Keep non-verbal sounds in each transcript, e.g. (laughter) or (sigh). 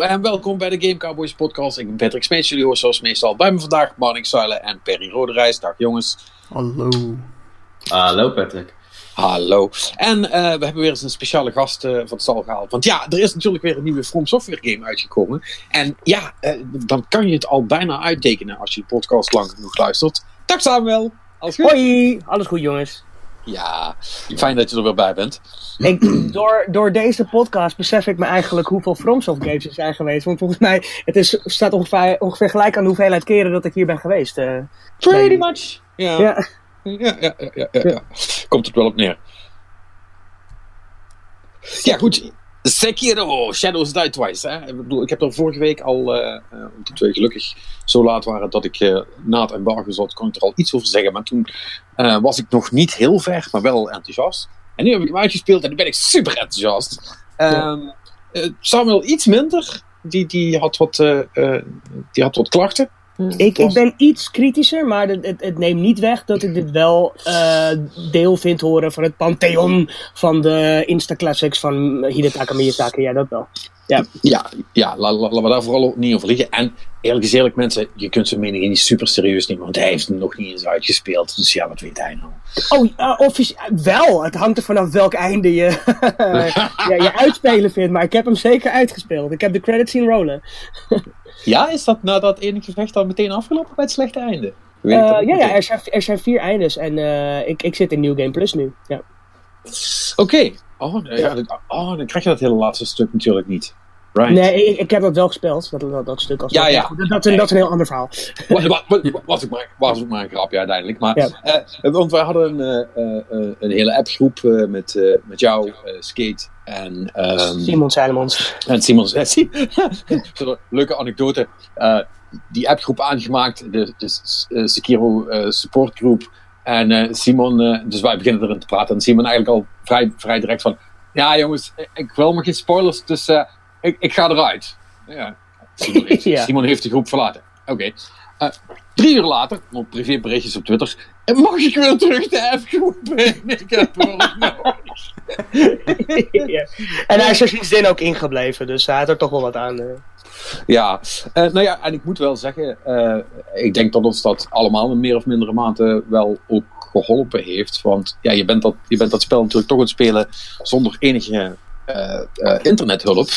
Hallo en welkom bij de Game Cowboys podcast. Ik ben Patrick Smeets, jullie horen zoals meestal bij me vandaag Marnik Zuilen en Perry Roderijs. Dag jongens. Hallo. Hallo Patrick. Hallo. En uh, we hebben weer eens een speciale gast uh, van het stal gehaald. Want ja, er is natuurlijk weer een nieuwe From Software game uitgekomen. En ja, uh, dan kan je het al bijna uittekenen als je de podcast lang genoeg luistert. Dag Samuel. Alles goed? Hoi. Alles goed jongens. Ja, fijn dat je er weer bij bent. Ik, door, door deze podcast besef ik me eigenlijk hoeveel FromSoft games er zijn geweest. Want volgens mij het is, staat ongeveer, ongeveer gelijk aan de hoeveelheid keren dat ik hier ben geweest. Uh, Pretty much. Ja. Ja. Ja, ja, ja, ja, ja, Komt het wel op neer. Ja, goed. Sekiro, Shadows Die Twice. Hè? Ik, bedoel, ik heb er vorige week al, uh, omdat we gelukkig zo laat waren dat ik uh, na het embargo zat, kon ik er al iets over zeggen. Maar toen uh, was ik nog niet heel ver, maar wel enthousiast. En nu heb ik hem uitgespeeld en nu ben ik super enthousiast. Um, Samuel iets minder. Die, die, had wat, die had wat klachten. Ik, ik ben iets kritischer, maar het, het, het, neemt niet weg dat ik dit wel uh, deel vind horen van het pantheon van de Insta-classics van Hidetaka Miyazaki. Ja, dat wel. Ja, ja, ja laten we daar vooral ook niet over liggen. En eerlijk is eerlijk, mensen, je kunt zijn mening niet super serieus nemen, want hij heeft hem nog niet eens uitgespeeld. Dus ja, wat weet hij nou? Oh, uh, officie- wel. Het hangt er vanaf welk einde je, (laughs) ja, je uitspelen vindt, maar ik heb hem zeker uitgespeeld. Ik heb de credits zien rollen. (laughs) Ja, is dat na dat ene gevecht dan meteen afgelopen bij het slechte einde? Uh, ja, ja er, zijn, er zijn vier eindes en uh, ik, ik zit in New Game Plus nu. Ja. Oké. Okay. Oh, ja, oh, dan krijg je dat hele laatste stuk natuurlijk niet. Right. Nee, ik, ik, heb dat wel gespeeld, dat, dat, dat stuk. Als ja, ja. Dat, dat, dat, is een heel ander verhaal. (laughs) Was, was, ook, maar, was ook maar een grapje uiteindelijk. Maar, ja. uh, want wij hadden een, uh, uh, een hele appgroep met, met jou, Skate en... Um, Simon Seilemans. En Simon... (laughs) leuke anekdote. die appgroep aangemaakt, de, de Sekiro supportgroep. En Simon, dus wij beginnen erin te praten. En Simon eigenlijk al vrij, vrij direct van... Ja jongens, ik wil maar geen spoilers, dus ik, ik ga eruit. Ja. Simon, heeft, (laughs) ja. Simon heeft de groep verlaten. Oké. Okay. Uh, drie uur later, op privéberichtjes op Twitter. Mag ik weer terug de F-groep in? (laughs) Ik heb hulp nodig. (laughs) ja. En hij is er sindsdien ook ingebleven, dus hij had er toch wel wat aan. Uh. Ja, uh, nou ja, en ik moet wel zeggen, ik denk dat ons dat allemaal in meer of mindere mate wel ook geholpen heeft. Want ja, je bent dat, je bent dat spel natuurlijk toch aan het spelen zonder enige internethulp.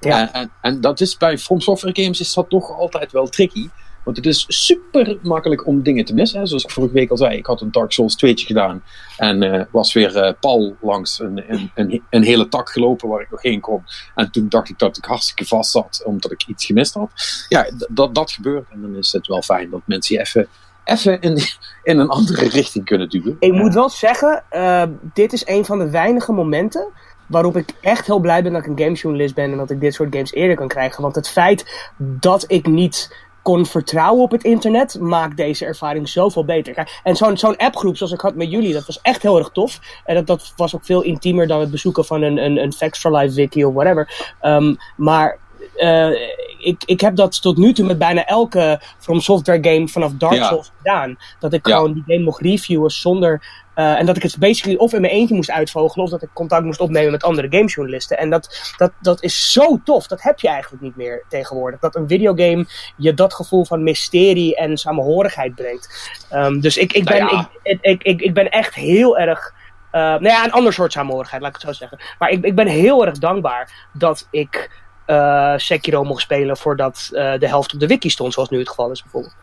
Ja. En, en, dat is bij From Software Games is dat toch altijd wel tricky. Want het is super makkelijk om dingen te missen. Hè. Zoals ik vorige week al zei, ik had een Dark Souls 2 gedaan. En uh, was weer uh, pal langs een, een, een, een, hele tak gelopen waar ik nog heen kon. En toen dacht ik dat ik hartstikke vast zat, omdat ik iets gemist had. Ja, dat, dat gebeurt. En dan is het wel fijn dat mensen je even even in, in een andere richting kunnen duwen. Ik moet wel zeggen, uh, dit is een van de weinige momenten waarop ik echt heel blij ben dat ik een gamejournalist ben en dat ik dit soort games eerder kan krijgen. Want het feit dat ik niet kon vertrouwen op het internet, maakt deze ervaring zoveel beter. En zo'n zo'n appgroep zoals ik had met jullie, dat was echt heel erg tof. En dat, dat was ook veel intiemer dan het bezoeken van een, een, een Facts for Life wiki of whatever. Um, maar uh, ik, ik heb dat tot nu toe met bijna elke From Software game vanaf Dark ja. Souls gedaan. Dat ik ja. gewoon die game mocht reviewen zonder uh, en dat ik het basically of in mijn eentje moest uitvogelen, of dat ik contact moest opnemen met andere gamejournalisten. En dat, dat, dat is zo tof. Dat heb je eigenlijk niet meer tegenwoordig. Dat een videogame je dat gevoel van mysterie en samenhorigheid brengt. Um, dus ik, ik, ben, nou ja. ik, ik, ik, ik ben echt heel erg. Uh, nou ja, een ander soort samenhorigheid, laat ik het zo zeggen. Maar ik, ik ben heel erg dankbaar dat ik uh, Sekiro mocht spelen voordat uh, de helft op de wiki stond, zoals nu het geval is bijvoorbeeld.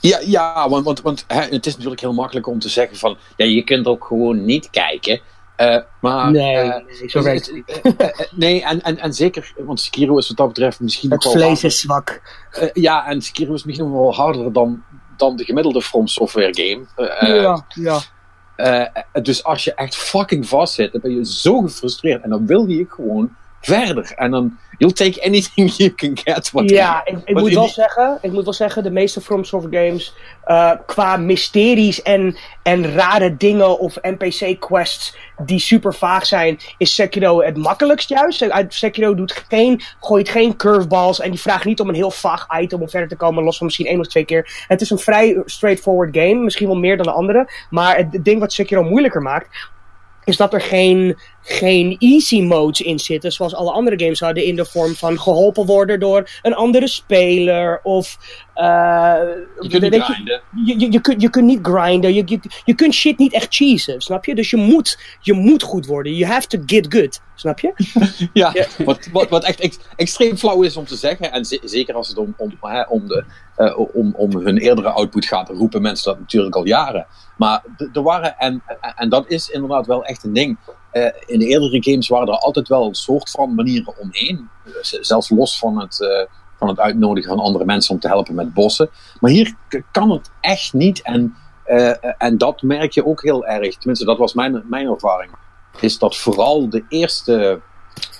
Ja, ja want, want, want hè, het is natuurlijk heel makkelijk om te zeggen van, ja, je kunt ook gewoon niet kijken. Uh, maar, nee, zo werkt het Nee, en, en, en zeker, want Sekiro is wat dat betreft misschien het nog wel... Het vlees is zwak. ja, en Sekiro is misschien nog wel harder dan, dan de gemiddelde From Software game. ja, ja. dus als je echt fucking vast zit, dan ben je zo gefrustreerd en dan wil je gewoon verder. En dan, you'll take anything (laughs) you can get. What ja, ik, ik moet wel zeggen, ik moet wel zeggen, de meeste From Software games, uh, qua mysteries en, en rare dingen of NPC quests die super vaag zijn, is Sekiro het makkelijkst juist. Sekiro doet geen, gooit geen curveballs en die vraagt niet om een heel vaag item om verder te komen, los van misschien één of twee keer. Het is een vrij straightforward game, misschien wel meer dan de andere, maar het ding wat Sekiro moeilijker maakt, is dat er geen geen easy modes in zitten, zoals alle andere games hadden, in de vorm van geholpen worden door een andere speler. Of. Uh, je kunt niet grinden. Je, je, je, kunt, je kunt niet grinden. Je, je, je kunt shit niet echt cheesen, snap je? Dus je moet, je moet goed worden. You have to get good, snap je? (laughs) ja, Wat, wat, wat echt extreem flauw is om te zeggen. En zeker als het om, om, om, de, uh, om, om hun eerdere output gaat, roepen mensen dat natuurlijk al jaren. Maar er waren, en, en dat is inderdaad wel echt een ding. Uh, in de eerdere games waren er altijd wel een soort van manieren omheen. Zelfs los van het, uh, van het uitnodigen van andere mensen om te helpen met bossen. Maar hier kan het echt niet. En, uh, en dat merk je ook heel erg. Tenminste, dat was mijn, mijn ervaring. Is dat vooral de eerste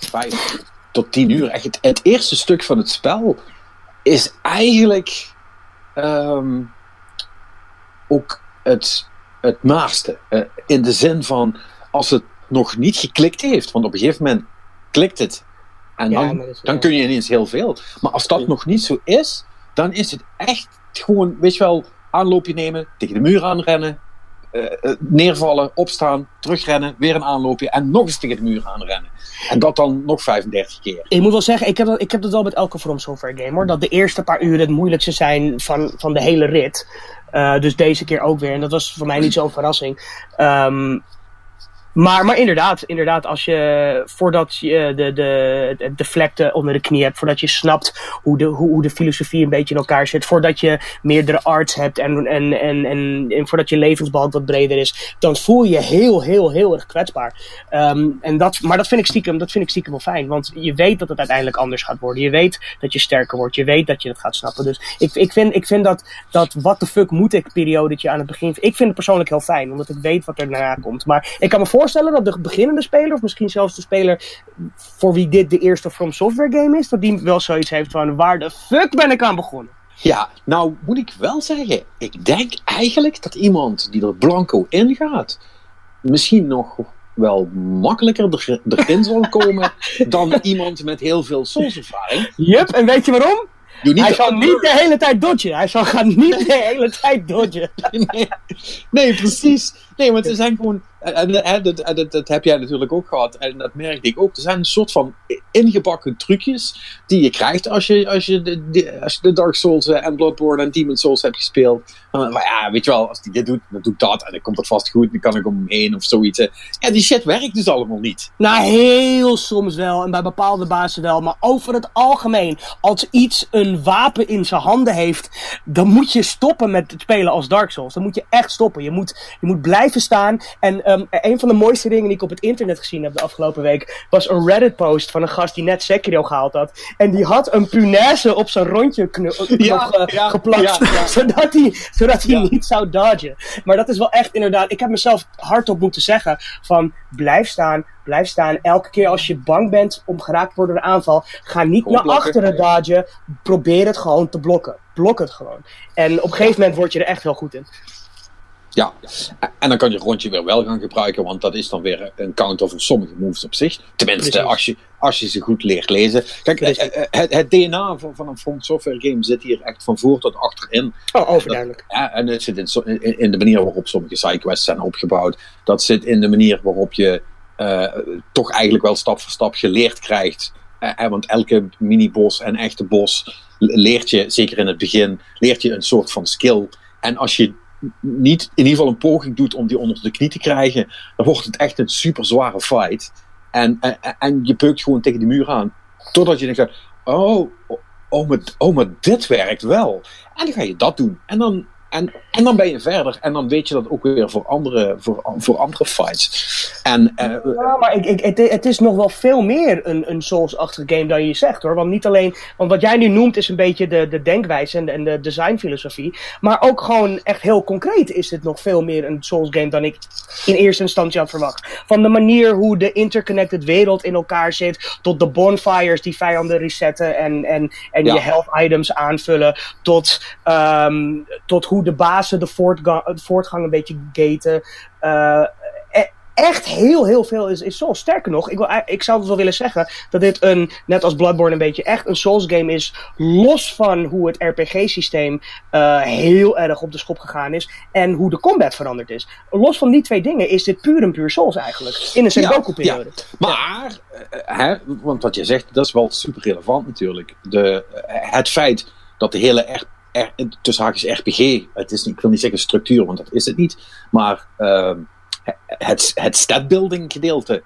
vijf tot tien uur, echt het, eerste stuk van het spel, is eigenlijk um, ook het, het naaste. Uh, in de zin van als het nog niet geklikt heeft, want op een gegeven moment klikt het. En ja, dan, is, dan kun je ineens heel veel. Maar als dat nog niet zo is, dan is het echt gewoon, weet je wel, aanloopje nemen, tegen de muur aanrennen, uh, neervallen, opstaan, terugrennen, weer een aanloopje en nog eens tegen de muur aanrennen. En dat dan nog 35 keer. Ik moet wel zeggen, ik heb dat, ik heb dat wel met elke From Software game hoor. Dat de eerste paar uur het moeilijkste zijn van, van de hele rit. Uh, dus deze keer ook weer. En dat was voor mij niet zo'n verrassing. Um, maar, maar inderdaad, inderdaad, als je voordat je de, de, de vlekte onder de knie hebt, voordat je snapt hoe de, hoe, hoe de filosofie een beetje in elkaar zit, voordat je meerdere arts hebt en, en, en, en, en voordat je levensbalk wat breder is, dan voel je heel, heel, heel erg kwetsbaar. Um, en dat, maar dat vind, ik stiekem, dat vind ik stiekem wel fijn, want je weet dat het uiteindelijk anders gaat worden. Je weet dat je sterker wordt, je weet dat je het gaat snappen. Dus ik, ik, vind, ik vind dat, dat what the fuck moet ik periodetje aan het begin, ik vind het persoonlijk heel fijn, omdat ik weet wat er daarna komt. Maar ik kan me voorstellen voorstellen dat de beginnende speler, of misschien zelfs de speler voor wie dit de eerste From Software game is, dat die wel zoiets heeft van waar de fuck ben ik aan begonnen? Ja, nou moet ik wel zeggen, ik denk eigenlijk dat iemand die er blanco in gaat, misschien nog wel makkelijker er, erin zal komen (laughs) dan iemand met heel veel Souls-ervaring. Yup, en weet je waarom? hij zal niet de hele tijd dodgen. Hij zal gaan niet de hele tijd dodgen. (laughs) nee, nee, precies. Nee, want er zijn gewoon en, dat, dat, dat, heb jij natuurlijk ook gehad. En dat merkte ik ook. Er zijn een soort van ingebakken trucjes die je krijgt als je, als je, de, als de Dark Souls eh, en Bloodborne en Demon Souls hebt gespeeld. Maar ja, weet je wel, als die dit doet, dan doe ik dat. En dan komt het vast goed. Dan kan ik om heen of zoiets. Ja, die shit werkt dus allemaal niet. Nou, heel soms wel. En bij bepaalde bazen wel. Maar over het algemeen, als iets een wapen in zijn handen heeft, dan moet je stoppen met het spelen als Dark Souls. Dan moet je echt stoppen. Je moet, je moet blijven staan. En um, een van de mooiste dingen die ik op het internet gezien heb de afgelopen week, was een Reddit-post van een gast die net Sekiro gehaald had. En die had een punaise op zijn rondje (laughs) ja, ja, geplakt, (laughs) ja, zodat hij, zodat hij niet zou dodgen. Maar dat is wel echt inderdaad, ik heb mezelf hardop moeten zeggen van blijf staan, blijf staan. Elke keer als je bang bent om geraakt te worden door een aanval, ga niet naar achteren dodgen. Probeer het gewoon te blokken. Blok het gewoon. En op een gegeven moment word je er echt heel goed in. Ja, en dan kan je rondje weer wel gaan gebruiken, want dat is dan weer een counter voor sommige moves op zich. Tenminste, als je, als je ze goed leert lezen. Kijk, eh, eh, het, het, DNA van, van een front software game zit hier echt van voor tot achterin. Oh, overduidelijk. Ja, en het zit in, in, de manier waarop sommige sidequests zijn opgebouwd. Dat zit in de manier waarop je uh, toch eigenlijk wel stap voor stap geleerd krijgt. Uh, want elke mini-boss en echte boss leert je, zeker in het begin, leert je een soort van skill. En als je niet in ieder geval een poging doet om die onder de knie te krijgen, dan wordt het echt een super zware fight. En, en, je beukt gewoon tegen die muur aan. Totdat je denkt, oh, oh, maar, oh, maar dit werkt wel. En dan ga je dat doen. En dan, en, en dan ben je verder. En dan weet je dat ook weer voor andere, voor, voor andere fights. En, uh, ja, maar ik, ik, het, het, is nog wel veel meer een, een Souls-achtige game dan je zegt hoor. Want niet alleen. Want wat jij nu noemt is een beetje de, de denkwijze en de, en de designfilosofie. Maar ook gewoon echt heel concreet is dit nog veel meer een Souls-game dan ik in eerste instantie had verwacht. Van de manier hoe de interconnected wereld in elkaar zit. Tot de bonfires die vijanden resetten en, en, en je health items aanvullen. Tot, um, tot hoe de bazen de voortgang, voortgang een beetje gaten. Uh, echt heel, heel veel is, is Souls. Sterker nog, ik, wil, ik zou dus wel willen zeggen dat dit een, net als Bloodborne een beetje echt een Souls game is. Los van hoe het RPG-systeem uh, heel erg op de schop gegaan is. En hoe de combat veranderd is. Los van die twee dingen is dit puur en puur Souls eigenlijk. In een Sengoku-periode. Ja, Maar, uh, hè, want wat je zegt, dat is wel super relevant natuurlijk. De, het feit dat de hele R, R, tussen haakjes RPG, het is ik wil niet zeggen structuur, want dat is het niet. Maar ehm, het, het statbuilding gedeelte,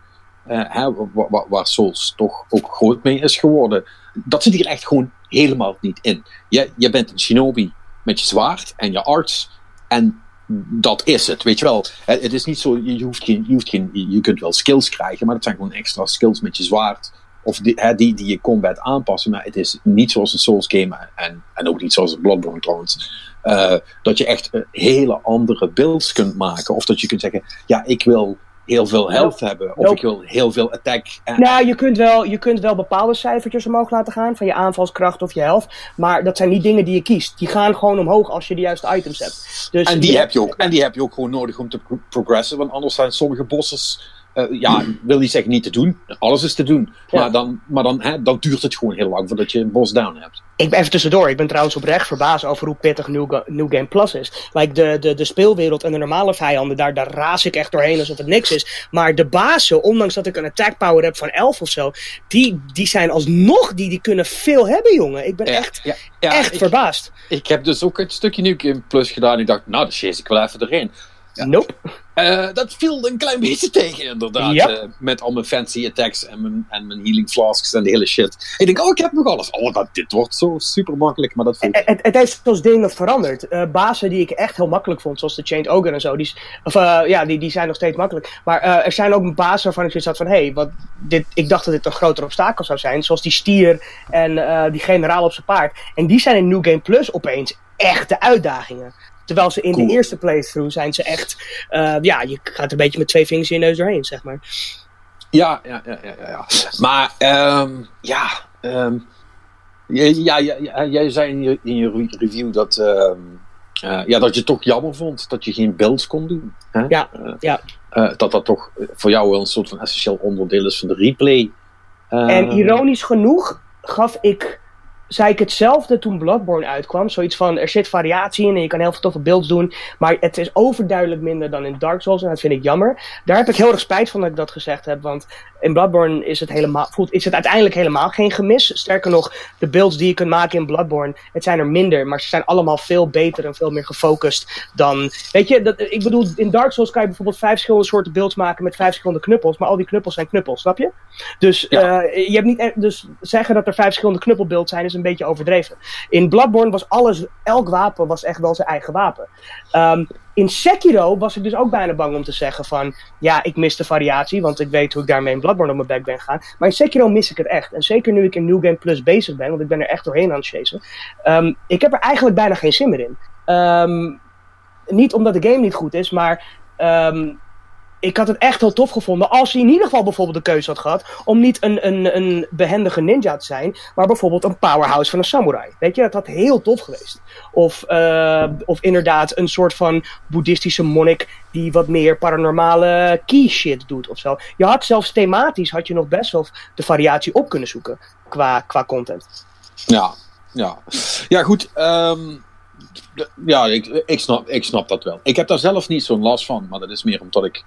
hè, waar, waar Souls toch ook groot mee is geworden, dat zit hier echt gewoon helemaal niet in. Je, je bent een shinobi met je zwaard en je arts en dat is het, weet je wel. Het is niet zo, je, hoeft geen, je, hoeft geen, je kunt wel skills krijgen, maar dat zijn gewoon extra skills met je zwaard. Of die, hè, die, die je combat aanpassen, maar het is niet zoals een Souls game en, en ook niet zoals een Bloodborne trouwens. Uh, dat je echt hele andere builds kunt maken. Of dat je kunt zeggen, ja, ik wil heel veel health hebben. Of nope. ik wil heel veel attack. En... Nou, je kunt, wel, je kunt wel bepaalde cijfertjes omhoog laten gaan. Van je aanvalskracht of je health. Maar dat zijn niet dingen die je kiest. Die gaan gewoon omhoog als je de juiste items hebt. Dus en, die heb je ook, en die heb je ook gewoon nodig om te progressen. Want anders zijn sommige bosses... Uh, ja, wil niet zeggen niet te doen. Alles is te doen. Ja. Maar, dan, maar dan, hè, dan duurt het gewoon heel lang voordat je een boss down hebt. Ik ben even tussendoor. Ik ben trouwens oprecht verbaasd over hoe pittig New, Ga New Game Plus is. Like de, de, de speelwereld en de normale vijanden, daar, daar raas ik echt doorheen alsof het niks is. Maar de bazen, ondanks dat ik een attack power heb van 11 of zo, die, die zijn alsnog, die, die kunnen veel hebben, jongen. Ik ben ja, echt, ja, echt ik, verbaasd. Ik heb dus ook een stukje New Game Plus gedaan. Ik dacht, nou, dat chase ik wel even erin. Ja. Nope. Uh, dat viel een klein beetje tegen, inderdaad. Yep. Uh, met al mijn fancy attacks en mijn, en mijn healing flasks en de hele shit. Ik denk, oh, ik heb nog alles. Oh, dat, dit wordt zo super makkelijk, maar dat viel. Het, het, het heeft zoals dingen veranderd. Uh, bazen die ik echt heel makkelijk vond, zoals de Chained Ogre en zo, die, of, ja, die, die zijn nog steeds makkelijk. Maar er zijn ook bazen waarvan ik zoiets had van, hé, hey, wat, dit, ik dacht dat dit een groter obstakel zou zijn. Zoals die stier en die generaal op zijn paard. En die zijn in New Game Plus opeens echte uitdagingen. Terwijl ze in cool. de eerste playthrough zijn ze echt. Uh, ja, je gaat een beetje met twee vingers in je neus doorheen, zeg maar. Ja, ja, ja, ja. ja. Maar um, ja, um, ja, ja, ja, jij zei in je, in je review dat, um, uh, ja, dat je het toch jammer vond dat je geen builds kon doen. Hè? Ja, uh, ja. dat dat toch voor jou wel een soort van essentieel onderdeel is van de replay. en ironisch genoeg gaf ik zei ik hetzelfde toen Bloodborne uitkwam. Zoiets van, er zit variatie in en je kan heel veel toffe builds doen. Maar het is overduidelijk minder dan in Dark Souls en dat vind ik jammer. Daar heb ik heel erg spijt van dat ik dat gezegd heb. Want in Bloodborne is het, helemaal, is het uiteindelijk helemaal geen gemis. Sterker nog, de builds die je kunt maken in Bloodborne, het zijn er minder. Maar ze zijn allemaal veel beter en veel meer gefocust dan... Weet je, dat, ik bedoel, in Dark Souls kan je bijvoorbeeld vijf verschillende soorten builds maken met vijf verschillende knuppels. Maar al die knuppels zijn knuppels, snap je? Dus, ja. uh, je hebt niet, dus zeggen dat er vijf verschillende knuppelbuilds zijn is een beetje overdreven. In Bloodborne was alles, elk wapen was echt wel zijn eigen wapen. Um, in Sekiro was ik dus ook bijna bang om te zeggen van... Ja, ik mis de variatie, want ik weet hoe ik daarmee in Bloodborne op mijn bek ben gegaan. Maar in Sekiro mis ik het echt. En zeker nu ik in New Game Plus bezig ben, want ik ben er echt doorheen aan het chasen. Um, ik heb er eigenlijk bijna geen zin meer in. Um, niet omdat de game niet goed is, maar... ik had het echt heel tof gevonden als hij in ieder geval bijvoorbeeld de keuze had gehad om niet een, een, een behendige ninja te zijn, maar bijvoorbeeld een powerhouse van een samurai. Weet je, dat had heel tof geweest. Of, uh, of inderdaad een soort van boeddhistische monnik die wat meer paranormale key shit doet of zo. Je had zelfs thematisch had je nog best wel de variatie op kunnen zoeken qua, qua content. Ja, ja. Ja, goed. Um ja, ik, ik, snap, ik snap dat wel. Ik heb daar zelf niet zo'n last van, maar dat is meer omdat ik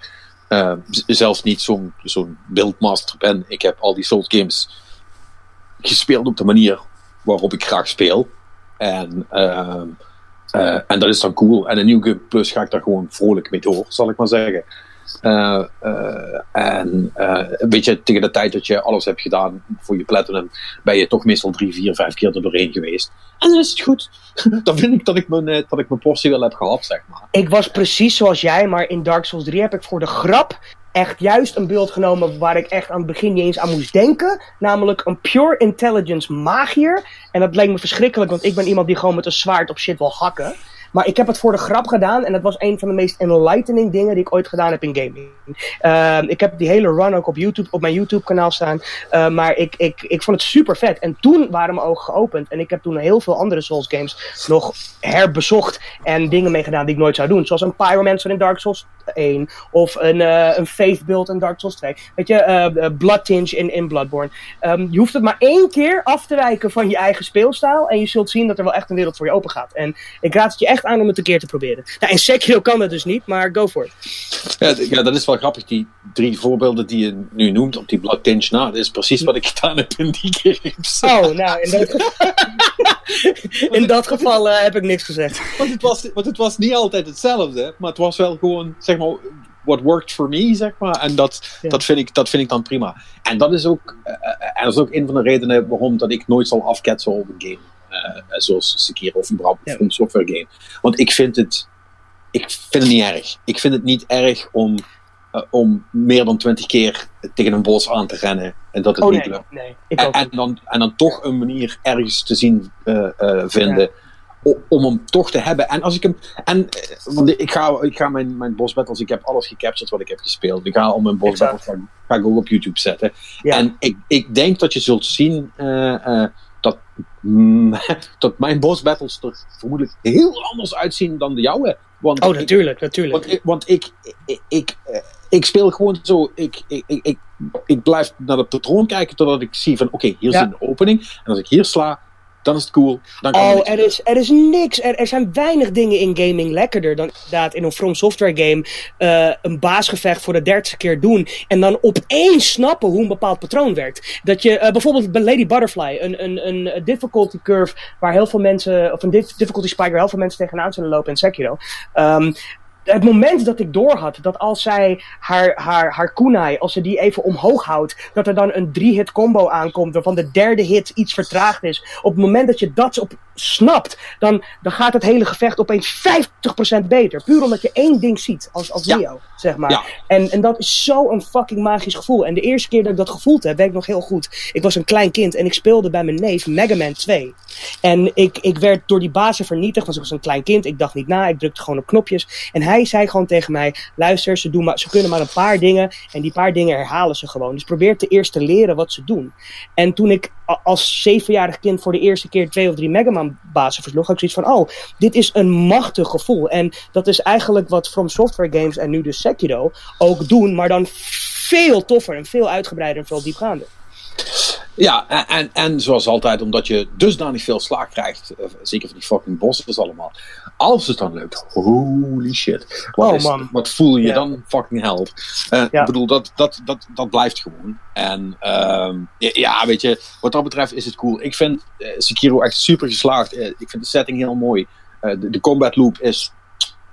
uh, zelf niet zo'n zo'n buildmaster ben. Ik heb al die Souls games gespeeld op de manier waarop ik graag speel. En, uh, uh, en dat is dan cool. En een Game Plus ga ik daar gewoon vrolijk mee door, zal ik maar zeggen. Uh, uh, en uh, weet je, tegen de tijd dat je alles hebt gedaan voor je platinum, ben je toch meestal drie, vier, vijf keer er doorheen geweest. En dan is het goed. (laughs) dan vind ik dat ik mijn, dat ik mijn portie wel heb gehad, zeg maar. Ik was precies zoals jij, maar in Dark Souls 3 heb ik voor de grap echt juist een beeld genomen waar ik echt aan het begin niet eens aan moest denken. Namelijk een pure intelligence magier. En dat leek me verschrikkelijk, want ik ben iemand die gewoon met een zwaard op shit wil hakken. Maar ik heb het voor de grap gedaan en dat was een van de meest enlightening dingen die ik ooit gedaan heb in gaming. Uh, ik heb die hele run ook op YouTube, op mijn YouTube kanaal staan. Uh, maar ik, ik, ik vond het super vet. En toen waren mijn ogen geopend. En ik heb toen heel veel andere Souls games nog herbezocht en dingen mee gedaan die ik nooit zou doen. Zoals een Pyromancer in Dark Souls 1. Of een, uh, een Faith build in Dark Souls 2. Weet je, uh, Blood Tinge in, in Bloodborne. Je hoeft het maar één keer af te wijken van je eigen speelstijl. En je zult zien dat er wel echt een wereld voor je open gaat. En ik raad het je echt aan om het een keer te proberen. Nou, in Sekiro kan dat dus niet, maar go for it. Ja, ja dat is wel grappig. Die drie voorbeelden die je nu noemt op die Blood. Nou, dat is precies wat ik gedaan heb in die games. (laughs) Oh, nou, in dat, (laughs) in dat geval uh, heb ik niks gezegd. Want het, was, want het was niet altijd hetzelfde, maar het was wel gewoon, zeg maar, what worked for me, zeg maar. En dat, ja. dat, vind, ik, dat vind ik dan prima. En dat is ook, uh, en dat is ook een van de redenen waarom dat ik nooit zal afketsen op een game. Uh, zoals Sekiro of een ja. een software game. Want ik vind het, ik vind het niet erg. Ik vind het niet erg om uh, om meer dan twintig keer tegen een bos aan te rennen en dat het oh, niet nee, lukt. Nee, en, en, dan, en dan toch een manier ergens te zien vinden ja. om hem toch te hebben. En als ik hem. En, want ik ga, ik ga mijn, mijn boss battles, ik heb alles gecaptured wat ik heb gespeeld. Ik ga al mijn boss battles ga, ga ik ook op YouTube zetten. Ja. En ik, ik denk dat je zult zien dat, mm, (laughs) dat mijn boss battles er vermoedelijk heel anders uitzien dan de jouwe. Want oh, natuurlijk, ik, natuurlijk. Want, ik, want ik, ik, ik, ik, speel gewoon zo. Ik, ik, ik, ik, blijf naar het patroon kijken totdat ik zie van oké, okay, hier ja. zit een opening. En als ik hier sla, dan is het cool. Dan kan oh, er is, er is niks. Er, er zijn weinig dingen in gaming lekkerder dan inderdaad in een From Software game uh, een baasgevecht voor de dertigste keer doen. En dan opeens snappen hoe een bepaald patroon werkt. Dat je uh, bijvoorbeeld bij Lady Butterfly, een, een, een difficulty curve waar heel veel mensen, of een difficulty spike waar heel veel mensen tegenaan zullen lopen in Sekiro. Um, het moment dat ik doorhad dat als zij haar, haar, haar kunai, als ze die even omhoog houdt, dat er dan een drie-hit combo aankomt, waarvan de derde hit iets vertraagd is. Op het moment dat je dat op snapt, dan, dan gaat het hele gevecht opeens 50% beter. Puur omdat je één ding ziet als, als Ja. Neo, zeg maar. Ja. En, en dat is zo'n fucking magisch gevoel. En de eerste keer dat ik dat gevoeld heb, weet ik nog heel goed. Ik was een klein kind en ik speelde bij mijn neef Mega Man 2. En ik, ik werd door die bazen vernietigd, want ik was een klein kind. Ik dacht niet na, ik drukte gewoon op knopjes. En hij zei gewoon tegen mij: luister, ze, doen maar, ze kunnen maar een paar dingen. En die paar dingen herhalen ze gewoon. Dus probeer te eerst te leren wat ze doen. En toen ik als zevenjarig kind voor de eerste keer twee of drie Mega Man bazen versloeg, had ik zoiets van: oh, dit is een machtig gevoel. En dat is eigenlijk wat From Software Games en nu dus Sekiro ook doen, maar dan veel toffer en veel uitgebreider en veel diepgaander. Ja, en, en, zoals altijd, omdat je dusdanig veel slaag krijgt, eh, zeker van die fucking bosses allemaal. Als het dan lukt, holy shit. Wat, Oh, is- man. wat voel je Ja. dan fucking held? Eh, Ja. Ik bedoel, dat, dat, dat, dat blijft gewoon. En ehm, ja, weet je, wat dat betreft is het cool. Ik vind eh, Sekiro echt super geslaagd. Ik vind de setting heel mooi. De, de combat loop is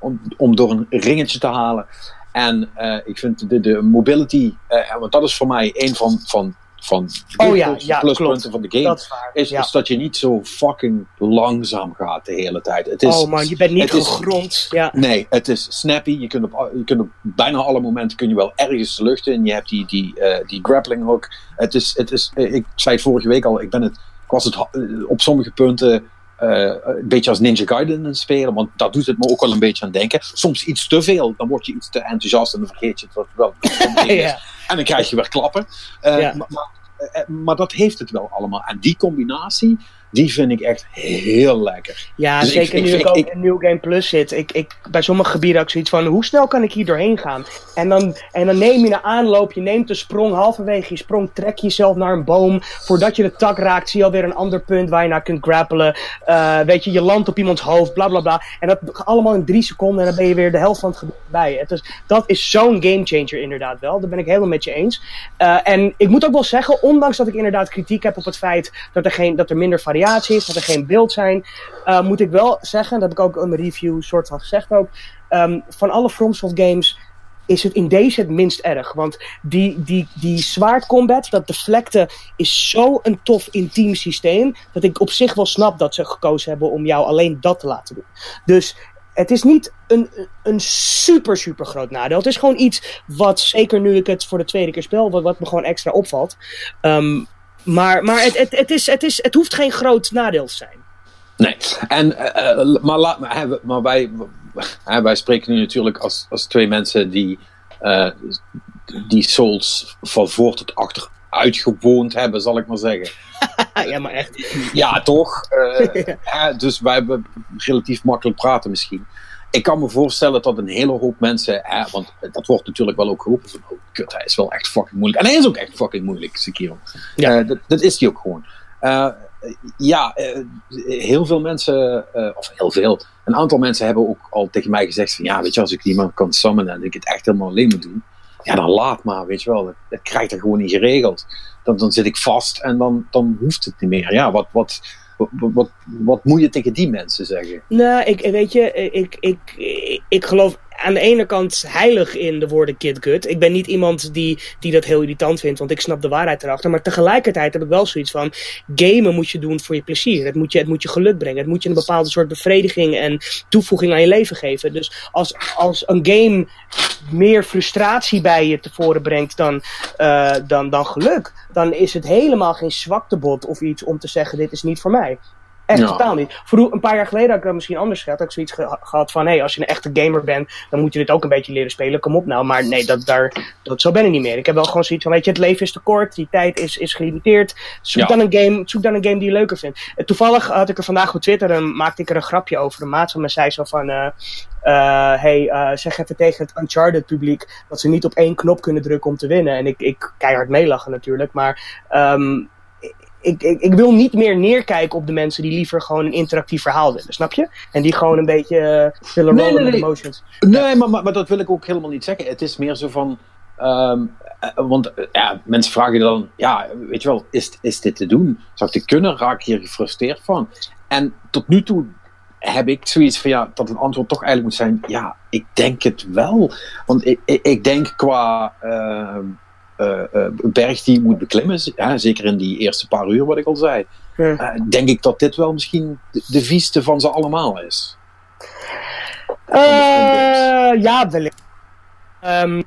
om, om door een ringetje te halen. En ik vind de, de mobility, want dat is voor mij een van, van, van de Oh ja, grootste ja, pluspunten klopt. van de game. Dat is waar. is, ja. is dat je niet zo fucking langzaam gaat de hele tijd. Het is, oh man, je bent niet gegrond. Ja. Nee, het is snappy. Je kunt, op, je kunt op bijna alle momenten kun je wel ergens de lucht in. Je hebt die, die, eh, die grappling hook. Het is, het is, eh, ik zei het vorige week al, ik, ben het, ik was het eh, op sommige punten een beetje als Ninja Gaiden spelen. Want dat doet het me ook wel een beetje aan denken. Soms iets te veel. Dan word je iets te enthousiast en dan vergeet je het wat wel. (laughs) ja. En dan krijg je weer klappen. Eh, Ja. maar, maar, eh, maar dat heeft het wel allemaal. En die combinatie, die vind ik echt heel lekker. Ja, Dus zeker ik- nu ik, ik- ook in New Game Plus zit. Ik, ik, bij sommige gebieden ik zoiets van, hoe snel kan ik hier doorheen gaan? En dan, en dan neem je een aanloop, je neemt een sprong, halverwege je sprong trek je jezelf naar een boom. Voordat je de tak raakt, zie je alweer een ander punt waar je naar kunt grappelen. Eh, weet je, je landt op iemands hoofd, bla bla bla. En dat allemaal in drie seconden en dan ben je weer de helft van het gebied bij. Het is, dat is zo'n gamechanger inderdaad wel. Daar ben ik helemaal met je eens. Eh, en ik moet ook wel zeggen, ondanks dat ik inderdaad kritiek heb op het feit dat er, geen, dat er minder variatie is, dat er geen beeld zijn, uh, moet ik wel zeggen, dat heb ik ook mijn review soort van gezegd ook, um, van alle FromSoft games is het in deze het minst erg. Want die, die, die zwaardcombat, dat deflecten, is zo een tof intiem systeem, dat ik op zich wel snap dat ze gekozen hebben om jou alleen dat te laten doen. Dus het is niet een, een super, super groot nadeel. Het is gewoon iets wat, zeker nu ik het voor de tweede keer speel, wat, me gewoon extra opvalt. Um, maar maar het, het, het, is, het, is, het hoeft geen groot nadeel te zijn. Nee, en, uh, maar, laat, maar, maar wij, wij spreken nu natuurlijk als, als twee mensen die, uh, die Souls van voor tot achter uitgewoond hebben, zal ik maar zeggen. (laughs) ja, maar echt. Ja, toch? Uh, (laughs) ja. dus wij hebben relatief makkelijk praten misschien. Ik kan me voorstellen dat een hele hoop mensen, want dat wordt natuurlijk wel ook geroepen van, oh kut, hij is wel echt fucking moeilijk. En hij is ook echt fucking moeilijk, Sekiro. Ja. Eh, dat, dat is hij ook gewoon. Eh, ja, eh, heel veel mensen, of heel veel, een aantal mensen hebben ook al tegen mij gezegd van, ja, weet je, als ik iemand kan summonen en ik het echt helemaal alleen moet doen, ja, dan laat maar, weet je wel. Dat, dat krijgt er gewoon niet geregeld. Dan, dan zit ik vast en dan, dan hoeft het niet meer. Ja, wat, wat, wat, wat, moet je tegen die mensen zeggen? Nou, ik, weet je, ik, ik, ik geloof aan de ene kant heilig in de woorden Kid Gut. Ik ben niet iemand die, die dat heel irritant vindt, want ik snap de waarheid erachter. Maar tegelijkertijd heb ik wel zoiets van: gamen moet je doen voor je plezier. Het moet je, het moet je geluk brengen. Het moet je een bepaalde soort bevrediging en toevoeging aan je leven geven. Dus als, als een game meer frustratie bij je tevoren brengt dan, uh, dan, dan geluk, dan is het helemaal geen zwaktebod of iets om te zeggen: dit is niet voor mij. Echt Ja. totaal niet. Vroeg, een paar jaar geleden had ik dat misschien anders gehad. Had ik zoiets ge- gehad van: hé, hey, als je een echte gamer bent, dan moet je dit ook een beetje leren spelen. Kom op nou. Maar nee, dat, daar, dat, zo ben ik niet meer. Ik heb wel gewoon zoiets van: weet je, het leven is te kort, die tijd is, is gelimiteerd. Zoek, Ja. dan een game, zoek dan een game die je leuker vindt. Eh, Toevallig had ik er vandaag op Twitter, en maakte ik er een grapje over. Een maat van me zei zo van: eh, eh, hey, eh, zeg even tegen het Uncharted publiek dat ze niet op één knop kunnen drukken om te winnen. En ik, ik keihard meelachen natuurlijk. Maar ehm, ik, ik, ik wil niet meer neerkijken op de mensen die liever gewoon een interactief verhaal willen, snap je? En die gewoon een beetje eh, willen rollen nee, met nee. emotions. Nee, maar, maar, maar dat wil ik ook helemaal niet zeggen. Het is meer zo van. ehm, eh, want eh, ja, mensen vragen dan, ja, weet je wel, is, is dit te doen? Zou ik dit kunnen? Raak ik hier gefrustreerd van? En tot nu toe heb ik zoiets van, ja, dat het antwoord toch eigenlijk moet zijn, ja, ik denk het wel. Want ik, ik, ik denk qua ehm, eh, eh, berg die je moet beklimmen, hè, zeker in die eerste paar uur, wat ik al zei, Ja. eh, denk ik dat dit wel misschien de, de vieste van ze allemaal is. Eh, ja, wellicht. Ehm,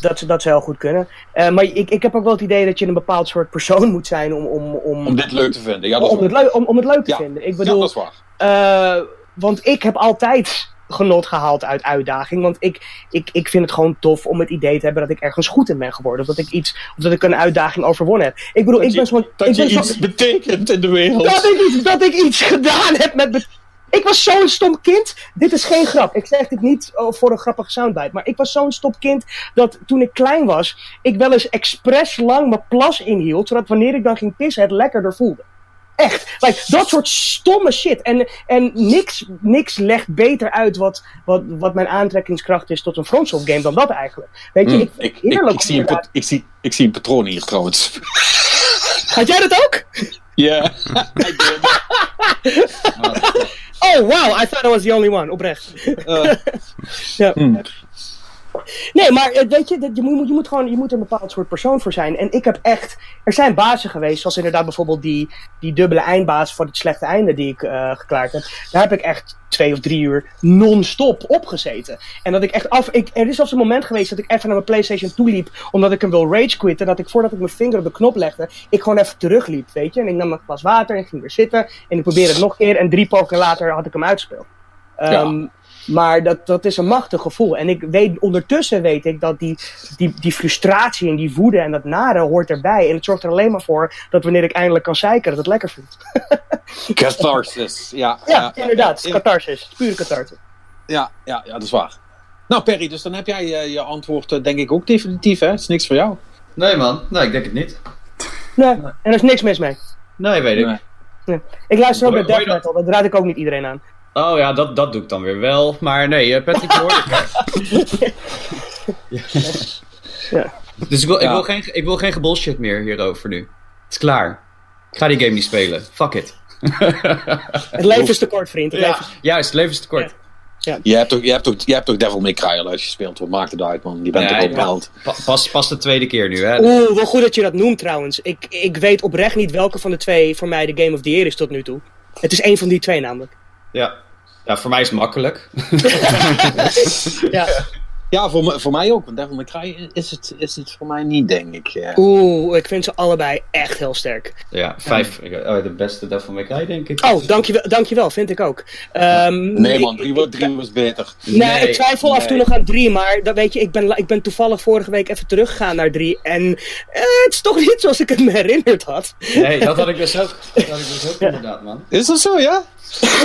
dat, ze- dat zou heel goed kunnen. Eh, maar ik, ik heb ook wel het idee dat je een bepaald soort persoon moet zijn om, om, om, Om dit leuk te vinden. Ja, dat is om, het, leuk, om, om het leuk te Ja. vinden. Ik Ja, bedoel, dat is waar. Eh, want ik heb altijd genot gehaald uit uitdaging. Want ik, ik, ik vind het gewoon tof om het idee te hebben dat ik ergens goed in ben geworden. Of dat ik iets, of dat ik een uitdaging overwonnen heb. Ik bedoel, ik ben zo'n. dat ik je ben zo- iets betekent in de wereld. dat ik iets, dat ik iets gedaan heb met. Ik was zo'n stom kind. Dit is geen grap. Ik zeg dit niet oh, voor een grappige soundbite. Maar ik was zo'n stom kind dat toen ik klein was, ik wel eens expres lang mijn plas inhield. Zodat wanneer ik dan ging pissen, het lekkerder voelde. Echt. Like, dat soort stomme shit. En, en niks, niks legt beter uit wat, wat, wat mijn aantrekkingskracht is tot een frontsoft game dan dat eigenlijk. Weet je, Hm, ik, ik, ik, heerlijk ik, zie een, ik, zie, ik zie een patroon hier trouwens. (laughs) Had jij dat ook? (laughs) Ja. (laughs) Oh, wow. I thought I was the only one. Oprecht. Eh, Ja. Hmm. Nee, maar eh, weet je, je moet, je moet gewoon je moet een bepaald soort persoon voor zijn. En ik heb echt. Er zijn bazen geweest, zoals inderdaad bijvoorbeeld die, die dubbele eindbaas voor het slechte einde die ik eh, geklaard heb. Daar heb ik echt twee of drie uur non-stop opgezeten. En dat ik echt af. Ik, er is zelfs een moment geweest dat ik even naar mijn PlayStation toe liep, omdat ik hem wil rage quitten. Dat ik voordat ik mijn vinger op de knop legde, ik gewoon even terugliep, weet je. En ik nam een glas water en ging weer zitten. En ik probeerde het nog een keer. En drie pogingen later had ik hem uitgespeeld. Ehm, Maar dat, dat is een machtig gevoel. En ik weet, ondertussen weet ik dat die, die, die frustratie en die woede en dat nare hoort erbij. En het zorgt er alleen maar voor dat wanneer ik eindelijk kan zeiken, dat het lekker voelt. (laughs) Catharsis. Ja, Ja, inderdaad. Ja, Catharsis. Pure catharsis. ja, ja, ja, dat is waar. Nou, Perry, dus dan heb jij eh, je antwoord eh, denk ik ook definitief, hè? Het is niks voor jou. Nee man, nee, ik denk het niet. Nee, en er is niks mis mee. Nee, weet ik. Nee. Nee. Ik luister ook naar death metal, dat raad ik ook niet iedereen aan. Oh ja, dat, dat doe ik dan weer wel. Maar nee, eh, Patrick, je hoort het. (laughs) hè? Ja. Dus ik wil, ik, Ja. wil geen, ik wil geen gebullshit meer hierover nu. Het is klaar. Ik ga die game niet spelen. Fuck it. (laughs) Het leven is te kort, vriend. Het Ja, leven is- juist, het leven is te kort. Je hebt toch, je hebt toch, je hebt toch Devil May Cry al uitgespeeld? Wat maakt het uit, man? Je bent Ja, toch ja. pas, pas de tweede keer nu, hè? Oeh, wel goed dat je dat noemt trouwens. Ik, ik weet oprecht niet welke van de twee voor mij de Game of the Year is tot nu toe. Het is één van die twee namelijk. Ja. ja, voor mij is het makkelijk. (laughs) (laughs) Ja. Ja, voor, me- voor mij ook. Want Devil May Cry is het, is het voor mij niet, denk ik. eh. Oeh, ik vind ze allebei echt heel sterk. Ja, vijf. Oh, de beste Devil May Cry, denk ik. Oh, dankjewel, dankjewel vind ik ook. Ehm, Nee man, drie, drie was beter. Nee, ik twijfel af en toe nog aan drie, maar dat weet je, ik ben, ik ben toevallig vorige week even teruggegaan naar drie. En eh, het is toch niet zoals ik het me herinnerd had. Nee, dat had ik dus ook. (laughs) Dat had ik dus ook inderdaad, man. Is dat zo, ja?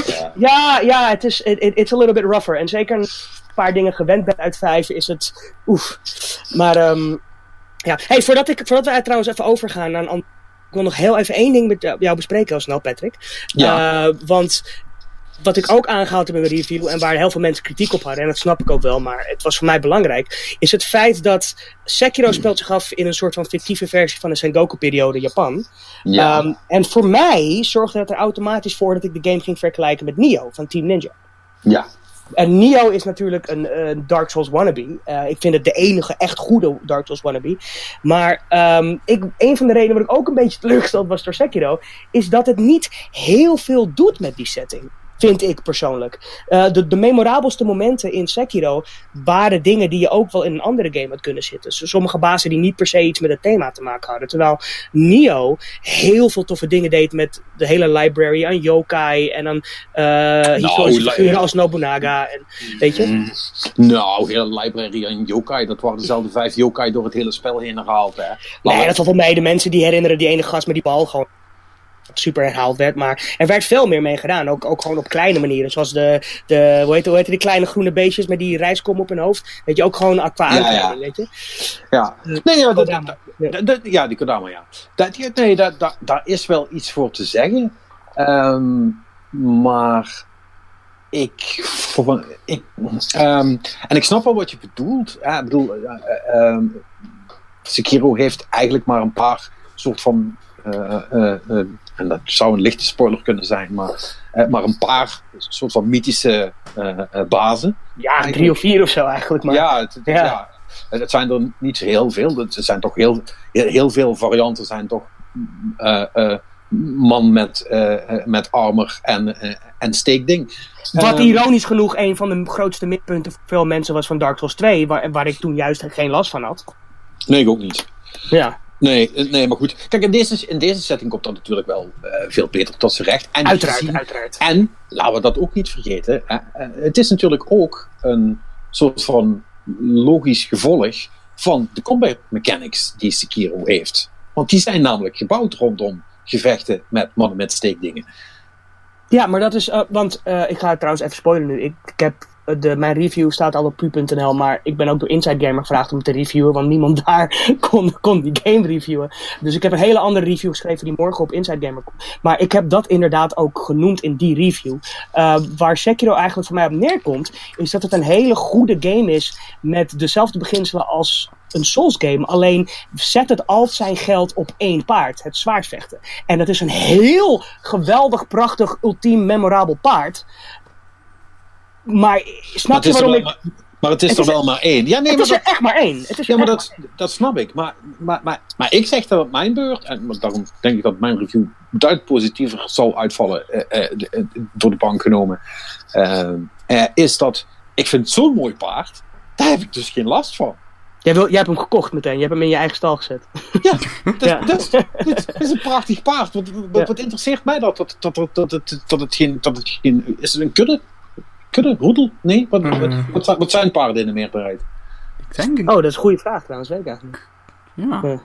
Ja. Ja, ja, het is it, it- it's a little bit rougher. En zeker paar dingen gewend bent uit vijf, is het oef. Maar ehm ja, hey, voordat, ik, voordat wij trouwens even overgaan naar een. Ik wil nog heel even één ding met jou- bespreken, heel snel, Patrick. Ja. Eh, want wat ik ook aangehaald heb in mijn review, en waar heel veel mensen kritiek op hadden, en dat snap ik ook wel, maar het was voor mij belangrijk, is het feit dat Sekiro speelt zich af in een soort van fictieve versie van de Sengoku-periode Japan. Ja. Ehm, en voor mij zorgde dat er automatisch voor dat ik de game ging vergelijken met Nioh van Team Ninja. ja. En Nioh is natuurlijk een, een Dark Souls wannabe. Eh, ik vind het de enige echt goede Dark Souls wannabe. Maar ehm, ik, een van de redenen waarom ik ook een beetje teleurgesteld was door Sekiro... is dat het niet heel veel doet met die setting. Vind ik persoonlijk. Eh, de, de memorabelste momenten in Sekiro waren dingen die je ook wel in een andere game had kunnen zitten. Dus sommige bazen die niet per se iets met het thema te maken hadden. Terwijl Nioh heel veel toffe dingen deed met de hele library aan yokai en aan historische li- figuren als Nobunaga. En, weet je? Mm. Nou, hele library aan yokai. Dat waren dezelfde vijf yokai door het hele spel heen herhaald. Hè. Nee, dat valt wel mee. De mensen die herinneren die ene gast met die bal gewoon super herhaald werd. Maar er werd veel meer mee gedaan. Ook, ook gewoon op kleine manieren. Zoals de, de hoe, heet, hoe heet die kleine groene beestjes met die rijskom op hun hoofd. Weet je, ook gewoon aqua Ja, aankleding, weet je. Ja, nee, ja, dat, Kodama. dat- dat- dat- ja die Kodama, ja. Dat, ja, nee, dat, dat, daar is wel iets voor te zeggen. Ehm, maar ik, ik ehm, en ik snap wel wat je bedoelt. Ja, ik bedoel, eh, eh, ehm, Sekiro heeft eigenlijk maar een paar soort van, eh, eh, eh, en dat zou een lichte spoiler kunnen zijn, maar, eh, maar een paar soort van mythische eh, eh, bazen. Ja, drie of vier of zo eigenlijk. Maar. Ja, het, het- Ja. ja. Het het zijn er niet zo heel veel. Het zijn toch heel, heel, veel varianten zijn toch man met, eh, met armor en, en steekding. Wat Ehm, ironisch genoeg een van de grootste midpunten voor veel mensen was van Dark Souls 2. Waar, waar ik toen juist geen last van had. Nee, ik ook niet. Ja, Nee, eh, nee, maar goed. Kijk, in deze, in deze setting komt dat natuurlijk wel eh, veel beter tot zijn recht. En uiteraard, gezien- uiteraard. En, laten we dat ook niet vergeten, eh, het is natuurlijk ook een soort van logisch gevolg van de combat mechanics die Sekiro heeft. Want die zijn namelijk gebouwd rondom gevechten met mannen met steekdingen. Ja, maar dat is. want ik ga het trouwens even spoilen nu. Ik, ik heb. Eh, De, mijn review staat al op pu.nl, maar ik ben ook door Inside Gamer gevraagd om te reviewen, want niemand (laughs) daar kon, kon die game reviewen. Dus ik heb een hele andere review geschreven die morgen op Inside Gamer komt. Maar ik heb dat inderdaad ook genoemd in die review. Eh, waar Sekiro eigenlijk voor mij op neerkomt, is dat het een hele goede game is met dezelfde beginselen als een Souls game. Alleen zet het al zijn geld op één paard, het zwaardvechten. En dat is een heel geweldig, prachtig, ultiem, memorabel paard. Maar snap Maar het je is, er waarom wel, ik... maar, maar het is Het er is- wel maar één. Ja, nee, Het maar is er echt maar één. Het is ja, maar dat, dat snap ik. Maar, maar, maar, maar ik zeg dat op mijn beurt, en daarom denk ik dat mijn review duidelijk positiever zal uitvallen eh, eh, eh, door de bank genomen, eh, eh, is dat ik vind zo'n mooi paard, daar heb ik dus geen last van. Jij, wil, jij hebt hem gekocht meteen. Je hebt hem in je eigen stal gezet. Ja, (laughs) dat, Ja. dat, dat, is een prachtig paard. Wat, wat, Ja. wat interesseert mij dat? Dat, dat, dat, dat, dat, dat het geen, dat het geen... Is het een kudde? Kudde? Roedel? Nee? Wat, wat, Mm. wat, zijn- wat zijn paarden in de meerderheid? Ik denk ik. Oh, dat is een goede vraag trouwens. Weet ik eigenlijk niet. Ja.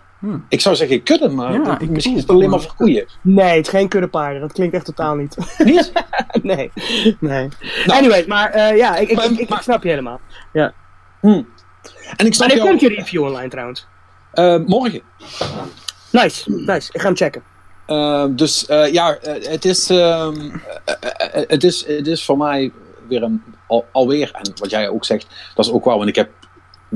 Ik zou zeggen kudde, maar Ja, dat- ik misschien is het alleen maar voor koeien. Nee, het is geen kuddepaarden. Dat klinkt echt totaal niet. Niet? (laughs) nee. nee. Nou. Anyway, maar eh, ja, ik, ik, Maar- ik, ik snap je helemaal. En ik snap Wanneer jou, komt je review online trouwens? eh, morgen. Nice, nice. Ik ga hem checken. Eh, dus eh, ja, eh, het, is, ehm, eh, eh, eh, het, is, het is voor mij weer een, al, alweer, en wat jij ook zegt, dat is ook waar, want ik heb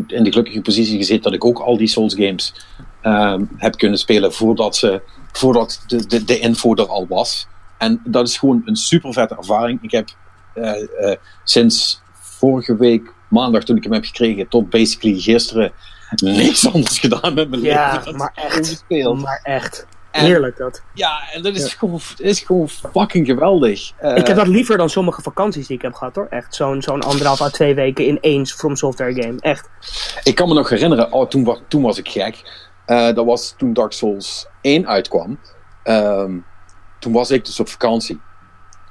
in de gelukkige positie gezeten dat ik ook al die Souls games ehm, heb kunnen spelen voordat, ze, voordat de, de, de info er al was. En dat is gewoon een super vette ervaring. Ik heb eh, eh, sinds vorige week maandag toen ik hem heb gekregen tot basically gisteren niks (laughs) anders gedaan met mijn Ja, leven. maar echt. Maar echt. En- Heerlijk dat. Ja, en dat is, gewoon, is gewoon fucking geweldig. Eh, ik heb dat liever dan sommige vakanties die ik heb gehad hoor. Echt zo'n zo'n anderhalf à twee weken in één From Software game. Echt. Ik kan me nog herinneren, oh, toen, was, toen was ik gek. Eh, dat was toen Dark Souls 1 uitkwam. Ehm, toen was ik dus op vakantie.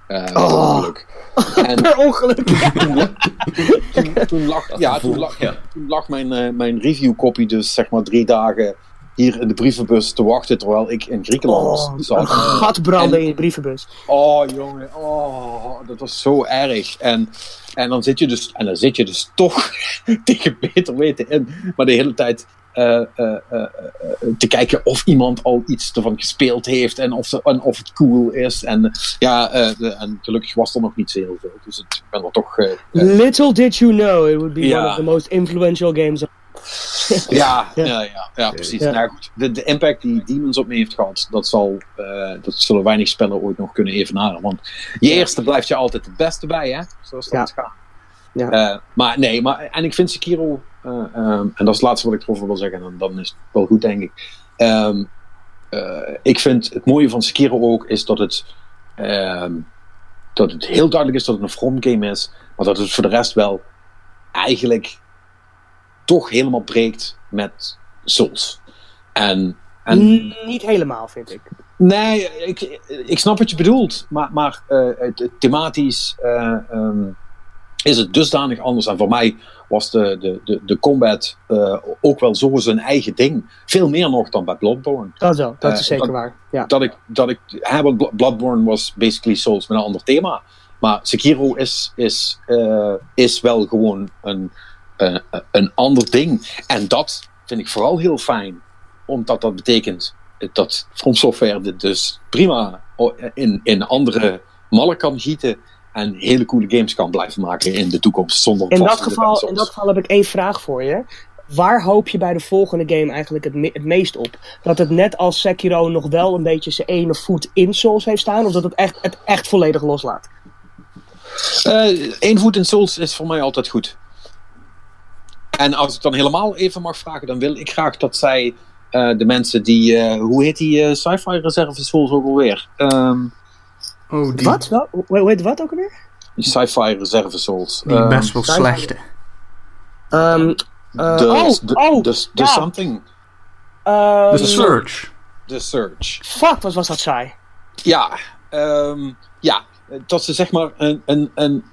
Eh per Oh. ongeluk. (laughs) En Per ongeluk. toen, toen lag, ja, toen lag, Ja. toen lag mijn, eh, mijn reviewkopie dus zeg maar drie dagen hier in de brievenbus te wachten terwijl ik in Griekenland Oh, een zat. gat branden En- in je brievenbus. Oh jongen, oh, dat was zo erg. En, en, dan zit je dus, en dan zit je dus toch (laughs) tegen beter weten in, maar de hele tijd eh, eh, eh, te kijken of iemand al iets ervan gespeeld heeft en of, ze, en of het cool is. En, ja, de- en gelukkig was er nog niet zo heel veel, dus het, ik ben er toch... Little did you know it would be one of the most influential games. (laughs) Ja, ja, ja, ja, precies. Ja. Nou goed, de, de impact die Demons op me heeft gehad, dat, zal, eh, dat zullen weinig spellen ooit nog kunnen evenaren. Want je eerste blijft je altijd het beste bij, hè? Zoals dat gaat. Ja. Eh, maar nee, maar, en ik vind Sekiro, eh, ehm, en dat is het laatste wat ik erover wil zeggen, en dan is het wel goed, denk ik. Ehm, eh, ik vind het mooie van Sekiro ook is dat het, ehm, dat het heel duidelijk is dat het een front game is, maar dat het voor de rest wel eigenlijk toch helemaal breekt met Souls. En, en Niet helemaal, vind ik. nee, ik, ik snap wat je bedoelt, maar, maar het thematisch eh, ehm, is het dusdanig anders. En voor mij was de, de, de, de combat eh, ook wel zo zijn eigen ding. Veel meer nog dan bij Bloodborne. Dat wel, dat is zeker dat- waar. Ja. Dat ik, dat ik, hè, want Bloodborne was basically Souls met een ander thema. Maar Sekiro is, is, is wel gewoon een, eh, een ander ding. En dat vind ik vooral heel fijn. Omdat dat betekent dat From Software dit dus prima in, in andere mallen kan gieten. En hele coole games kan blijven maken in de toekomst. Zonder In dat, geval, in dat geval heb ik één vraag voor je. Waar hoop je bij de volgende game eigenlijk het, me- het meest op? Dat het net als Sekiro nog wel een beetje zijn ene voet in Souls heeft staan? Of dat het echt, het echt volledig loslaat? Eén voet in Souls is voor mij altijd goed. En als ik dan helemaal even mag vragen, dan wil ik graag dat zij eh, de mensen die. eh, hoe heet die eh, sci-fi reserve Souls ook alweer? Ehm, Oh, die, Wat? Wel? Hoe heet wat ook alweer? die sci-fi reserve Souls. die Ehm, best wel slechte. Ehm, eh, de, oh, de, oh, de, de ja. something. The Surge. De Search. Fuck, wat was dat saai. Ja, ehm, ja, dat ze zeg maar een, een, een,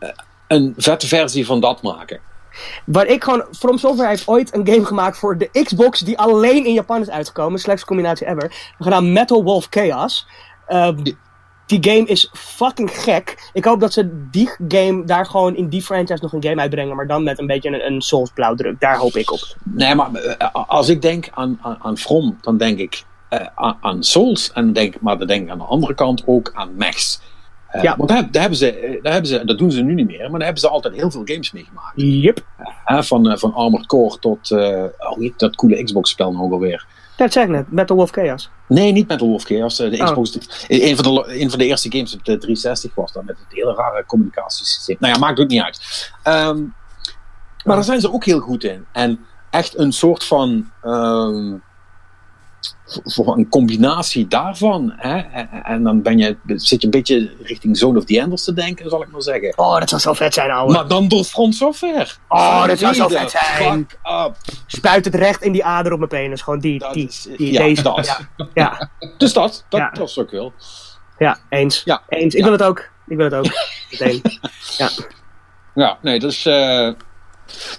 een vette versie van dat maken. Waar ik gewoon... From Software heeft ooit een game gemaakt voor de Xbox... die alleen in Japan is uitgekomen. Slechtste combinatie ever. Gedaan Metal Wolf Chaos. Ehm, die game is fucking gek. Ik hoop dat ze die game daar gewoon in die franchise nog een game uitbrengen. Maar dan met een beetje een, een Souls blauwdruk. Daar hoop ik op. Nee, maar eh, als ik denk aan, aan, aan From, dan denk ik eh, aan, aan Souls. En denk, maar dan denk ik aan de andere kant ook aan mechs. Eh, Ja. Want daar, daar, hebben ze, eh, daar hebben ze, dat doen ze nu niet meer, maar daar hebben ze altijd heel veel games mee gemaakt. Yep. Hè, van, eh, van Armored Core tot, eh oh, dat coole Xbox-spel ook alweer. Dat zei ik net. Metal Wolf Chaos. Nee, niet Metal Wolf Chaos. eh, De Oh. Xbox, een, van de, een van de eerste games op de 360 was dan met het hele rare communicatiesysteem. Nou ja, maakt ook niet uit. Ehm, maar daar zijn ze ook heel goed in. En echt een soort van. ehm, voor- een combinatie daarvan. Hè? En, dan ben je, zit je een beetje richting Zone of the Enders te denken, zal ik maar zeggen. Oh, dat zou zo vet zijn, ouwe. Maar dan door Front Software. Oh, dat zou zo vet zijn. Spuit het recht in die ader op mijn penis. Gewoon die, Dat die, is- die, ja, deze. dat. Ja, ja, Dus dat, dat, Ja. is ook wel. ja, eens. Ja. Eens. Ik Ja. wil het ook. Ik wil het ook. Meteen. Ja, (laughs) nee, dus, eh,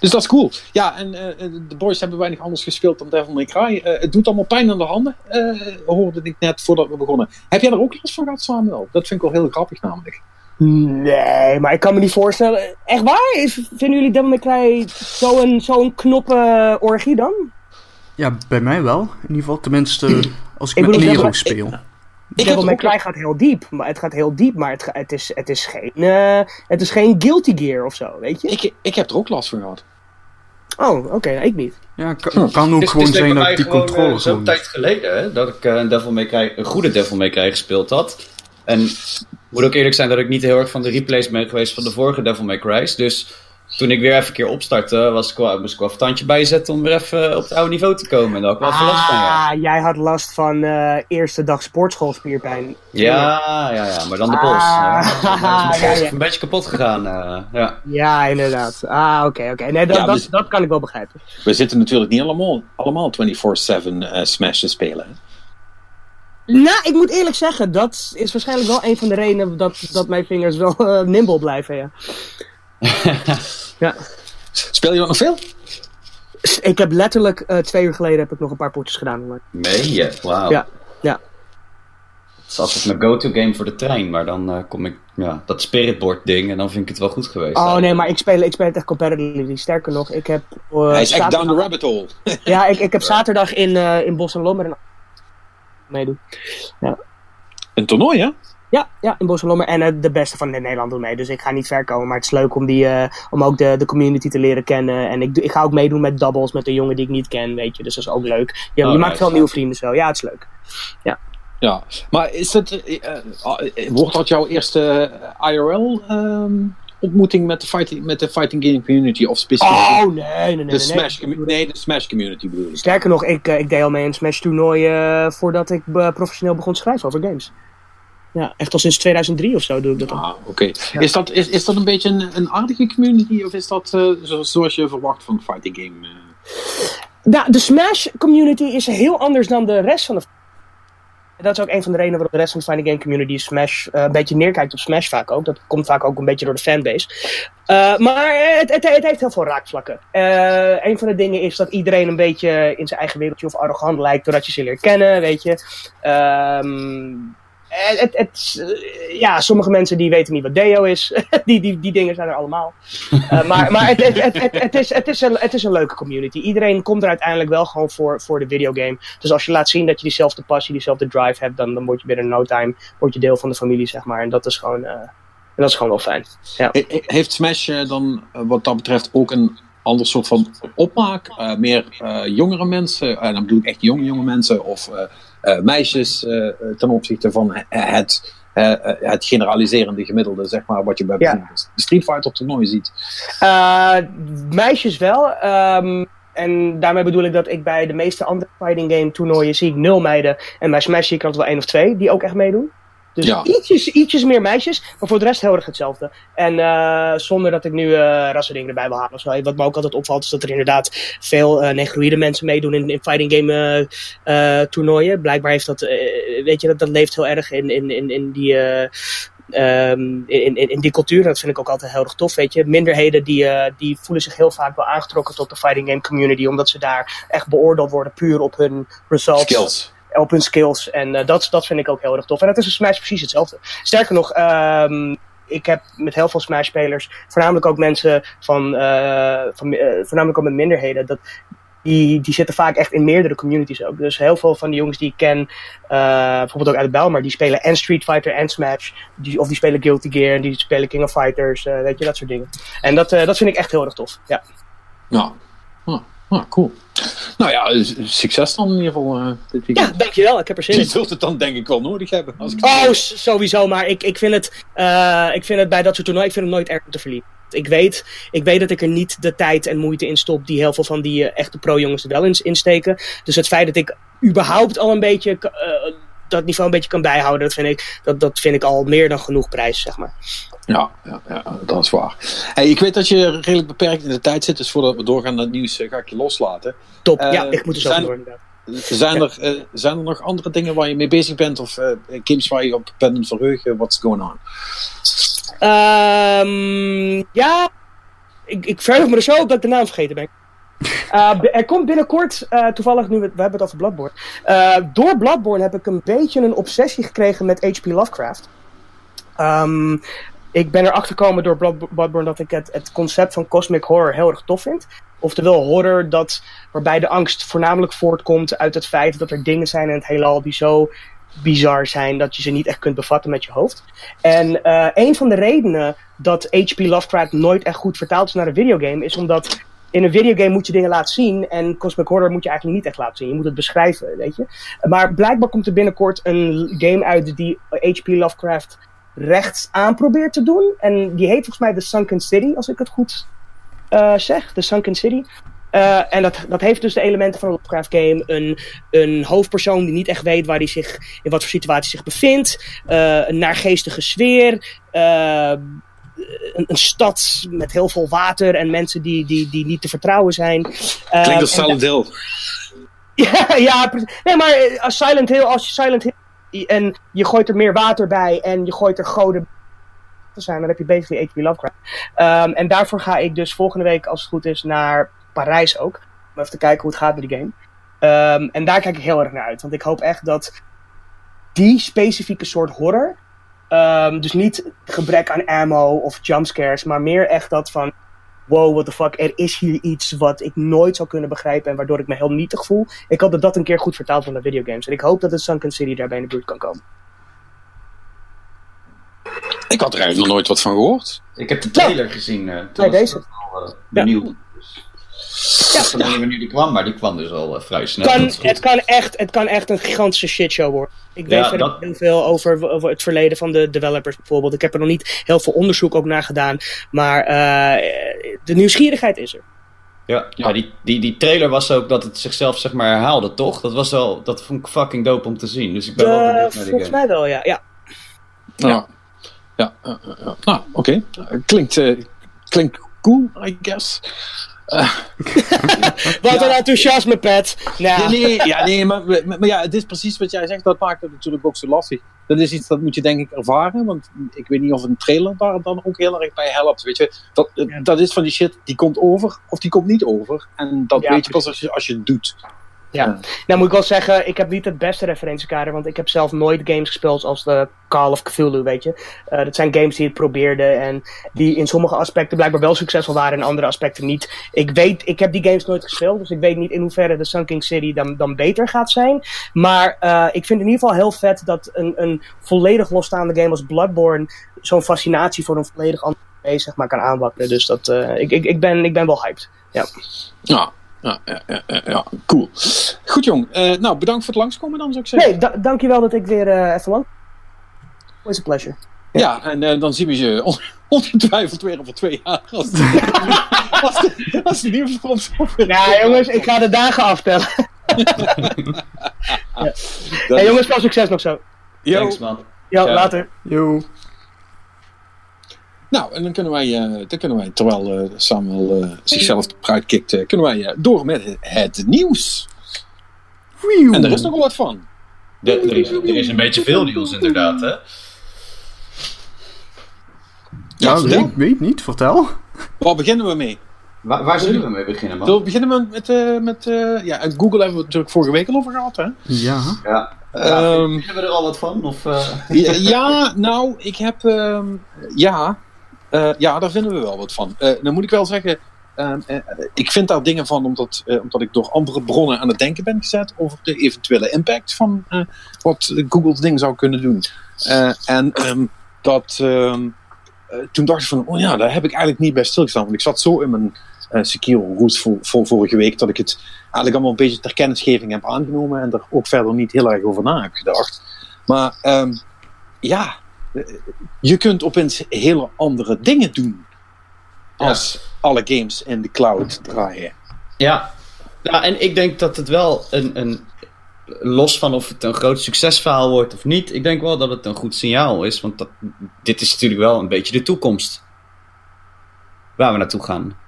dus dat is cool. Ja, en eh, de boys hebben weinig anders gespeeld dan Devil May Cry. Eh, het doet allemaal pijn aan de handen, eh, hoorde ik net voordat we begonnen. Heb jij er ook last van gehad, Samuel? Dat vind ik wel heel grappig namelijk. Nee, maar ik kan me niet voorstellen. Echt waar? Is, vinden jullie Devil May Cry zo'n zo'n knoppen orgie dan? Ja, bij mij wel. In ieder geval, tenminste, (clears throat) als ik, Ik met Nero speel. Ik Devil heb May Cry gaat heel diep. Maar het gaat heel diep, maar het, het, is, het, is geen, eh, het is geen Guilty Gear of zo, weet je? Ik, ik heb er ook last van gehad. Oh, oké, ik niet. Ja, kan, kan ook Het is- gewoon zijn dat ik die gewoon, controle eh, Zo'n gewoon... tijd geleden hè, dat ik eh, een, Devil May Cry, een goede Devil May Cry gespeeld had. En ik moet ook eerlijk zijn dat ik niet heel erg van de replays ben geweest van de vorige Devil May Cry's. Dus toen ik weer even een keer opstartte, was ik wel, moest ik wel een tandje bijzetten om weer even op het oude niveau te komen. En daar had ik wel even last van, ja. Ah, jij had last van eh, eerste dag sportschoolspierpijn. Ja, ja, ja, maar dan de pols. Ah, Ja, (laughs) ja, ja. een beetje kapot gegaan. eh, ja. Ja, inderdaad. Ah, oké, oké. Nee, dat, Ja, dat, dat kan ik wel begrijpen. We zitten natuurlijk niet allemaal, allemaal 24-7 eh, Smash te spelen. hè. Nou, ik moet eerlijk zeggen, dat is waarschijnlijk wel een van de redenen dat, dat mijn vingers wel eh, nimble blijven, ja. (laughs) ja. Speel je dat nog veel? Ik heb letterlijk eh, twee uur geleden heb ik nog een paar potjes gedaan. maar- Meen je? Wauw. Ja, ja. Het is altijd mijn go-to game voor de trein, maar dan eh, kom ik, ja, dat spiritboard ding en dan vind ik het wel goed geweest. Oh eigenlijk. nee, maar ik speel, ik speel het echt competitively. Sterker nog, ik heb... eh, Hij is echt down the rabbit hole. (laughs) Ja, ik, ik heb zaterdag in, eh, in Bos en Lommer een... meedoen. Een toernooi, hè? Ja, ja, in Bos en Lommer. En eh, de beste van Nederland doen mee. Dus ik ga niet ver komen. Maar het is leuk om, die, eh, om ook de, de community te leren kennen. En ik, ik ga ook meedoen met doubles met een jongen die ik niet ken, weet je. Dus dat is ook leuk. Je, Oh, je maakt veel nieuwe vrienden zo. Ja, het is leuk. Ja. Maar is het, eh, wordt dat jouw eerste IRL-ontmoeting met, de fighting- met de fighting game community? Of specifiek Oh, nee, nee, nee. de, nee, Smash nee. nee, de Smash community bedoel ik. Sterker nog, ik, ik deed al mee in Smash toernooien voordat ik professioneel begon te schrijven over games. Ja, echt al sinds 2003 of zo doe ik dat al. Ah, oké. Is, dat, is, is dat een beetje een, een aardige community? Of is dat eh, zo- zoals je verwacht van een fighting game? eh? Nou, de Smash community is heel anders dan de rest van de. Dat is ook een van de redenen waarom de rest van de fighting game community Smash eh, een beetje neerkijkt op Smash vaak ook. Dat komt vaak ook een beetje door de fanbase. Eh, maar het, het, het heeft heel veel raakvlakken. Eh een van de dingen is dat iedereen een beetje in zijn eigen wereldje of arrogant lijkt doordat je ze leert kennen, weet je. Ehm, het, het, het- eh, ja, sommige mensen die weten niet wat Deo is. (laughs) die, die, die dingen zijn er allemaal. Eh, maar maar het, het, het, het, is, het, is een, het is een leuke community. Iedereen komt er uiteindelijk wel gewoon voor, voor de videogame. Dus als je laat zien dat je diezelfde passie, diezelfde drive hebt, dan, dan word je binnen no time word je deel van de familie, zeg maar. En dat is gewoon, eh, en dat is gewoon wel fijn. Ja. He- he- Heeft Smash eh, dan eh, wat dat betreft ook een ander soort van opmaak? Eh, meer eh, jongere mensen, en dan bedoel ik echt jonge, jonge mensen of eh, eh, meisjes eh, eh, ten opzichte van he- het, eh, eh, het generaliserende gemiddelde, zeg maar, wat je bij Ja. de Street Fighter toernooi ziet. Eh, meisjes wel. ehm, en daarmee bedoel ik dat ik bij de meeste andere fighting game toernooien zie ik nul meiden. En bij Smash zie ik altijd wel één of twee die ook echt meedoen. Dus Ja. ietsjes, ietsjes meer meisjes, maar voor de rest heel erg hetzelfde. En eh, zonder dat ik nu eh rassendingen erbij wil halen. of zo. Wat me ook altijd opvalt is dat er inderdaad veel eh negroïde mensen meedoen in, in fighting game toernooien. Blijkbaar heeft dat, weet je, dat, dat leeft heel erg in, in, in, in die... eh, ehm, in, in, in die cultuur. Dat vind ik ook altijd heel erg tof. Weet je, minderheden die, die voelen zich heel vaak wel aangetrokken tot de fighting game community, omdat ze daar echt beoordeeld worden puur op hun results, Skills. Op hun skills. En eh, dat, dat vind ik ook heel erg tof. En dat is in Smash precies hetzelfde. Sterker nog, ehm, ik heb met heel veel Smash-spelers, voornamelijk ook mensen van, eh, van eh, voornamelijk ook met minderheden, dat, die, die zitten vaak echt in meerdere communities ook. Dus heel veel van de jongens die ik ken, bijvoorbeeld ook uit de Bijlmer, die spelen en Street Fighter en Smash. Die, of die spelen Guilty Gear en die spelen King of Fighters, weet je, dat soort dingen. En dat, dat vind ik echt heel erg tof. Ja. Ja. Ah, cool. Nou ja, eh, succes dan in ieder geval eh, dit ja, dankjewel. Ik heb er zin Je in. zult het dan denk ik wel nodig hebben. Als ik Oh, sowieso. Maar ik, ik, vind het, eh, ik vind het bij dat soort toernooien, ik vind het nooit erg om te verliezen. Ik weet, ik weet dat ik er niet de tijd en moeite in stop die heel veel van die echte pro-jongens er wel in, in steken. Dus het feit dat ik überhaupt al een beetje eh, dat niveau een beetje kan bijhouden, dat vind ik, dat, dat vind ik al meer dan genoeg prijs, zeg maar. Ja, ja, ja, dat is waar. Hey, ik weet dat je redelijk beperkt in de tijd zit, dus voordat we doorgaan naar het nieuws eh, ga ik je loslaten. Top. Eh, ja, ik moet er zo zijn- door inderdaad. Zijn, er, eh, zijn er nog andere dingen waar je mee bezig bent of eh, games waar je op bent het verheugen? What's going on? Ehm, ja, ik, ik verheug me er zo op dat ik de naam vergeten ben. B- er komt binnenkort, uh, toevallig nu, we, we hebben het over Bloodborne. Uh, door Bloodborne heb ik een beetje een obsessie gekregen met H.P. Lovecraft. Um, ik ben erachter gekomen door Blood, Bloodborne dat ik het, het concept van cosmic horror heel erg tof vind. Oftewel horror dat, waarbij de angst voornamelijk voortkomt uit het feit dat er dingen zijn in het heelal die zo bizar zijn dat je ze niet echt kunt bevatten met je hoofd. En een van de redenen dat H.P. Lovecraft nooit echt goed vertaald is naar een videogame is omdat in een videogame moet je dingen laten zien en Cosmic Horror moet je eigenlijk niet echt laten zien. Je moet het beschrijven, weet je. Maar blijkbaar komt er binnenkort een game uit die H.P. Lovecraft rechts aan probeert te doen. En die heet volgens mij The Sunken City, als ik het goed eh, zeg, The Sunken City. Eh, en dat, dat heeft dus de elementen van een Lovecraft game. Een, een hoofdpersoon die niet echt weet waar hij zich, in wat voor situatie zich bevindt. Uh, een naargeestige sfeer. Uh, een, een, stad met heel veel water en mensen die, die, die niet te vertrouwen zijn. Klinkt als Silent Hill. (laughs) Ja, ja, nee, maar als Silent Hill, als je Silent Hill en je gooit er meer water bij en je gooit er goden te zijn, dan heb je basically H.P. Lovecraft. Um, en daarvoor ga ik dus volgende week, als het goed is, naar Parijs ook. Om even te kijken hoe het gaat met die game. Um, en daar kijk ik heel erg naar uit. Want ik hoop echt dat die specifieke soort horror. Um, dus niet gebrek aan ammo of jumpscares. Maar meer echt dat van. Wow, what the fuck. Er is hier iets wat ik nooit zou kunnen begrijpen. En waardoor ik me heel nietig voel. Ik hoop dat dat een keer goed vertaald wordt naar videogames. En ik hoop dat het Sunken City daarbij in de buurt kan komen. Ik had er eigenlijk nog nooit wat van gehoord. Ik heb de trailer ja. gezien. Uh, nee, deze. Wel, uh, benieuwd. Ja. Ja. Ik weet niet wanneer die kwam, maar die kwam dus al uh, vrij snel. Kan, het, kan echt, het kan echt een gigantische shitshow worden. Ik weet ja, verder dat... heel veel over, over het verleden van de developers bijvoorbeeld. Ik heb er nog niet heel veel onderzoek ook naar gedaan. Maar uh, de nieuwsgierigheid is er. Ja, ja. maar die, die, die trailer was ook dat het zichzelf zeg maar herhaalde, toch? Dat was wel, dat vond ik fucking dope om te zien. Dus ik ben de, wel benieuwd naar die Volgens mij wel, ja. Ja, ja. ja. ja. Uh, nou, oké. Okay. Klinkt, uh, klinkt cool, I guess. Uh, wat ja. een enthousiasme. Nou. Ja, nee, ja, nee maar, maar, ja, het is precies wat jij zegt. Dat maakt het natuurlijk ook zo lastig. Dat is iets dat moet je denk ik ervaren. Want ik weet niet of een trailer daar dan ook heel erg bij helpt. Weet je, dat, dat is van die shit, die komt over of die komt niet over. En dat weet je pas als je, als je het doet. Ja. ja, nou moet ik wel zeggen, ik heb niet het beste referentiekader, want ik heb zelf nooit games gespeeld als de Call of Cthulhu, weet je. Uh, dat zijn games die het probeerden en die in sommige aspecten blijkbaar wel succesvol waren en in andere aspecten niet. Ik weet, ik heb die games nooit gespeeld, dus ik weet niet in hoeverre de Sunking City dan, dan beter gaat zijn. Maar uh, ik vind in ieder geval heel vet dat een, een volledig losstaande game als Bloodborne zo'n fascinatie voor een volledig ander zeg maar kan aanwakkeren. Dus dat, uh, ik, ik, ik, ben, ik ben wel hyped. Ja. Ja, ja, ja, ja, ja, cool. Goed jong, uh, nou bedankt voor het langskomen dan zou ik zeggen. Nee, da dankjewel dat ik weer uh, even lang... Always a pleasure. Ja, ja en uh, dan zien we je on (laughs) ongetwijfeld weer over twee jaar. Als de, (laughs) als de, als de nieuwe sponsor Ja jongens, ik ga de dagen aftellen. (laughs) ja. Hey jongens, veel succes nog zo. Yo. Thanks man. Jo, later. Yo. Nou, en dan kunnen wij, uh, dan kunnen wij terwijl uh, Samuel uh, zichzelf eruit kikt, kunnen wij door met het, het nieuws. Wiew. En er is nogal wat van. De, er, is, er is een beetje veel nieuws inderdaad, hè? Ja, ik weet niet, vertel. Waar beginnen we mee? Waar, waar zullen we mee beginnen, man? We beginnen we met, uh, met uh, ja, Google hebben we natuurlijk vorige week al over gehad, hè? Ja. Ja. Ja, um, we er al wat van? Of, uh... ja, ja, nou, ik heb, um, ja, ja, daar vinden we wel wat van. Uh, dan moet ik wel zeggen, uh, ik vind daar dingen van omdat, omdat ik door andere bronnen aan het denken ben gezet over de eventuele impact van wat Google's ding zou kunnen doen. en um, dat, ehm, toen dacht ik van, oh ja, daar heb ik eigenlijk niet bij stilgestaan. Want ik zat zo in mijn secure route vorige week dat ik het eigenlijk allemaal een beetje ter kennisgeving heb aangenomen en er ook verder niet heel erg over na heb gedacht. Maar ja, je kunt opeens hele andere dingen doen als ja. alle games in de cloud draaien. Ja. ja, en ik denk dat het wel een, een, los van of het een groot succesverhaal wordt of niet, ik denk wel dat het een goed signaal is, want dat, dit is natuurlijk wel een beetje de toekomst waar we naartoe gaan.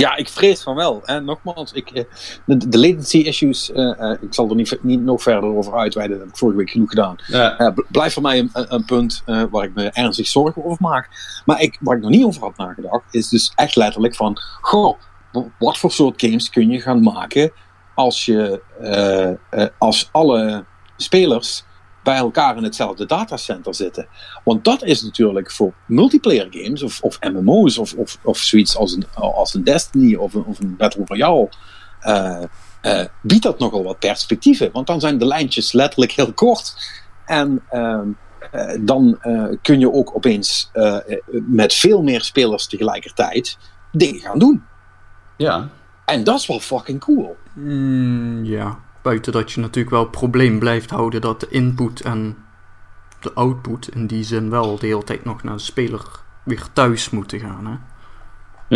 Ja, ik vrees van wel. En nogmaals, ik, de, de latency issues, uh, uh, ik zal er niet, niet nog verder over uitweiden, dat heb ik vorige week genoeg gedaan. Ja. Uh, blijft voor mij een, een punt waar ik me ernstig zorgen over maak. Maar ik, waar ik nog niet over had nagedacht, is dus echt letterlijk van, goh, wat voor soort games kun je gaan maken als je, als alle spelers bij elkaar in hetzelfde datacenter zitten. Want dat is natuurlijk voor multiplayer games of, of MMO's of, of, of zoiets als een, als een Destiny of een, of een Battle Royale. Uh, uh, biedt dat nogal wat perspectieven. Want dan zijn de lijntjes letterlijk heel kort. En uh, dan kun je ook opeens met veel meer spelers tegelijkertijd dingen gaan doen. Ja. En dat is wel fucking cool. Mm, ja. Buiten dat je natuurlijk wel het probleem blijft houden dat de input en de output in die zin wel de hele tijd nog naar de speler weer thuis moeten gaan. Hè?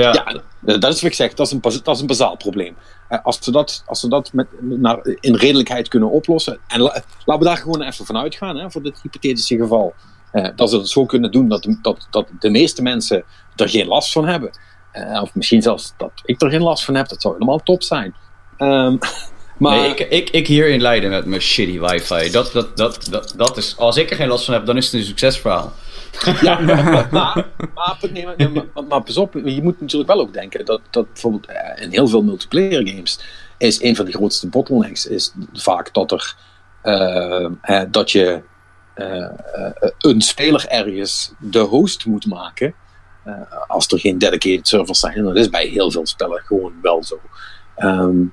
Ja. ja, dat is wat ik zeg, dat is een, dat is een bazaal probleem. Als ze dat, als ze dat met, naar, in redelijkheid kunnen oplossen, en laten we daar gewoon even van uitgaan, hè, voor dit hypothetische geval, eh, dat ze het zo kunnen doen dat, dat, dat de meeste mensen er geen last van hebben. Eh, of misschien zelfs dat ik er geen last van heb, dat zou helemaal top zijn. Um, maar... Nee, ik, ik, ik hier in Leiden met mijn shitty wifi, dat, dat, dat, dat, dat is, als ik er geen last van heb, dan is het een succesverhaal. Ja, (laughs) maar, maar, maar, pas op, je moet natuurlijk wel ook denken dat, dat bijvoorbeeld eh, in heel veel multiplayer games is een van de grootste bottlenecks is vaak dat er uh, dat je uh, een speler ergens de host moet maken als er geen dedicated servers zijn. En dat is bij heel veel spellen gewoon wel zo. Um,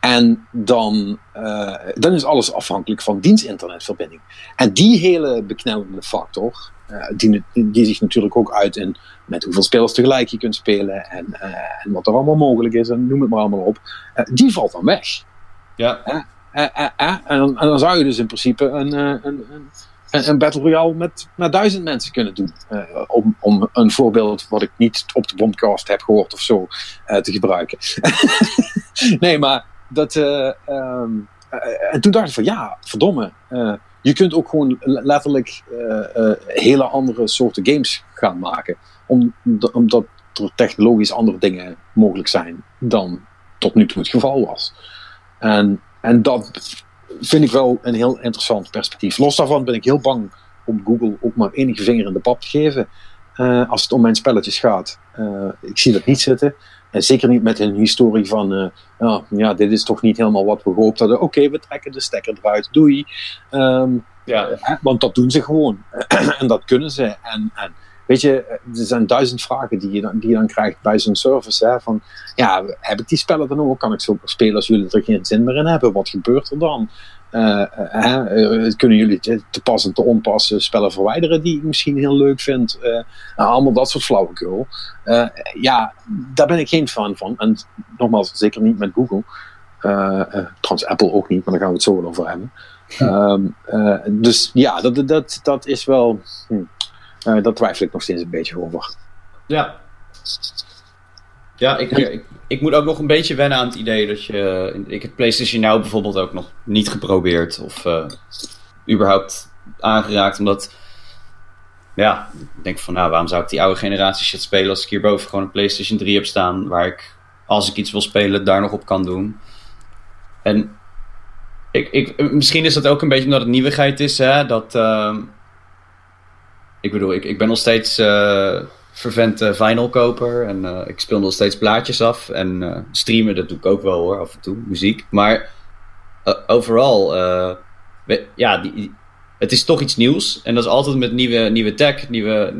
en dan, uh, dan is alles afhankelijk van dienstinternetverbinding. En die hele beknellende factor, uh, die, die zich natuurlijk ook uit in met hoeveel spelers tegelijk je kunt spelen en, uh, en wat er allemaal mogelijk is, en noem het maar allemaal op, die valt dan weg. Ja. En dan, en, dan, zou je dus in principe een, een, een een Battle Royale met, met duizend mensen kunnen doen. om, om een voorbeeld wat ik niet op de bombcast heb gehoord of zo te gebruiken. (laughs) nee, maar dat, uh, um, en toen dacht ik van ja, verdomme. Uh, je kunt ook gewoon letterlijk hele andere soorten games gaan maken. Om, omdat er technologisch andere dingen mogelijk zijn dan tot nu toe het geval was. En, en dat vind ik wel een heel interessant perspectief. Los daarvan ben ik heel bang om Google ook maar enige vinger in de pap te geven. als het om mijn spelletjes gaat. ik zie dat niet zitten. En zeker niet met een historie van, uh, ja, dit is toch niet helemaal wat we gehoopt hadden. Oké, we trekken de stekker eruit, doei. Um, ja. Want dat doen ze gewoon. (clears throat) en dat kunnen ze. En, en weet je, er zijn duizend vragen die je dan, die je dan krijgt bij zo'n service. Hè, van, ja, heb ik die spellen dan ook? Kan ik zo spelen als jullie er geen zin meer in hebben? Wat gebeurt er dan? Uh, uh, kunnen jullie te pas en te onpassen spellen verwijderen die ik misschien heel leuk vind? Nou, allemaal dat soort flauwekul. ja, daar ben ik geen fan van. En nogmaals, zeker niet met Google. trouwens, Apple ook niet, maar daar gaan we het zo wel over hebben. Hm. dus ja, dat, dat, dat is wel. Hm, daar twijfel ik nog steeds een beetje over. Ja, ja, ik, ik, ik, moet ook nog een beetje wennen aan het idee dat je. Ik heb PlayStation Now bijvoorbeeld ook nog niet geprobeerd of uh, überhaupt aangeraakt, omdat. Ja, ik denk van nou, waarom zou ik die oude generatie shit spelen als ik hierboven gewoon een PlayStation 3 heb staan, waar ik als ik iets wil spelen daar nog op kan doen. En ik, ik, misschien is dat ook een beetje omdat het nieuwigheid is, hè, dat. Uh, ik bedoel, ik, ik ben nog steeds. Uh, vervent vinylkoper. En uh, ik speel nog steeds plaatjes af. En uh, streamen, dat doe ik ook wel hoor, af en toe, muziek. Maar uh, overal, ja, die, het is toch iets nieuws. En dat is altijd met nieuwe, nieuwe tech, nieuwe,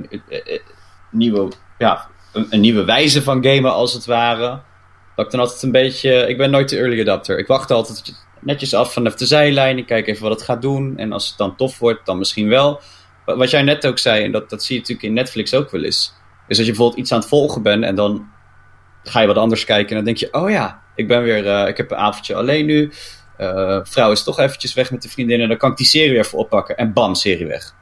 nieuwe, ja, een, een, nieuwe wijze van gamen als het ware. Dat ik dan altijd een beetje, ik ben nooit de early adapter. Ik wacht altijd netjes af vanaf de zijlijn. Ik kijk even wat het gaat doen. En als het dan tof wordt, dan misschien wel. Wat jij net ook zei, en dat, dat zie je natuurlijk in Netflix ook wel eens dus als je bijvoorbeeld iets aan het volgen bent en dan ga je wat anders kijken en dan denk je, oh ja, ik ben weer, uh, ik heb een avondje alleen nu. Uh, vrouw is toch eventjes weg met de vriendin en dan kan ik die serie even oppakken en bam, serie weg.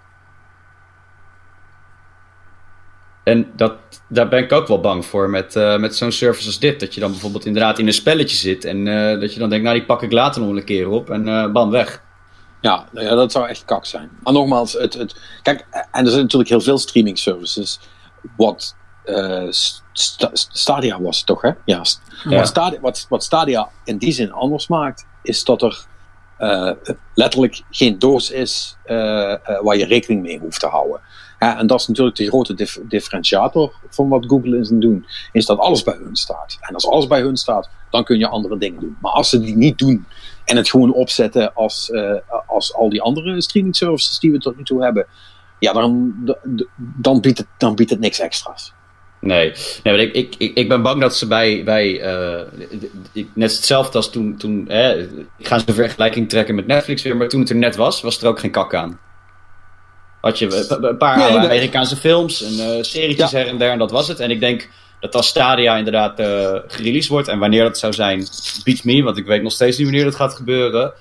En dat, daar ben ik ook wel bang voor met, uh, met zo'n service als dit. Dat je dan bijvoorbeeld inderdaad in een spelletje zit en dat je dan denkt, nou die pak ik later nog een keer op en bam, weg. Ja, ja, dat zou echt kak zijn. Maar nogmaals, het, het, kijk, en er zijn natuurlijk heel veel streaming services wat uh, Stadia was, toch? Hè? Ja. Wat, Stadia, wat, wat, Stadia, in die zin anders maakt, is dat er uh, letterlijk geen doos is uh, waar je rekening mee hoeft te houden. En dat is natuurlijk de grote dif differentiator van wat Google is aan doen, is dat alles bij hun staat. En als alles bij hun staat, dan kun je andere dingen doen. Maar als ze die niet doen en het gewoon opzetten als, als al die andere streaming services die we tot nu toe hebben, ja, dan, dan, biedt, het, dan biedt het niks extra's. Nee, nee ik, ik, ik ben bang dat ze bij, bij uh, net hetzelfde als toen, toen hè, ik ga ze een vergelijking trekken met Netflix weer, maar toen het er net was, was er ook geen kak aan. Had je een paar Amerikaanse films en uh, serietjes her en der en dat was het. En ik denk dat als Stadia inderdaad uh, gereleased wordt en wanneer dat zou zijn, beats me, want ik weet nog steeds niet wanneer dat gaat gebeuren.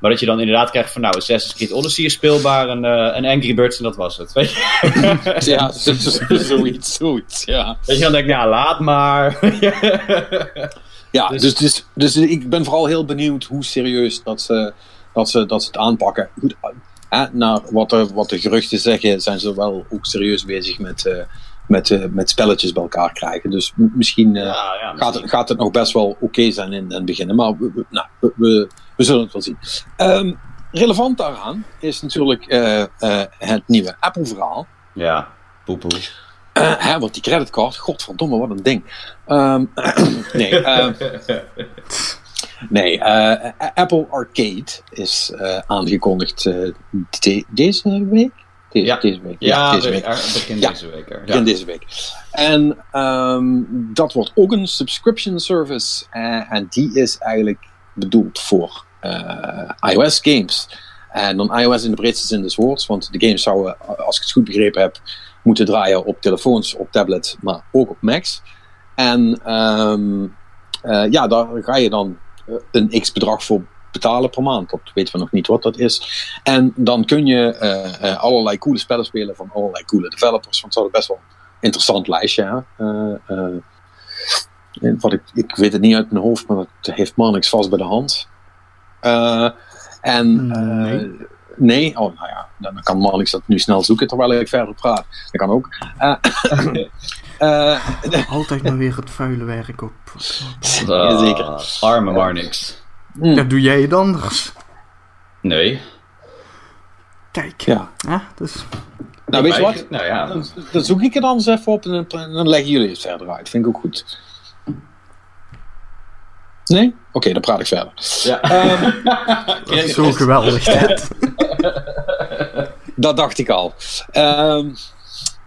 Maar dat je dan inderdaad krijgt van, nou, Assassin's Creed Odyssey is speelbaar en, uh, en Angry Birds en dat was het. (laughs) Weet je? ja, (laughs) zoiets, zoiets, ja. Dat je dan denkt, ja, laat maar. ja, (laughs) dus, dus, dus, dus, ik ben vooral heel benieuwd hoe serieus dat ze, dat ze, dat ze het aanpakken. Goed, hè, naar wat de, wat de geruchten zeggen, zijn ze wel ook serieus bezig met... Uh, met, uh, met spelletjes bij elkaar krijgen. Dus misschien, uh, ja, ja, Gaat, het, gaat het nog best wel oké okay zijn in, het begin. Maar we, nou, we, we, zullen het wel zien. Um, relevant daaraan is natuurlijk uh, het nieuwe Apple-verhaal. Ja, poepoe. hè, want die creditcard, godverdomme, wat een ding. Um, (clears throat) nee, nee Apple Arcade is aangekondigd de deze week. Deze, ja. deze week. Ja, deze week. begin ja, deze week. Ja. Begin deze week. En um, dat wordt ook een subscription service. Uh, en die is eigenlijk bedoeld voor uh, iOS games. En dan iOS in de breedste zin des woords. Want de games zouden, als ik het goed begrepen heb, moeten draaien op telefoons, op tablets, maar ook op Macs. En um, uh, ja, daar ga je dan een x bedrag voor betalen per maand. Dat weten we nog niet wat dat is. En dan kun je uh, uh, allerlei coole spellen spelen van allerlei coole developers. Want het is best wel een interessant lijstje. Uh, wat ik, ik weet het niet uit mijn hoofd, maar dat heeft Marnix vast bij de hand. en nee. nee. Oh, nou ja, dan kan Marnix dat nu snel zoeken terwijl ik verder praat. Dat kan ook. (laughs) Altijd maar weer het vuile werk op. Uh, (laughs) zeker. Arme Marnix. Mm. Ja, doe jij het anders? Nee. Kijk. Ja. ja dus... Nou, weet je wat? Nou, ja. dan, dan, zoek ik het anders even op en dan leggen jullie het verder uit. Vind ik ook goed. Nee? Oké, okay, dan praat ik verder. Ja. Um, dat is zo geweldig, (laughs) dat dacht ik al. Um,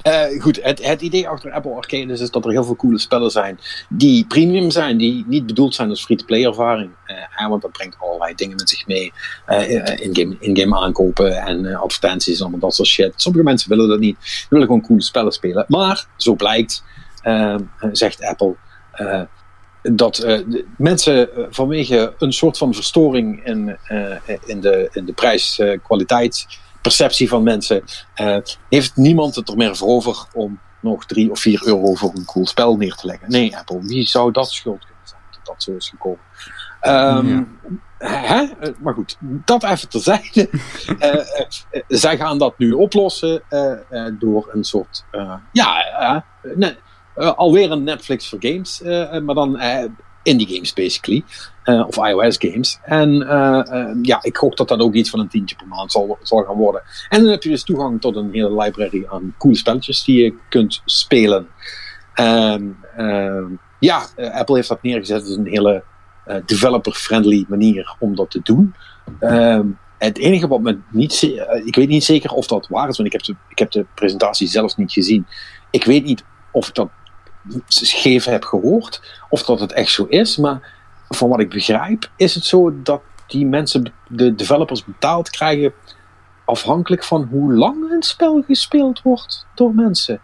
uh, goed, het, het, idee achter Apple Arcade is, is, dat er heel veel coole spellen zijn die premium zijn, die niet bedoeld zijn als free-to-play ervaring. Uh, want dat brengt allerlei dingen met zich mee. In-game in aankopen en advertenties en allemaal dat soort shit. Sommige mensen willen dat niet. Die willen gewoon coole spellen spelen. Maar, zo blijkt, zegt Apple, dat mensen vanwege een soort van verstoring in, in de, in de prijs-kwaliteit perceptie van mensen, uh, heeft niemand het er meer voor over om nog 3 of 4 euro voor een cool spel neer te leggen. Nee, Apple, wie zou dat schuld kunnen zijn dat dat zo is gekomen? Um, ja. hè? Maar goed, dat even terzijde. uh, (laughs) zij gaan dat nu oplossen door een soort, ja, alweer een Netflix voor games, maar dan indie games basically. Uh, of iOS games. En uh, uh, ja, ik hoop dat dat ook iets van een tientje per maand zal, gaan worden. En dan heb je dus toegang tot een hele library aan coole spelletjes die je kunt spelen. En ja, Apple heeft dat neergezet als een hele developer-friendly manier om dat te doen. het enige wat me niet... ik weet niet zeker of dat waar is, want ik heb de, ik heb de presentatie zelfs niet gezien. Ik weet niet of dat gegeven heb gehoord, of dat het echt zo is, maar van wat ik begrijp, is het zo dat die mensen, de developers betaald krijgen afhankelijk van hoe lang een spel gespeeld wordt door mensen.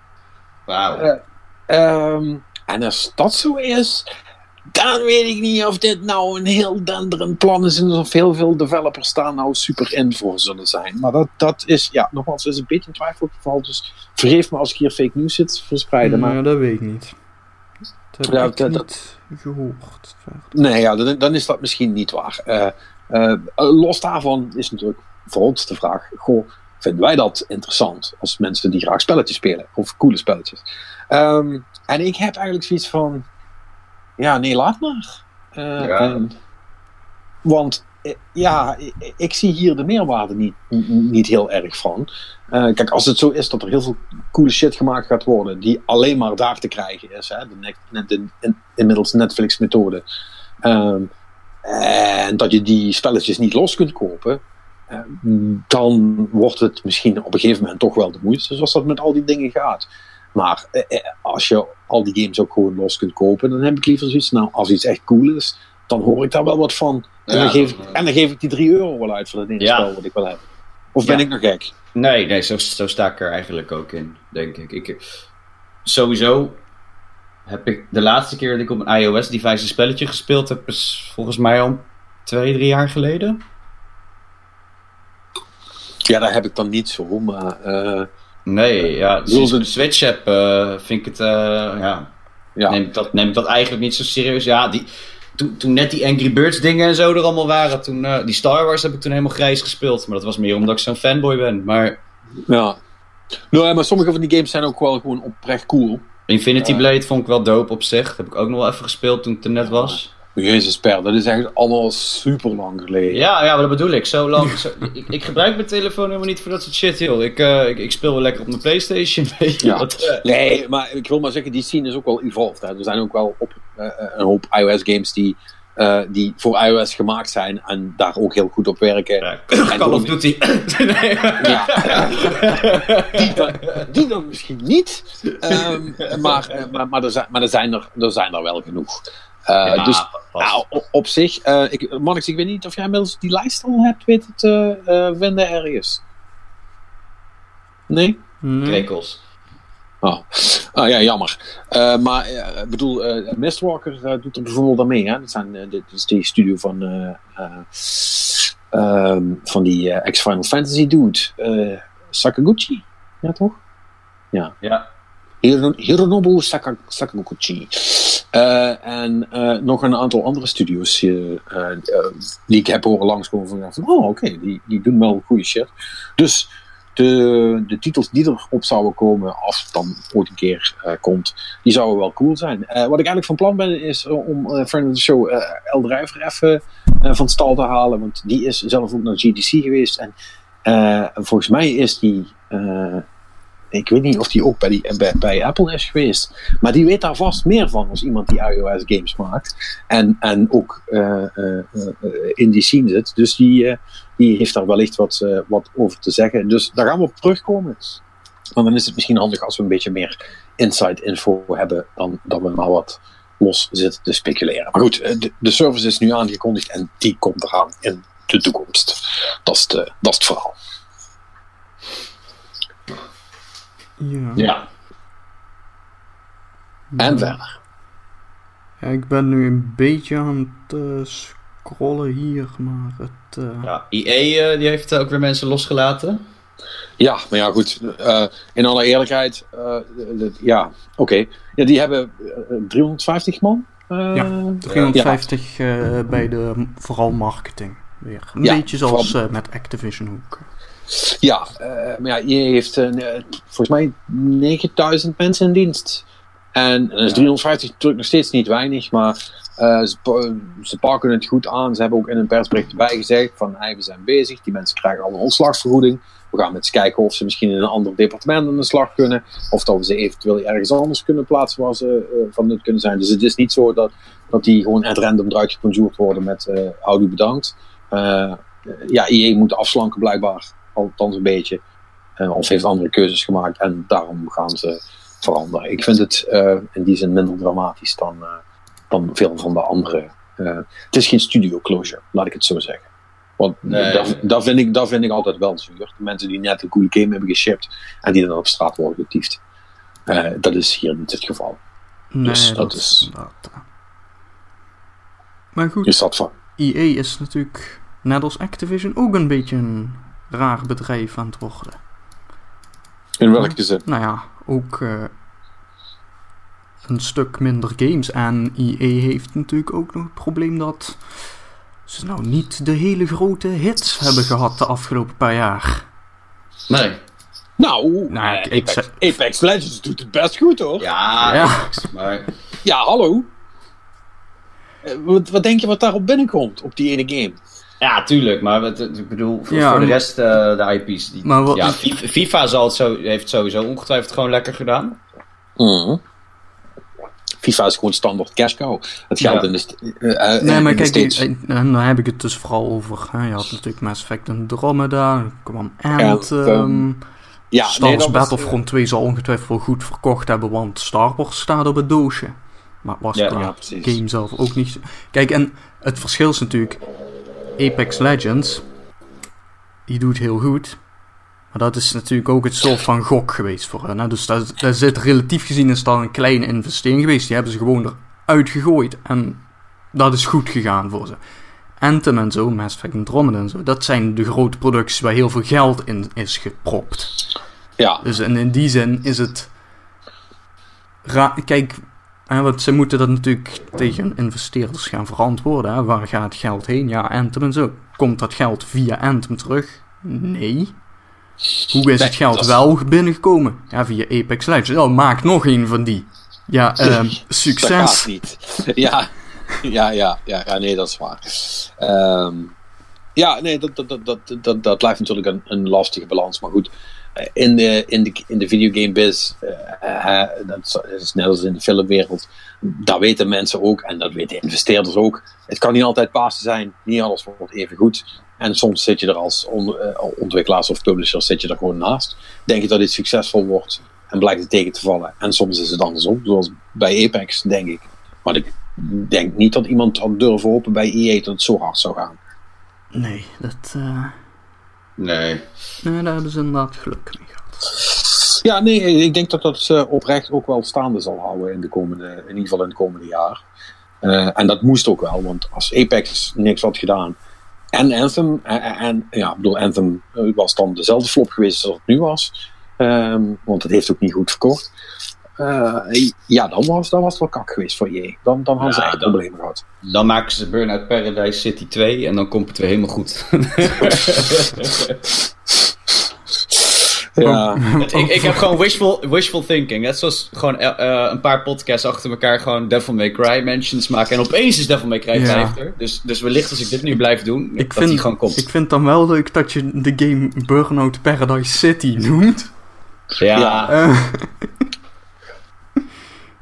Wauw. Uh, um, en als dat zo is, dan weet ik niet of dit nou een heel denderend plan is en of heel veel developers daar nou super in voor zullen zijn. Maar dat, dat is, ja, nogmaals, is een beetje een twijfelgeval. Dus vergeef me als ik hier fake news zit verspreiden. Nou, maar dat weet ik niet. Dat heb Ja, ik dat- niet gehoord. Nee, ja, dan, dan is dat misschien niet waar. Eh, eh, los daarvan is natuurlijk voor ons de vraag: goh, vinden wij dat interessant als mensen die graag spelletjes spelen of coole spelletjes? Ehm, en ik heb eigenlijk zoiets van: ja, nee, laat maar. Eh, Ja. en- want eh, ja, ik, ik zie hier de meerwaarde niet, niet heel erg van. Eh, kijk, als het zo is dat er heel veel coole shit gemaakt gaat worden, die alleen maar daar te krijgen is, hè, de, net- de, in- inmiddels Netflix-methode, ehm, en dat je die spelletjes niet los kunt kopen, eh, dan wordt het misschien op een gegeven moment toch wel de moeite, zoals dat met al die dingen gaat. Maar eh, eh, als je al die games ook gewoon los kunt kopen, dan heb ik liever zoiets, nou, als iets echt cool is, dan hoor ik daar wel wat van. En, Ja, dan, geef ik, en dan geef ik die 3 euro wel uit voor dat ene Ja. spel wat ik wil hebben. Of ben Ja. ik nog gek? Nee, nee zo, zo sta ik er eigenlijk ook in, denk ik. ik. Sowieso heb ik de laatste keer dat ik op een iOS-device een spelletje gespeeld heb, is volgens mij al twee, drie jaar geleden. Ja, daar heb ik dan niet zo, maar... eh, Nee, ja, sinds ik de- Switch heb, eh, vind ik het, eh, ja, ja. neem, ik dat, neem ik dat eigenlijk niet zo serieus. Ja, die, toen, toen net die Angry Birds dingen en zo er allemaal waren, toen, eh, die Star Wars heb ik toen helemaal grijs gespeeld. Maar dat was meer omdat ik zo'n fanboy ben. Maar ja. Nou, maar sommige van die games zijn ook wel gewoon oprecht cool. Infinity. Blade vond ik wel dope op zich. Dat heb ik ook nog wel even gespeeld toen het er net was. Jezus, per, dat is echt allemaal super lang geleden. Ja, ja, maar dat bedoel ik. Zo lang. (laughs) Zo, ik, ik gebruik mijn telefoon helemaal niet voor dat soort shit, joh. Ik, eh, ik, ik speel wel lekker op mijn PlayStation. (laughs) Ja. wat, eh, Nee, maar ik wil maar zeggen, die scene is ook wel evolved. Hè. Er zijn ook wel op, eh, een hoop iOS-games die, die voor iOS gemaakt zijn en daar ook heel goed op werken. ja, En Call of Duty. (laughs) nee. Ja. die, dan, die dan misschien niet. Ehm, maar, maar, maar, er zijn, maar er, zijn er, er zijn er wel genoeg. Eh, Ja, dus nou, op, op zich, eh ik, ik weet niet of jij inmiddels die lijst al hebt weten te eh, vinden ergens. Nee? Nee. Krekels. Oh. Ah ja, jammer. Eh, maar ik bedoel, eh Mistwalker doet er bijvoorbeeld aan mee. Hè? Dat, zijn, dit is die studio van, eh, eh, ehm, van die eh, ex-Final Fantasy dude. eh, Sakaguchi. Ja, toch? Ja. Hiro- Hironobu Saka, Sakaguchi. Eh, en eh, nog een aantal andere studios eh, die ik heb horen langskomen van, van oh oké, die, die doen wel goede shit. Dus de, de titels die erop zouden komen, als het dan ooit een keer komt, die zouden wel cool zijn. Wat ik eigenlijk van plan ben, is om friend of the show El Drijver even van stal te halen, want die is zelf ook naar GDC geweest. En volgens mij is die... ik weet niet of die ook bij, die, bij, bij Apple is geweest. Maar die weet daar vast meer van als iemand die iOS games maakt. En, en ook eh, eh, eh, in die scene zit. Dus die, die heeft daar wellicht wat, wat over te zeggen. Dus daar gaan we op terugkomen. Maar dan is het misschien handig als we een beetje meer inside info hebben. Dan dat we maar wat los zitten te speculeren. Maar goed, de, de service is nu aangekondigd. En die komt eraan in de toekomst. Dat is, de, dat is het verhaal. Ja. Ja. En verder. Ja, ik ben nu een beetje aan het eh, scrollen hier, maar het... eh, ja. EA eh, die heeft ook weer mensen losgelaten. Ja, maar ja, goed. eh, in alle eerlijkheid, eh, de- de- ja, oké. Ja, die hebben eh, 350 man. eh, Ja, 350 eh, bij de vooral marketing weer. Een Ja, beetje zoals vooral- met Activision ook. Ja, eh, maar ja, je heeft eh, volgens mij 9000 mensen in dienst. En dat is 350 natuurlijk nog steeds niet weinig, maar eh, ze, pa- ze pakken het goed aan. Ze hebben ook in een persbericht erbij gezegd van hey, we zijn bezig, die mensen krijgen allemaal ontslagvergoeding. We gaan met eens kijken of ze misschien in een ander departement aan de slag kunnen. Of dat we ze eventueel ergens anders kunnen plaatsen waar ze van nut kunnen zijn. Dus het is niet zo dat, dat die gewoon at random eruit geconjured worden met uh, houdoe bedankt. Ja, IE moet afslanken blijkbaar althans een beetje. Uh, of heeft andere keuzes gemaakt en daarom gaan ze veranderen. Ik vind het uh, in die zin minder dramatisch dan, uh, dan veel van de andere. Uh, het is geen studio closure, laat ik het zo zeggen. Want Nee. dat, dat, vind ik, dat vind ik altijd wel zuur. De mensen die net een coole game hebben geshipped en die dan op straat worden getiefd. Uh, dat is hier niet het geval. Nee, Dus dat, dat is eh. Maar goed, Is dat van? EA is natuurlijk net als Activision ook een beetje een raar bedrijf aan het worden. In welke zin? Nou ja, ook eh, een stuk minder games. En EA heeft natuurlijk ook nog het probleem dat ze nou niet de hele grote hits hebben gehad de afgelopen paar jaar. Nee. Nou, Nou, eh, ik- ik Apex, zeg- Apex Legends doet het best goed hoor. Ja, Ja. Apex, maar Ja, hallo. Eh, Wat, wat denk je wat daarop binnenkomt op die ene game? Ja, tuurlijk, maar ik bedoel, voor, Ja, voor de rest, eh, de IP's. Die, Maar wat- ja, FIFA, FIFA zal het zo, heeft sowieso ongetwijfeld gewoon lekker gedaan. Mhm. FIFA is gewoon standaard cash cow. Het geldt Ja. in de, eh, Nee, in maar de kijk, States. ik- en dan heb ik het dus vooral over. Hè, je had natuurlijk Mass Effect Andromeda, kwam Anthem. Anthem. ja, Star nee, Wars was, Battlefront 2 zal ongetwijfeld wel goed verkocht hebben, want Star Wars staat op het doosje. Maar was Ja, qua ja, precies. game zelf ook niet. Kijk, en het verschil is natuurlijk: Apex Legends, die doet heel goed. Maar dat is natuurlijk ook het soort van gok geweest voor hen. Hè? Dus daar, daar zit relatief gezien is dat een kleine investering geweest. Die hebben ze gewoon eruit gegooid. En dat is goed gegaan voor ze. Anthem en zo, Mass Effect Andromeda en zo, dat zijn de grote producties waar heel veel geld in is gepropt. Ja, Dus en in die zin is het. Ra Kijk, want ze moeten dat natuurlijk tegen investeerders gaan verantwoorden. Hè. Waar gaat het geld heen? Ja, Anthem en zo. Komt dat geld via Anthem terug? Nee. Hoe is het geld wel binnengekomen? Ja, via Apex Legends. Oh, maak nog een van die. Ja, (laughs) ehm, dat gaat succes. niet. Ja, ja, ja, ja, ja, nee, dat is waar. Ehm, ja, nee, dat, dat, dat, dat, dat, dat blijft natuurlijk een, een lastige balans. Maar goed, in de, in de, in de videogame biz, eh, eh, dat is net als in de filmwereld, dat weten mensen ook en dat weten investeerders ook. Het kan niet altijd Pasen zijn, niet alles wordt even goed. En soms zit je er als on- eh, ontwikkelaars of publishers zit je er gewoon naast. Denk je dat dit succesvol wordt en blijkt het tegen te vallen. En soms is het andersom, zoals bij Apex, denk ik. Maar ik denk niet dat iemand had durven hopen bij EA dat het zo hard zou gaan. Nee, dat, Nee. nee, daar hebben ze inderdaad geluk mee gehad. Ja, nee, ik denk dat dat eh, oprecht ook wel staande zal houden in, de komende, in ieder geval in het komende jaar. Eh, en dat moest ook wel, want als Apex niks had gedaan en Anthem, en, en ja, ik bedoel, Anthem eh, was dan dezelfde flop geweest als het nu was, Ehm, want het heeft ook niet goed verkocht. Eh, ja, dan was, dan was het wel kak geweest voor je. Dan, dan hadden ze echt dan- problemen gehad. Dan maken ze Burnout Paradise City 2 en dan komt het weer helemaal goed. (laughs) Ja, ik, ik heb gewoon wishful, wishful thinking. Net zoals gewoon eh, eh, een paar podcasts achter elkaar gewoon Devil May Cry mentions maken. En opeens is Devil May Cry Ja. 5 er. Dus, dus wellicht als ik dit nu blijf doen, Ik dat die vind, gewoon komt. ik vind dan wel leuk dat je de game Burnout Paradise City noemt. ja, Ja. (laughs)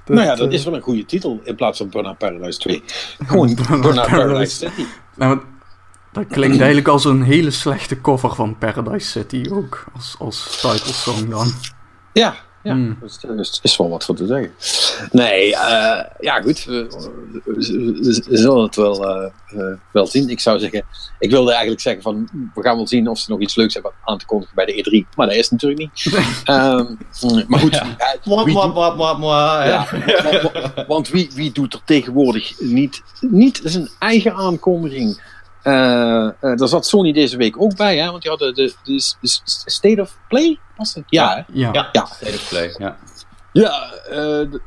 Nou ja, dat eh, is wel een goede titel in plaats van Burnout Paradise 2. (laughs) Gewoon Burnout Burnout Paradise Paradise. City. nou, dat klinkt eigenlijk als een hele slechte cover van Paradise City ook. Als, als title song dan. Ja, ja. Hmm. Dus er is, is wel wat voor te zeggen. Nee, eh, ja goed. We, we- we- we zullen het wel, eh, eh, wel zien. Ik zou zeggen, ik wilde eigenlijk zeggen van, we gaan wel zien of ze nog iets leuks hebben aan te kondigen bij de E3. Maar dat is natuurlijk niet. (laughs) Ehm, maar goed. ja, wie doet- ja, (laughs) want wie, wie doet er tegenwoordig niet, niet zijn eigen aankondiging? Eh, eh, daar zat Sony deze week ook bij, hè? want die hadden de, de, de State of Play, was het? Ja? Ja. Ja, Ja. State of Play, ja. Ja,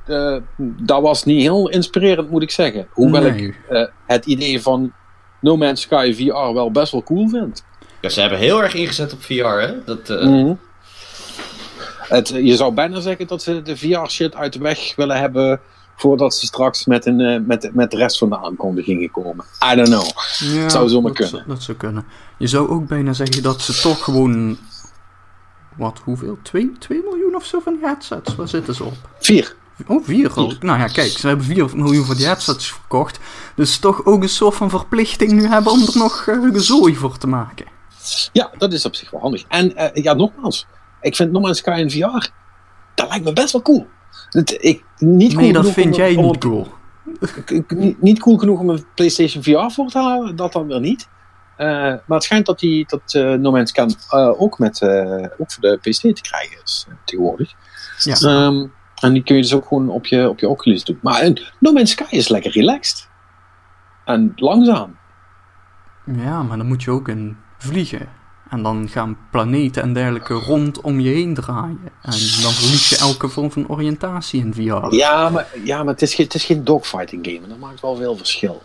eh, dat was niet heel inspirerend, moet ik zeggen. Hoewel Nee. ik eh, het idee van No Man's Sky VR wel best wel cool vind. ja. Ze hebben heel erg ingezet op VR, hè? Dat, eh, Mhm. het, je zou bijna zeggen dat ze de VR-shit uit de weg willen hebben voordat ze straks met, een, eh, met, met de rest van de aankondigingen komen. I don't know. Ja, Zou zomaar dat, kunnen. zou- Dat zou kunnen. Je zou ook bijna zeggen dat ze toch gewoon... Wat, hoeveel? 2, 2 miljoen of zo van die headsets? Waar zitten ze op? Vier. Oh, 4 al. Nou ja, kijk, ze hebben 4 miljoen van die headsets verkocht. Dus toch ook een soort van verplichting nu hebben om er nog eh gezooi voor te maken. Ja, dat is op zich wel handig. En eh, ja, nogmaals. Ik vind No Man's Sky VR, dat lijkt me best wel cool. Het, ik, niet cool Nee, dat vind jij niet cool. ik- ik- niet, niet cool genoeg om een PlayStation VR voor te halen, dat dan weer niet. Eh, maar het schijnt dat, die, dat eh, No Man's Sky eh, ook, met, ook voor de PC te krijgen is tegenwoordig. Ja. Ehm, en die kun je dus ook gewoon op je, op je Oculus doen. Maar No Man's Sky is lekker relaxed. En langzaam. Ja, maar dan moet je ook in vliegen. En dan gaan planeten en dergelijke rondom je heen draaien. En dan verlies je elke vorm van oriëntatie in VR. Ja, maar, ja, maar het, is geen, het is geen dogfighting game. En dat maakt wel veel verschil.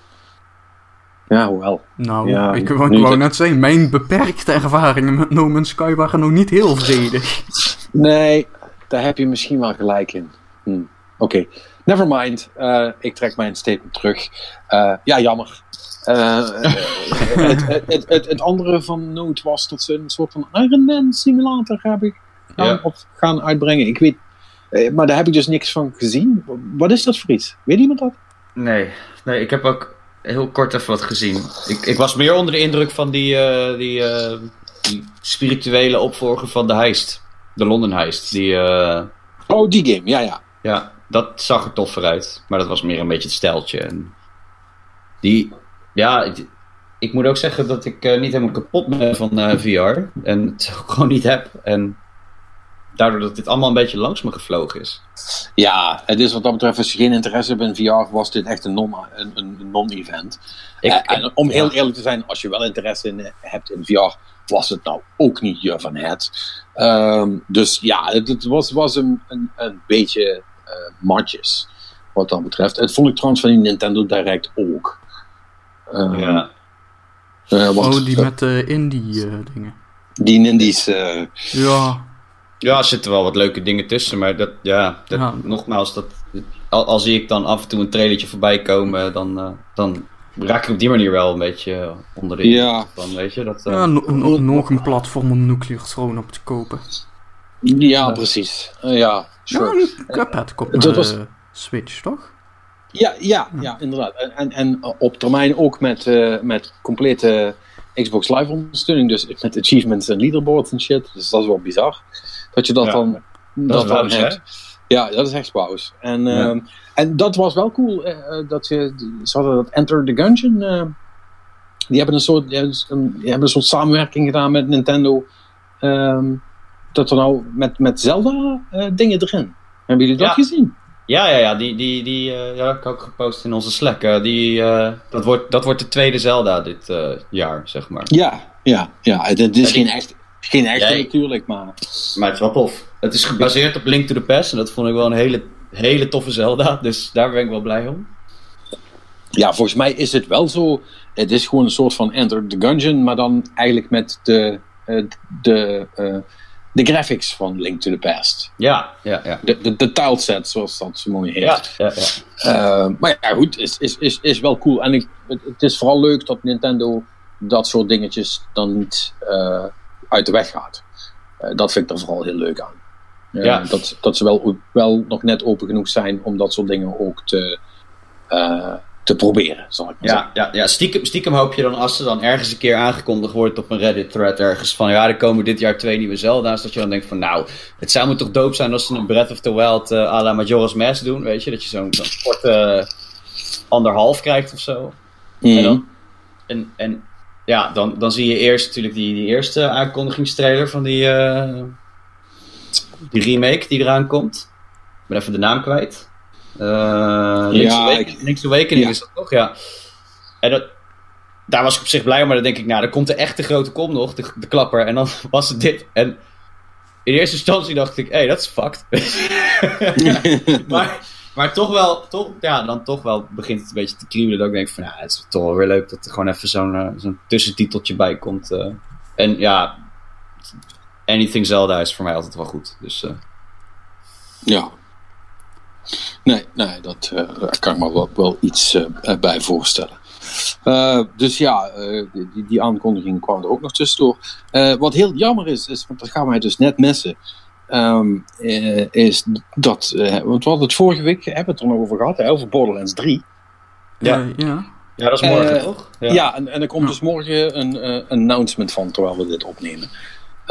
Ja, hoewel. Nou, Ja, ik wou, ik wou net zeggen, mijn beperkte ervaringen met No Man's Sky waren nog niet heel vredig. Nee, daar heb je misschien wel gelijk in. Hm. Oké, never mind. Eh, ik trek mijn statement terug. Eh, ja, jammer. Eh, het, het, het, het, andere van Note was dat ze een soort van Iron Man simulator hebben gaan, Ja. op, gaan uitbrengen. Ik weet, eh, maar daar heb ik dus niks van gezien. Wat is dat voor iets? Weet iemand dat? Nee, nee, ik heb ook heel kort even wat gezien. Ik, ik was meer onder de indruk van die, eh, die, eh, die spirituele opvolger van de heist. De London heist. Die, eh, Oh, die game. Ja, ja. ja, dat zag er toffer uit. Maar dat was meer een beetje het steltje. En die, ja, ik, ik moet ook zeggen dat ik eh, niet helemaal kapot ben van eh, VR. En het (laughs) ook gewoon niet heb. En daardoor dat dit allemaal een beetje langs me gevlogen is. Ja, het is wat dat betreft, als je geen interesse hebt in VR, was dit echt een non- een, een non-event. Ik- Eh, en om heel ja. eerlijk te zijn, als je wel interesse in, hebt in VR, was het nou ook niet je van het. Ehm, dus ja, het, het was, was een, een, een beetje eh matjes, wat dat betreft. Het vond ik trouwens van die Nintendo Direct ook. Ehm, Ja. eh, want, Oh, die eh, met de indie eh, dingen. die Nindies, eh, Ja, Ja, er zitten wel wat leuke dingen tussen, maar dat, ja, dat, Ja. nogmaals, dat, al, al zie ik dan af en toe een trailertje voorbij komen, dan, eh, dan raak ik op die manier wel een beetje eh, onder de Ja. van, weet je, dat... eh, ja no- no- nog een platform om Nuclear Throne op te kopen. ja, precies. Eh, ja, sure. Ja, een Cuphead komt dat was- de Switch, toch? Ja, ja, ja inderdaad. En, en, en op termijn ook met, eh, met complete Xbox Live ondersteuning. Dus met achievements en leaderboards en shit. Dus dat is wel bizar. Dat je dat Ja. dan, dat dan hebt. Ja, dat is echt pauze. En, Ja. ehm, en dat was wel cool. eh, eh, dat ze, ze hadden dat Enter the Gungeon. eh, die, hebben een soort, die hebben een, soort samenwerking gedaan met Nintendo. ehm, dat er nou met, met Zelda eh, dingen erin. Hebben jullie dat Ja. gezien? Ja, ja, ja, die, die, die eh, ja, dat heb ik ook gepost in onze Slack. eh, die, eh, dat, wordt, dat wordt de tweede Zelda dit jaar, zeg maar. Ja, ja, ja. Het, het is Ja, die- geen echt. Geen echte Nee. natuurlijk, maar... Maar het is wel tof. Het is gebaseerd op Link to the Past en dat vond ik wel een hele, hele toffe Zelda, dus daar ben ik wel blij om. Ja, volgens mij is het wel zo. Het is gewoon een soort van Enter the Gungeon, maar dan eigenlijk met de, de, de graphics van Link to the Past. Ja, ja, ja. De, de, de tileset, zoals dat zo mooi heet. Ja, ja, ja. Eh, maar ja, goed, is, is, is, is wel cool. En ik, het, is vooral leuk dat Nintendo dat soort dingetjes dan niet eh, uit de weg gaat. Eh, dat vind ik er vooral heel leuk aan. Ja. dat, dat ze wel, wel nog net open genoeg zijn om dat soort dingen ook te, te proberen, zal ik maar zeggen. Ja, ja, ja stiekem, stiekem hoop je dan als er dan ergens een keer aangekondigd wordt op een Reddit-thread ergens van ja, er komen dit jaar twee nieuwe Zelda's. Dat je dan denkt van nou, het zou me toch dope zijn als ze een Breath of the Wild eh à la Majora's Mask doen. Weet je, dat je zo'n korte eh, anderhalf krijgt of zo. Mhm. En, dan, en, en ja, dan, dan zie je eerst natuurlijk die, die eerste aankondigingstrailer van die, eh, die remake die eraan komt. Ik ben even de naam kwijt. Eh Link's, Ja, Awakening, ik- Link's Awakening ja. is dat toch? Ja. En dat, daar was ik op zich blij om, maar dan denk ik, nou, dan komt de echte grote kom nog, de, de klapper. En dan (laughs) was het dit. En in eerste instantie dacht ik, hé, hey, dat is fucked. (laughs) maar, maar toch wel, toch, ja, dan toch wel begint het een beetje te kriebelen. Dat ik denk van, ja, het is toch wel weer leuk dat er gewoon even zo'n eh, zo'n tussentiteltje bij komt. eh. en ja, Anything Zelda is voor mij altijd wel goed. Dus eh, Ja. Nee, nee dat, eh, daar kan ik me wel, wel iets eh, bij voorstellen. Eh, dus ja, eh, die, die aankondiging kwam er ook nog tussendoor. Eh, wat heel jammer is, is, want dat gaan wij dus net missen, ehm, eh, is dat, eh, want we hadden het vorige week, hebben we het er nog over gehad, hè, over Borderlands 3. Ja. Ja. ja, dat is morgen toch? Ja, en, en er komt Ja. dus morgen een eh, announcement van, terwijl we dit opnemen.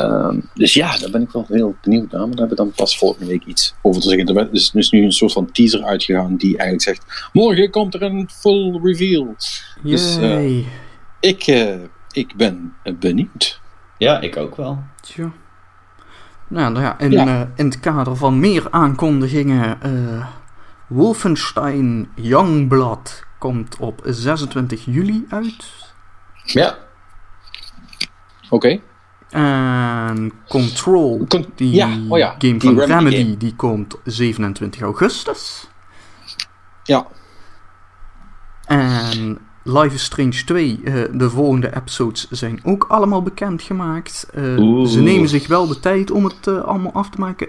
Ehm, dus ja, daar ben ik wel heel benieuwd naar. Maar daar hebben we dan pas volgende week iets over te zeggen. Er is dus nu een soort van teaser uitgegaan die eigenlijk zegt... Morgen komt er een full reveal. Dus, eh, Yay. Ik, eh, ik ben benieuwd. Ja, ik ook wel. Tja. Nou nou ja, in, Ja. eh, in het kader van meer aankondigingen. eh Wolfenstein Youngblood komt op 26 juli uit. Ja, Oké. En Control, Con- die ja, oh ja, game die van Remedy Remedy, game. die komt 27 augustus. Ja. En Life is Strange 2, eh, de volgende episodes zijn ook allemaal bekendgemaakt. Oeh. ze nemen zich wel de tijd om het eh, allemaal af te maken.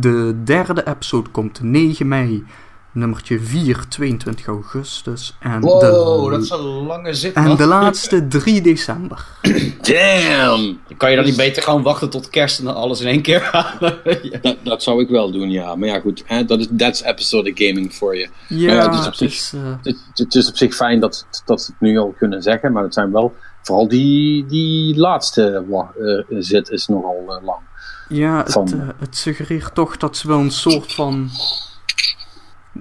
De derde episode komt 9 mei, nummertje 4, 22 augustus. En, wow, de, dat is een lange zit, en man. de laatste 3 december. (clears throat) Damn! Kan je dan niet beter gewoon wachten tot kerst en dan alles in één keer halen? (laughs) Ja. Dat, dat zou ik wel doen, ja. Maar ja, goed. Hè, dat is that's episodic gaming voor je. Ja, ja, dus op het zich- is, eh, Het, het is op zich fijn dat, dat ze het nu al kunnen zeggen. Maar het zijn wel... Vooral die, die laatste eh, zit is nogal eh, lang. Ja, het, van- het suggereert toch dat ze wel een soort van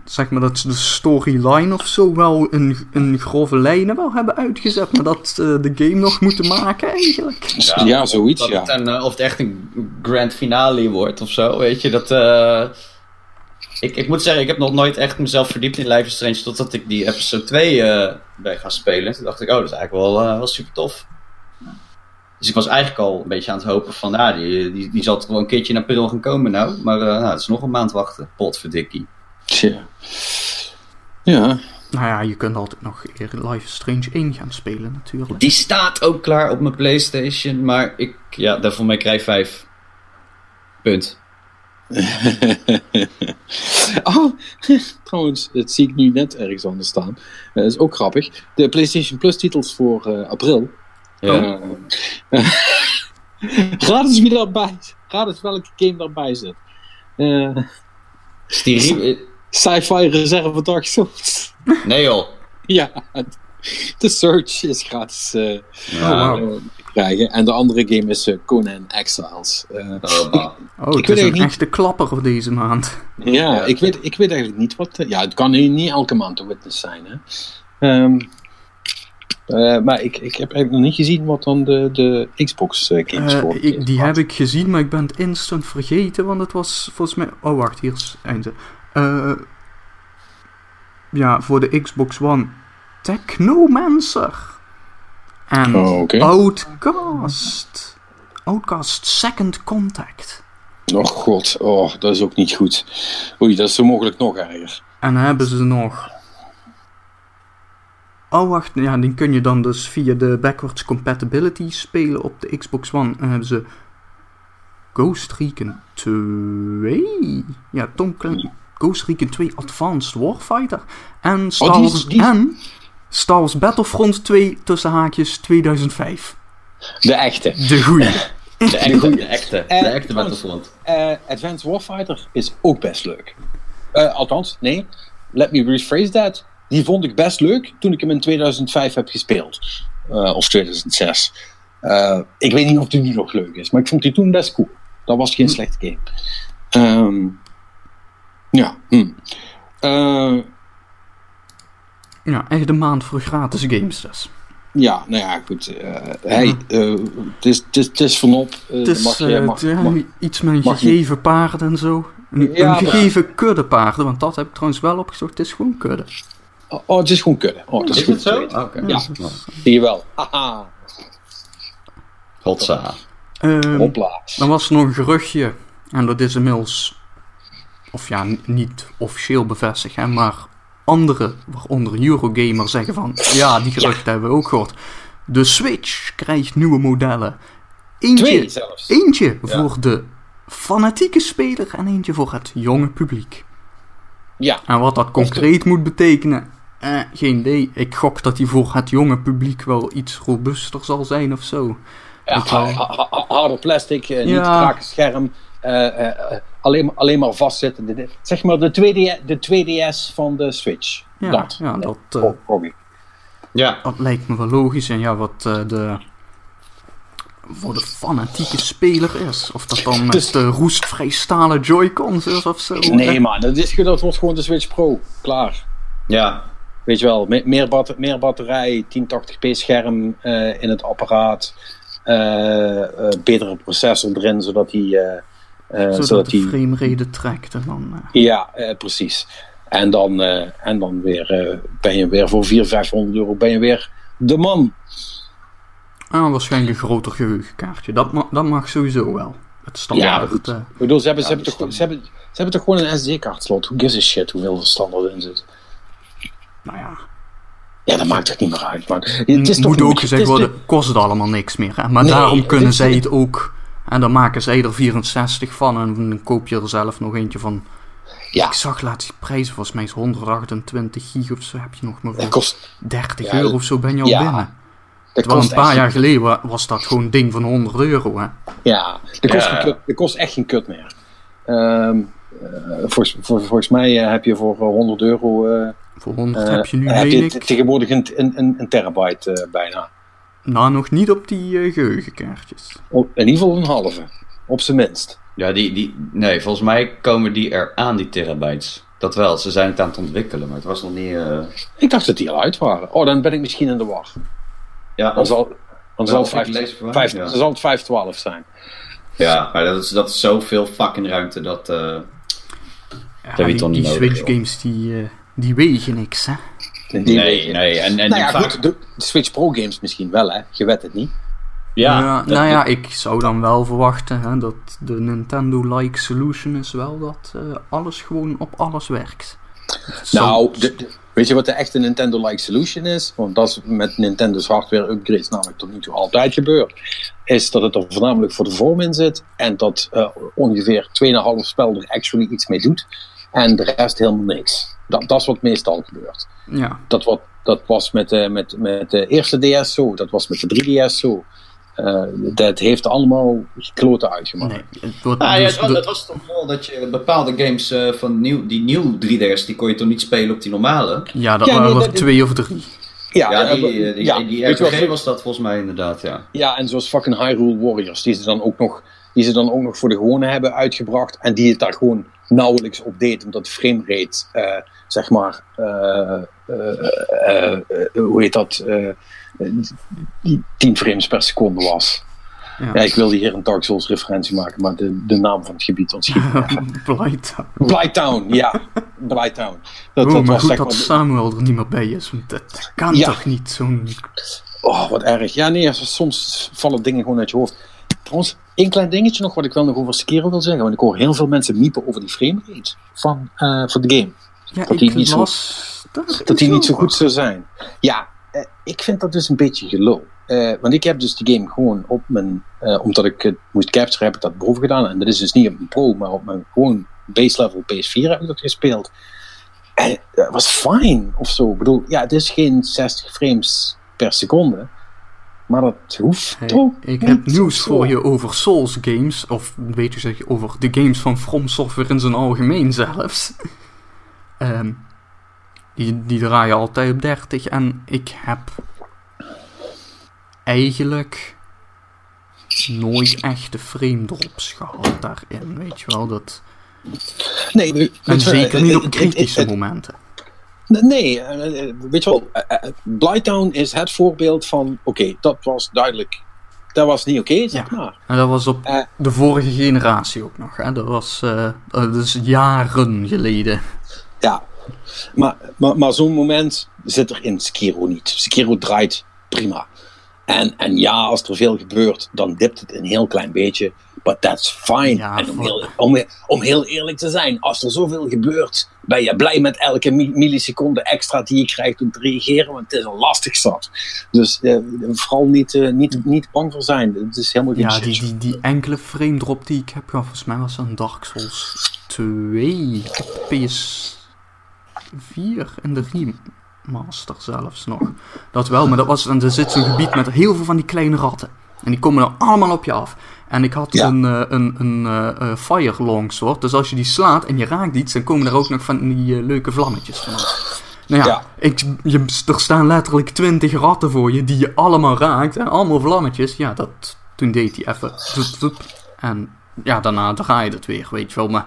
zeg maar, dat ze de storyline of zo wel in, in grove lijnen wel hebben uitgezet, maar dat ze de game nog moeten maken eigenlijk. Ja, zoiets, Dat ja. het een, eh, of het echt een grand finale wordt of zo, weet je. Dat, eh, ik, ik moet zeggen, ik heb nog nooit echt mezelf verdiept in Life is Strange totdat ik die episode 2 eh ben gaan spelen. Toen dacht ik, oh, dat is eigenlijk wel, eh, wel super tof. Dus ik was eigenlijk al een beetje aan het hopen van, nou, die, die, die zal toch wel een keertje naar Puddle gaan komen nou. Maar eh, nou, het is nog een maand wachten. Potverdikkie. Tja. Ja. Nou ja, je kunt altijd nog eer Life is Strange 1 gaan spelen natuurlijk. Die staat ook klaar op mijn Playstation, maar ik, ja, Devil May Cry 5. Punt. (laughs) oh, (laughs) trouwens, dat zie ik nu net ergens anders staan. Eh, Dat is ook grappig. De PlayStation Plus titels voor eh, april. Ja. Eh, (laughs) raad eens wie daarbij Raad eens welke game daarbij zit. Eh Is die re- Sci-Fi Reserve Dark Souls. Nee joh. ja, (laughs) de Search is gratis eh, Ja. wauw. eh, te krijgen. En de andere game is eh, Conan Exiles. Eh, Oh. (laughs) Oh, het weet is een eigenlijk niet- echte klapper voor deze maand. Ja, Ja. Ik, weet, ik weet eigenlijk niet wat. ja, het kan niet niet elke maand de witness zijn. Hè? Ehm, eh, maar ik, ik heb eigenlijk nog niet gezien wat dan de, de Xbox games voor. ik, die heb ik gezien, maar ik ben het instant vergeten, want het was volgens mij... Oh, wacht, hier is het einde. Eh, ja, voor de Xbox One. Technomancer. En Oh. Outcast. Outcast Second Contact. Oh god, oh, dat is ook niet goed. Oei, dat is zo mogelijk nog erger. En dan hebben ze nog... Oh, wacht. Ja, die kun je dan dus via de backwards compatibility spelen op de Xbox One. En hebben ze Ghost Recon 2. Ja, Tom Clancy. Ghost Recon 2 Advanced Warfighter. En Star, Oh, die is- en Star Wars Battlefront 2 tussen haakjes 2005. De echte. De goeie. (laughs) De echte, de echte, Eh, de echte Battlefront. Eh, Advanced Warfighter is ook best leuk. Eh, althans, nee. Let me rephrase that. Die vond ik best leuk toen ik hem in 2005 heb gespeeld. Eh, of 2006. Eh, ik weet niet of die nu nog leuk is, maar ik vond die toen best cool. Dat was geen slechte game. Ehm, ja. hm. Eh, Ja, echt de maand voor gratis games dus. ja, nou ja, goed. eh, hey, eh, het is- het is- het is vanop. eh, Het is mag je- mag- iets met een gegeven paard en zo. Een, Ja, een maar- gegeven kudde paarden, want dat heb ik trouwens wel opgezocht. Het is gewoon kudde. oh, oh, het is gewoon kudde. Oh, dat is, Is goed het zo? Oké. Ja. Zie je wel. Haha. Hotza. Ehm, Hopla. dan was er nog een geruchtje, en dat is inmiddels, of ja, niet officieel bevestigd, hè, maar anderen, waaronder Eurogamer, zeggen van, ja, die geruchten hebben we ook gehoord. De Switch krijgt nieuwe modellen. Eentje, Twee zelfs. eentje voor de fanatieke speler en eentje voor het jonge publiek. Ja. En wat dat concreet moet betekenen, eh, geen idee. Ik gok dat die voor het jonge publiek wel iets robuuster zal zijn of zo. Ja, harder plastic, eh, niet kraken scherm, alleen, maar- alleen maar vastzitten. De- de- Zeg maar de 2D, de 2DS van de Switch. Ja, dat. ja, dat, eh, Oh, Robbie. Ja. dat lijkt me wel logisch. En ja, wat eh, de voor de fanatieke speler is. Of dat dan met Dus- de roestvrij stalen Joy-Cons is of zo. Nee, man, dat, is, dat wordt gewoon de Switch Pro. Klaar. Ja. Weet je wel, me- meer, bat meer batterij, 1080p scherm eh, in het apparaat. eh, eh, betere processor erin, zodat die. Eh, Zodat, zodat de die framerate trekt. En dan, eh, Ja, eh, precies. En dan, en dan weer, ben je weer voor 400, 500 euro ben je weer de man. ah, waarschijnlijk een groter geheugenkaartje. Dat, ma dat mag sowieso wel. Het standaard. eh, Ik bedoel, ze hebben, ze, Ja, hebben toch, ze, hebben, ze hebben toch gewoon een SD-kaartslot. Who gives a shit hoeveel er standaard in zit? nou ja, Ja, dat maakt toch niet meer uit. Maar het is toch moet niet- ook gezegd het worden, kost het allemaal niks meer. Hè? Maar Nee, daarom het kunnen zij het ook. En dan maken zij er 64 van. En dan koop je er zelf nog eentje van. Ja. Ik zag laatst die prijzen, volgens mij is 128 gig of zo. Heb je nog maar Het voor kost, 30 ja, euro of zo ben je al ja, binnen. dat Terwijl een paar echt, jaar geleden wa- was dat gewoon een ding van 100 euro. Hè? Ja, dat kost, Ja. geen kut- dat kost echt geen kut meer. Ehm, eh, volgens, voor- volgens mij eh, heb je voor eh, 100 euro eh, Voor 100 eh, heb je nu, heb je tegenwoordig een, een, een, een terabyte eh, bijna. Nou, nog niet op die eh, geheugenkaartjes. Op- In ieder geval een halve, op zijn minst. Ja, die, die, nee, volgens mij komen die er aan, die terabytes. Dat wel, ze zijn het aan het ontwikkelen, maar het was nog niet... eh, Ik dacht dat die al uit waren. Oh, dan ben ik misschien in de war. Ja, Dan of- zal, dan zal, het, ik 5, lees het voor mij, vijf- ja. dan zal het 512 zijn. ja, maar dat is, dat is zoveel fucking ruimte dat... eh, Ja, je die, die Switch games die, die wegen niks, hè? Die nee, nee, en, en Nou ja, vaak- goed, de, Switch Pro games misschien wel, hè? Je weet het niet. Ja, Ja, dat- nou ja, ik zou dan wel verwachten hè, dat de Nintendo-like solution is wel dat eh, alles gewoon op alles werkt. Zo- Nou, de- de- weet je wat de echte Nintendo-like solution is? Want dat is met Nintendo's hardware upgrades namelijk tot nu toe altijd gebeurd. Is dat het er voornamelijk voor de vorm in zit. En dat eh, ongeveer 2,5 spel er actually iets mee doet. En de rest helemaal niks. Dat, dat is wat meestal gebeurt. Ja, Dat, wat, dat was met, de met, met de eerste DS zo. Dat was met de 3DS zo. Eh, dat heeft allemaal kloten uitgemaakt. nee. Het wordt, Ah, ja, dus de- het was toch wel dat je bepaalde games eh, van nieuw, die nieuw 3DS, die kon je toch niet spelen op die normale? ja, dat Ja, waren nee, er dat- twee of drie. Ja, Ja, eh, die, die, ja, die weet je wat- RPG was dat volgens mij inderdaad, ja. Ja, en zoals fucking Hyrule Warriors, die ze dan ook nog, die ze dan ook nog voor de gewone hebben uitgebracht. En die het daar gewoon nauwelijks op deed, omdat de framerate, eh zeg maar, eh, eh, eh, eh, hoe heet dat, eh, die 10 frames per seconde was. Ja. Ja, ik wilde hier een Dark Souls referentie maken, maar de, de naam van het gebied ontschiet. (laughs) Blytown. Blytown, ja. Blytown. Dat, Oh, dat maar was goed dat. Samuel er niet meer bij is, want dat kan Ja. toch niet, zo'n... Oh, wat erg. Ja, nee, soms vallen dingen gewoon uit je hoofd. Trouwens, één klein dingetje nog wat ik wel nog over Sekiro wil zeggen. Want ik hoor heel veel mensen miepen over die framerate van, eh van de game. Ja, Dat die ik niet zo- las... daar Dat is die niet zo goed zou zijn. Ja, eh, ik vind dat dus een beetje gelul. Eh, want ik heb dus die game gewoon op mijn... eh, omdat ik het moest capturen, heb ik dat boven gedaan. En dat is dus niet op mijn Pro, maar op mijn gewoon base level PS4 heb ik dat gespeeld. En het was fijn, of zo. Ik bedoel, ja, het is geen 60 frames per seconde. Maar dat hoeft Hey, toch ik niet heb nieuws zo. voor je over Souls games, of weet je zeg, over de games van From Software in zijn algemeen zelfs. (laughs) Ehm, die, die draaien altijd op 30 en ik heb eigenlijk nooit echte frame drops gehad daarin, weet je wel. Dat, Nee, en zeker niet op kritische het- het- momenten. Nee, eh, eh, weet je wel, eh, Blighttown is het voorbeeld van, oké, dat was duidelijk, dat was niet oké, zeg Ja. maar. En dat was op de vorige generatie ook nog, hè. Dat was dat is jaren geleden. Ja, maar, maar, maar zo'n moment zit er in Sekiro niet. Sekiro draait prima. En, en ja, als er veel gebeurt, dan dipt het een heel klein beetje. But that's fine. Ja, en om heel, om, om heel eerlijk te zijn, als er zoveel gebeurt, ben je blij met elke mi- milliseconde extra die je krijgt om te reageren, want het is een lastig zat. Dus eh, vooral niet, eh, niet, niet bang voor zijn. Het is helemaal geen Ja, die, die, die enkele frame drop die ik heb gehad, volgens mij was dat een Dark Souls 2 op PS4 en de remaster zelfs nog. Dat wel, maar dat was, en er zit zo'n gebied met heel veel van die kleine ratten. En die komen dan allemaal op je af. En ik had Ja. een, eh, een, een eh, eh, fire longsword, dus als je die slaat en je raakt iets, dan komen er ook nog van die eh, leuke vlammetjes vanaf. Nou ja, Ja. Ik, je, er staan letterlijk twintig ratten voor je die je allemaal raakt. En allemaal vlammetjes. Ja, dat, toen deed hij even. En ja, daarna draai je het weer, weet je wel. Maar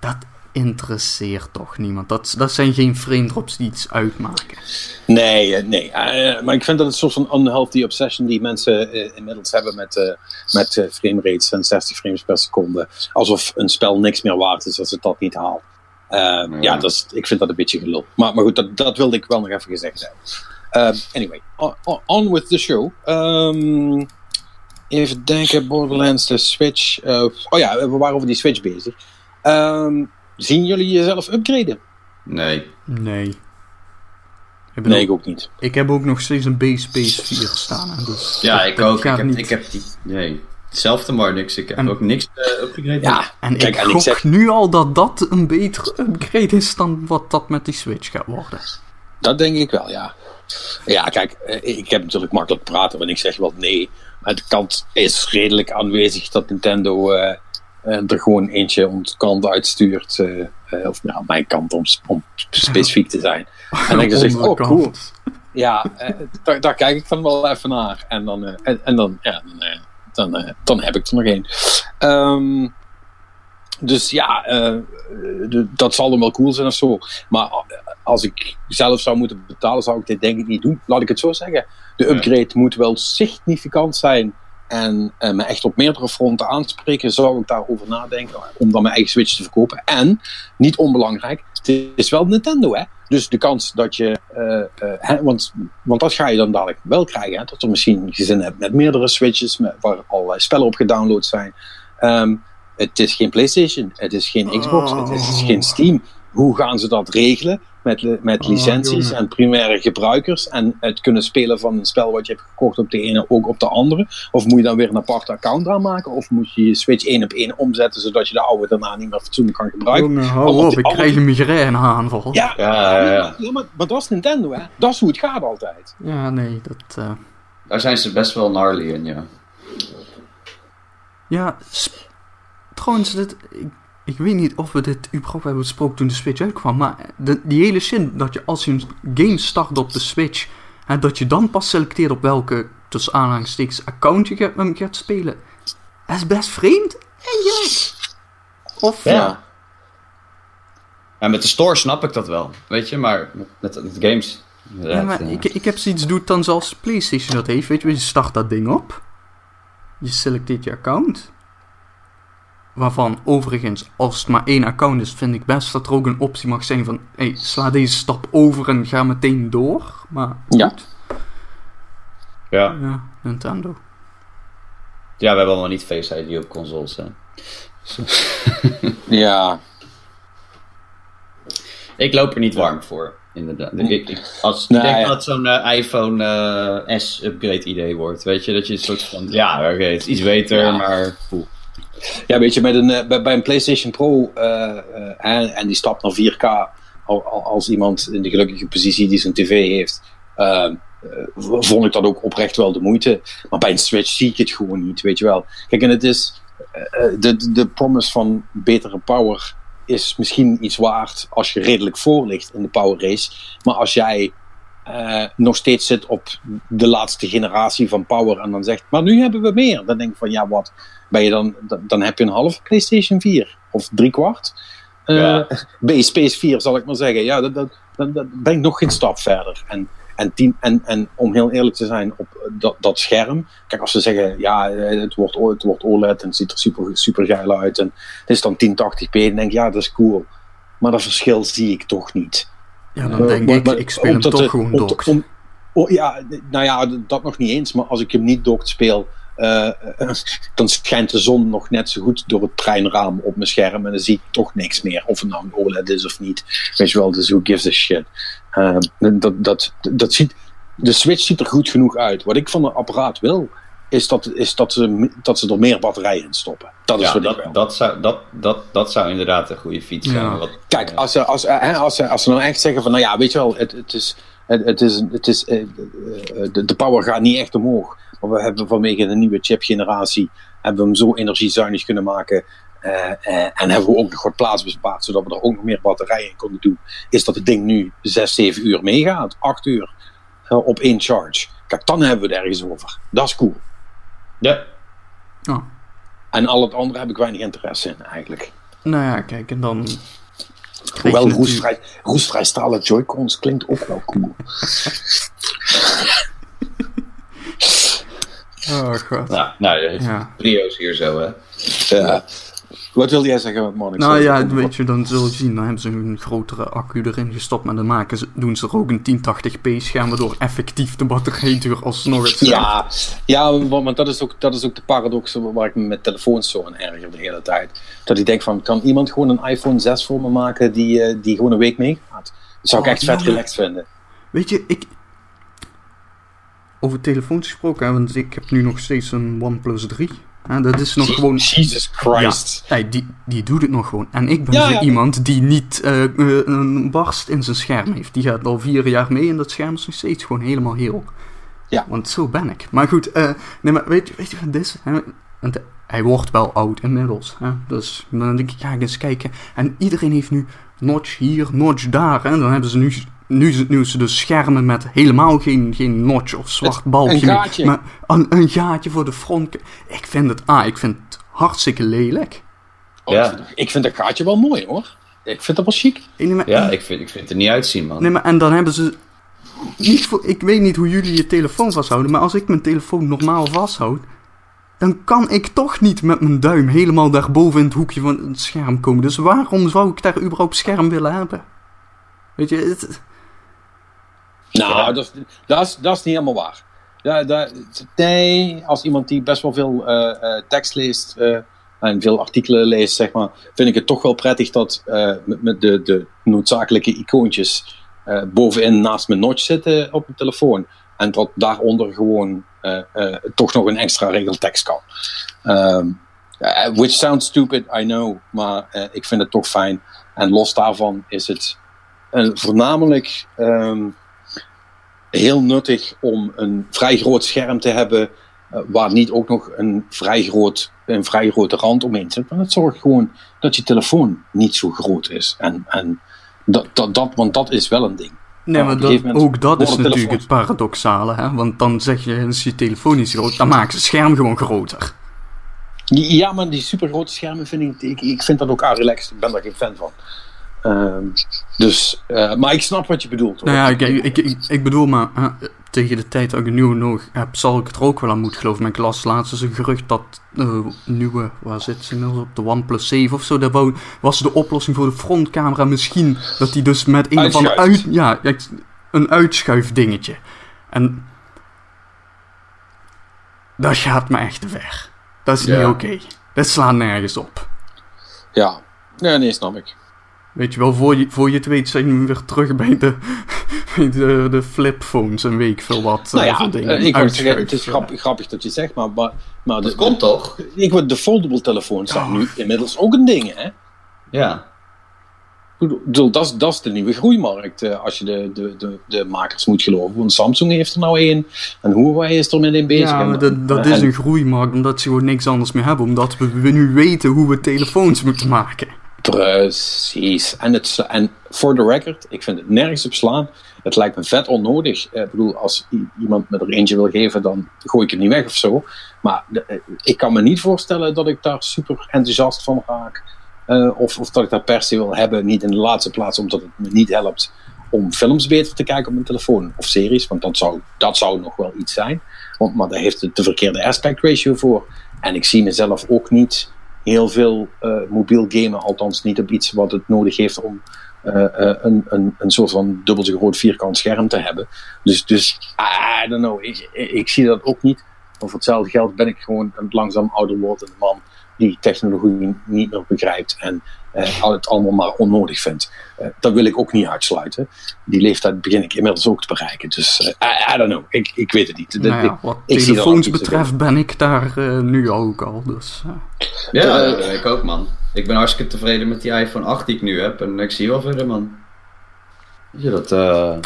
dat interesseert toch niemand. Dat, dat zijn geen frame drops die iets uitmaken. Nee, eh, nee. Eh, maar ik vind dat het een soort van unhealthy obsession die mensen eh, inmiddels hebben met, eh met eh, framerates en 60 frames per seconde. Alsof een spel niks meer waard is als het dat niet haalt. Eh, Ja. ja, dat is, ik vind dat een beetje gelul. Maar, maar goed, dat, dat wilde ik wel nog even gezegd hebben. Eh, anyway, on, with the show. Ehm, even denken, Borderlands, de Switch. oh ja, we waren over die Switch bezig. Ehm, zien jullie jezelf upgraden? Nee. Nee. Ik, Nee, ik ook niet. ik heb ook nog steeds een base PS4 staan. Dus Ja, dat- ik dat ook. Ik heb, niet. ik heb die... Nee. Hetzelfde maar niks. Ik heb En- ook niks uh. Ja, En Kijk, ik en ik gok zeg- nu al dat dat een betere upgrade is dan wat dat met die Switch gaat worden. Dat denk ik wel, ja. Ja, kijk, eh, ik heb natuurlijk makkelijk praten wanneer ik zeg wel nee. Maar de kant is redelijk aanwezig dat Nintendo eh, eh, er gewoon eentje onze kant uitstuurt. eh, eh, of nou, mijn kant om, om specifiek te zijn. (laughs) En dan zeg ik, oh cool. Ja, daar, daar kijk ik dan wel even naar. En dan, en, en dan, ja, dan, dan, dan heb ik er nog één. Ehm, dus ja, de- dat zal dan wel cool zijn of zo. Maar als ik zelf zou moeten betalen, zou ik dit denk ik niet doen. Laat ik het zo zeggen. De Ja. upgrade moet wel significant zijn. En eh, me echt op meerdere fronten aanspreken, zou ik daarover nadenken om dan mijn eigen Switch te verkopen. En, niet onbelangrijk, het is wel Nintendo, hè? Dus de kans dat je, eh, eh, hè, want, want dat ga je dan dadelijk wel krijgen, hè? dat er misschien gezin hebt met meerdere Switches, met, waar allerlei spellen op gedownload zijn. Ehm, het is geen PlayStation, het is geen Xbox, het is Oh. geen Steam. Hoe gaan ze dat regelen met, met Oh, licenties en primaire gebruikers en het kunnen spelen van een spel wat je hebt gekocht op de ene ook op de andere? Of moet je dan weer een apart account aanmaken? Of moet je je Switch één op één omzetten zodat je de oude daarna niet meer fatsoenlijk kan gebruiken? Jongen, hou Allemaal- op, ik krijg een migraineaanval. Ja, Ja, ja, ja. ja, maar, maar dat is Nintendo, hè? Dat is hoe het gaat altijd. Ja, nee, dat... eh, Daar zijn ze best wel gnarly in, ja. Ja, trouwens, dit, ik, ik weet niet of we dit überhaupt hebben besproken toen de Switch uitkwam, maar de, die hele zin dat je als je een game start op de Switch, hè, dat je dan pas selecteert op welke, tussen aanhalingstekens, account je gaat, hem gaat spelen, dat is best vreemd, eigenlijk. Of, Ja. Ja, met de store snap ik dat wel, weet je, maar met, met, met games... Ja, maar ik, ik heb zoiets, doe het dan zoals PlayStation dat heeft, weet je, je start dat ding op, je selecteert je account, waarvan overigens, als het maar één account is, vind ik best dat er ook een optie mag zijn van, hey, sla deze stap over en ga meteen door, maar Ja. goed. ja. ja, Nintendo. ja, we hebben allemaal niet Face ID op consoles, hè. Ja, (laughs) Ik loop er niet warm voor, inderdaad. Ik, ik, als, Nee, ik denk ja. dat het zo'n eh, iPhone eh, S upgrade idee wordt, weet je, dat je een soort van, ja, oké, het is iets beter, Ja. maar... poeh. Ja, weet je, met een, eh, bij, een PlayStation Pro eh, eh, en, en die stap naar 4K, al, al- als iemand in de gelukkige positie die zijn tv heeft, eh, eh, vond ik dat ook oprecht wel de moeite. Maar bij een Switch zie ik het gewoon niet, weet je wel. Kijk, en het is de, de- promise van betere power is misschien iets waard als je redelijk voor ligt in de power race. Maar als jij nog steeds zit op de laatste generatie van power en dan zegt, maar nu hebben we meer. Dan denk ik van, ja, wat? Ben je dan, dan, heb je een halve PlayStation 4 of drie kwart. Eh Ja. (laughs) Space 4, zal ik maar zeggen. Ja, dat, dat, dat, dat ben ik nog geen stap verder. En, en, tien, en, en om heel eerlijk te zijn, op dat, dat scherm. Kijk, als ze zeggen, ja, eh, het wordt, het wordt OLED en het ziet er super, super geil uit. En het is dan 1080p. Dan denk ik, ja, dat is cool. Maar dat verschil zie ik toch niet. Ja, dan denk maar- ik, maar ik speel hem toch de- gewoon dokt. om- oh, ja, nou ja, dat nog niet eens. Maar als ik hem niet dokt speel, eh, eh, dan schijnt de zon nog net zo goed door het treinraam op mijn scherm. En dan zie ik toch niks meer. Of het nou een OLED is of niet. Weet je wel, dus who gives a shit. Eh, dat, dat, dat ziet, de Switch ziet er goed genoeg uit. Wat ik van een apparaat wil, is dat, is dat, ze, dat ze er meer batterijen in stoppen. Dat is Ja, wat ik dat, wil. dat, zou, dat, dat, dat zou inderdaad een goede fiets zijn. Ja. Wat, Kijk, als ze, als, hè, als, ze, als ze nou echt zeggen van, nou ja, weet je wel, het, het is, het, het is, het is de, de power gaat niet echt omhoog. Maar we hebben vanwege de nieuwe chipgeneratie, hebben we hem zo energiezuinig kunnen maken. eh, eh, en hebben we ook nog wat plaats bespaard, zodat we er ook nog meer batterijen in konden doen. Is dat het ding nu 6, 7 uur meegaat, 8 uur eh, op één charge. Kijk, dan hebben we het ergens over. Dat is cool. ja, Oh. En al het andere heb ik weinig interesse in eigenlijk. Nou ja, kijk, en dan... Hoewel roestvrij, roestvrij stalen Joy-Cons klinkt ook wel cool. (laughs) Oh god. nou, nou ja. Brio's hier zo, hè. Ja. Wat wil jij zeggen, Monix? Nou ja, weet je, dan zul je zien, dan hebben ze een grotere accu erin gestopt, maar dan maken ze, doen ze er ook een 1080p scherm, waardoor effectief de batterijduur alsnog het Ja, ja want, dat, is ook, dat is ook de paradox waar ik me met telefoons zo aan erger de hele tijd. Dat ik denk van, kan iemand gewoon een iPhone 6 voor me maken die, eh, die gewoon een week meegaat? Dat zou ik Oh, echt vet relaxed vinden. Weet je, ik... Over telefoons gesproken, want ik heb nu nog steeds een OnePlus 3. Hè, dat is nog gewoon... Jesus Christ. Ja, die, die doet het nog gewoon. En ik ben Ja, zo ja. iemand die niet eh, eh, een barst in zijn scherm heeft. Die gaat al vier jaar mee en dat scherm is nog steeds gewoon helemaal heel. Ja. Want zo ben ik. Maar goed, eh, nee, maar weet je, weet je wat dit is? Want hij wordt wel oud inmiddels. Hè? Dus dan denk ik, ga ik eens kijken. En iedereen heeft nu notch hier, notch daar. Hè? Dan hebben ze nu, nu, nu ze dus schermen met helemaal geen, geen notch of zwart Een balkje meer. gaatje. Maar een, een gaatje voor de front. Ik vind het, ah, ik vind het hartstikke lelijk. Oh, Ja. ik, vind, ik vind dat gaatje wel mooi hoor. Ik vind dat wel chic. Nee, maar- Ja, ik vind, ik vind het er niet uitzien, man. Nee, maar en dan hebben ze. Niet voor, ik weet niet hoe jullie je telefoon vasthouden, maar als ik mijn telefoon normaal vasthoud, dan kan ik toch niet met mijn duim helemaal daarboven in het hoekje van het scherm komen. Dus waarom zou ik daar überhaupt scherm willen hebben? Weet je, het, Nou, Ja. dat, is, dat, is, dat is niet helemaal waar. Ja, dat, nee, als iemand die best wel veel eh, eh, tekst leest eh, en veel artikelen leest, zeg maar, vind ik het toch wel prettig dat met, met de, de noodzakelijke icoontjes bovenin naast mijn notch zitten op mijn telefoon. En dat daaronder gewoon toch nog een extra regel tekst kan. Ehm, eh, which sounds stupid, I know, maar ik vind het toch fijn. En los daarvan is het voornamelijk ehm, heel nuttig om een vrij groot scherm te hebben. eh, waar niet ook nog een vrij, groot, een vrij grote rand omheen zit. Want het zorgt gewoon dat je telefoon niet zo groot is. En, en dat, dat, dat, want dat is wel een ding. nee, maar dat, ook dat is natuurlijk het paradoxale, hè? Want dan zeg je, is je telefoon zo groot, dan ze het scherm gewoon groter. Ja, maar die supergrote schermen vind ik, ik, ik vind dat ook relaxed. Ik ben daar geen fan van. Ehm, dus, eh, maar ik snap wat je bedoelt. Hoor. Nou ja, ik, ik, ik, ik bedoel maar, tegen de tijd dat ik een nieuwe nog heb, zal ik het er ook wel aan moeten geloven. Maar ik las laatst eens een gerucht dat de nieuwe, waar zit ze inmiddels op, de OnePlus 7 of zo, daar was de oplossing voor de frontcamera misschien dat die dus met een of ander uit, ja, een uitschuifdingetje. En dat gaat me echt te ver. Dat is Ja. niet oké. Dat slaat nergens op. Ja, nee, nee, snap ik. Weet je wel, voor je, voor je het weet zijn we weer terug bij de, (laughs) bij de, de flipphones en weet ik veel wat. Nou eh, ja, dingen. eh, ik zeggen, het is grappig, grappig dat je zegt, maar, maar, maar Dat de, komt toch? ik word de foldable telefoons zijn nu inmiddels ook een ding, hè? Ja. Dat is, dat is de nieuwe groeimarkt, eh, als je de, de, de, de makers moet geloven. Want Samsung heeft er nou één en Huawei is er met één bezig. Ja, maar dat, dat en- is een groeimarkt omdat ze gewoon niks anders meer hebben. Omdat we, we nu weten hoe we telefoons moeten maken. Precies. En, het, en for the record, ik vind het nergens op slaan. Het lijkt me vet onnodig. Eh, Ik bedoel, als iemand me er eentje wil geven, dan gooi ik het niet weg of zo. Maar eh, ik kan me niet voorstellen dat ik daar super enthousiast van raak. Eh, of, of dat ik dat per se wil hebben. Niet in de laatste plaats omdat het me niet helpt om films beter te kijken op mijn telefoon. Of series, want dat zou, dat zou nog wel iets zijn. Want, maar daar heeft het de verkeerde aspect ratio voor. En ik zie mezelf ook niet heel veel eh, mobiel gamen. Althans niet op iets wat het nodig heeft om eh, eh, een, een, een soort van dubbel zo groot vierkant scherm te hebben. Dus, dus I don't know. Ik, zie dat ook niet. Maar voor hetzelfde geld ben ik gewoon een langzaam ouder man die technologie niet meer begrijpt en eh, het allemaal maar onnodig vindt. Eh, dat wil ik ook niet uitsluiten. Die leeftijd begin ik inmiddels ook te bereiken. Dus eh, I, I don't know. Ik, ik weet het niet. Nou ja, wat ik telefoons betreft ben ik daar nu ook al. Dus, eh. Ja, ik ook, man. Ik ben hartstikke tevreden met die iPhone 8 die ik nu heb. En ik zie wel verder, man. Weet je, dat... eh